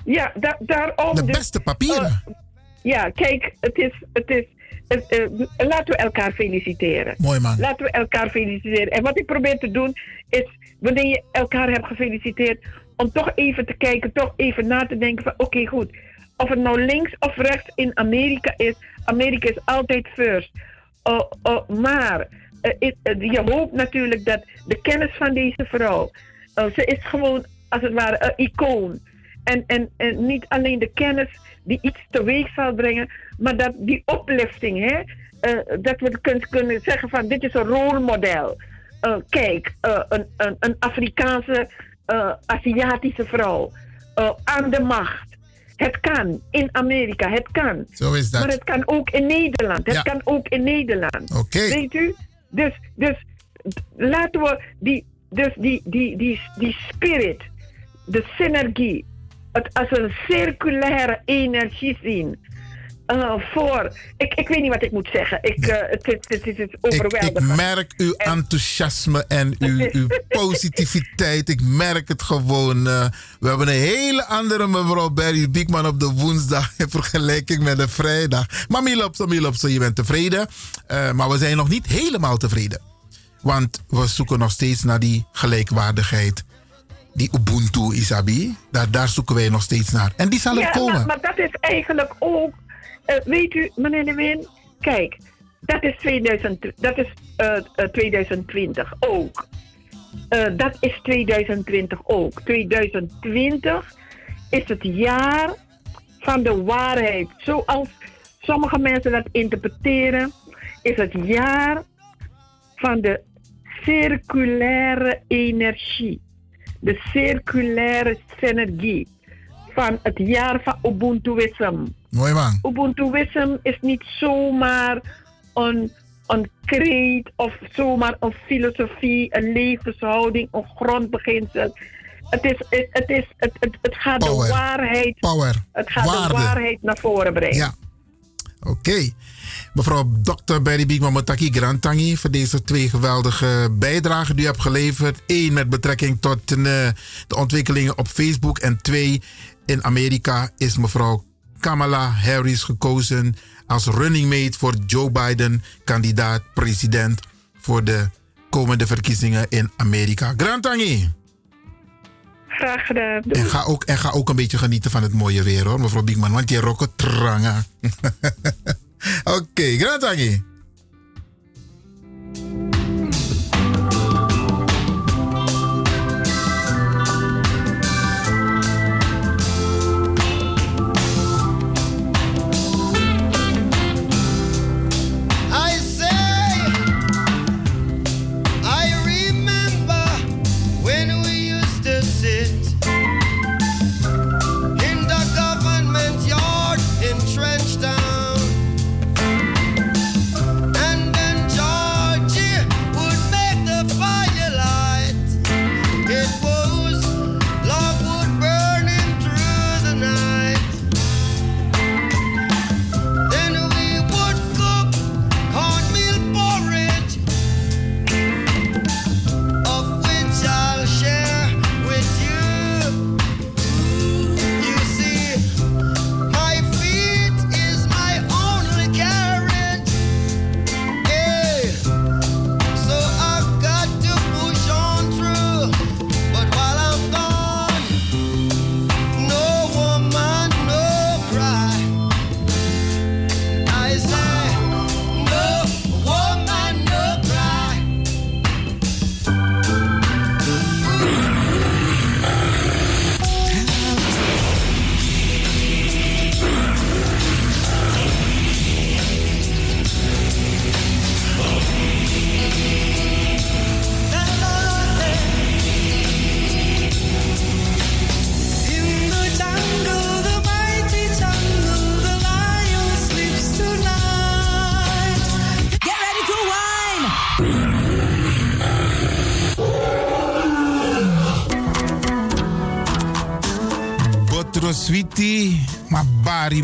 Ja, da- daarom. De dus, beste papieren. Ja, kijk, het is. Het is het, eh, laten we elkaar feliciteren. Mooi man. Laten we elkaar feliciteren. En wat ik probeer te doen is, wanneer je elkaar hebt gefeliciteerd, om toch even te kijken, toch even na te denken van, oké, goed. Of het nou links of rechts in Amerika is, Amerika is altijd first. Uh, uh, maar it- uh, je hoopt natuurlijk dat de kennis van deze vrouw, ze is gewoon als het ware een icoon. En, en, en niet alleen de kennis die iets teweeg zal brengen, maar dat die oplifting, hè, uh, dat we kunnen, kunnen zeggen van dit is een rolmodel. Uh, kijk, uh, een, een, een Afrikaanse, Aziatische vrouw aan de macht. Het kan in Amerika, het kan. Zo is dat. Maar het kan ook in Nederland. Het Ja. kan ook in Nederland. Oké. Weet u? Dus, dus laten we die, dus die, die, die, die spirit, de synergie, het als een circulaire energie zien. Uh, voor, ik, ik weet niet wat ik moet zeggen. Ik, uh, het, het, het, het is Ik, overweldigend. ik merk uw enthousiasme en uw, (laughs) uw positiviteit. Ik merk het gewoon. eh, we hebben een hele andere mevrouw Barry Biekman op de woensdag in vergelijking met de vrijdag. Maar Milopso, Milopso, je bent tevreden. Eh, maar we zijn nog niet helemaal tevreden. Want we zoeken nog steeds naar die gelijkwaardigheid. Die Ubuntu, Isabi. Daar, daar zoeken wij nog steeds naar. En die zal er komen. Maar, maar dat is eigenlijk ook, eh, weet u, meneer De Win, kijk, dat is, 2000, dat is eh, eh, 2020 ook. Eh, dat is 2020 ook. 2020 is het jaar van de waarheid. Zoals sommige mensen dat interpreteren, is het jaar van de circulaire energie. De circulaire synergie van het jaar van Ubuntuïsm. Mooi man. Ubuntuïsm is niet zomaar een, een kreet of zomaar een filosofie, een levenshouding, een grondbeginsel. Het, is, het, het, is, het, het, het gaat Power. de waarheid, Power. het gaat de waarheid naar voren brengen. Ja. Oké. Mevrouw Dr. Berry Biekman Motaki Grantangi voor deze twee geweldige bijdragen die u hebt geleverd. Eén met betrekking tot eh, de ontwikkelingen op Facebook. En twee, in Amerika is mevrouw Kamala Harris gekozen als running mate voor Joe Biden, kandidaat president voor de komende verkiezingen in Amerika. Grantangi. Graag gedaan. En ga, ook, en ga ook een beetje genieten van het mooie weer hoor, mevrouw Biekman. Want die rokken tranga. (laughs) Oké, Grantangi. I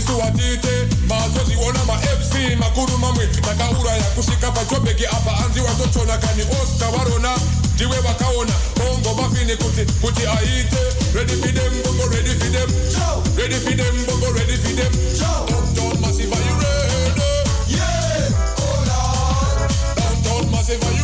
Mazoziona isuwatite mazoziona ma-fc makuru mamwe takaura yakusvika pajobheki apa anzi watochona kani osta varona ndiwe vakaona bongo mafini kuti kuti aite. Ready for them bongo ready for them. Ready for them bongo ready for them. Downtown massive are you ready? Yeah. Oh lord downtown massive are you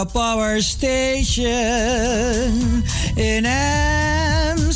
The power station in Amsterdam.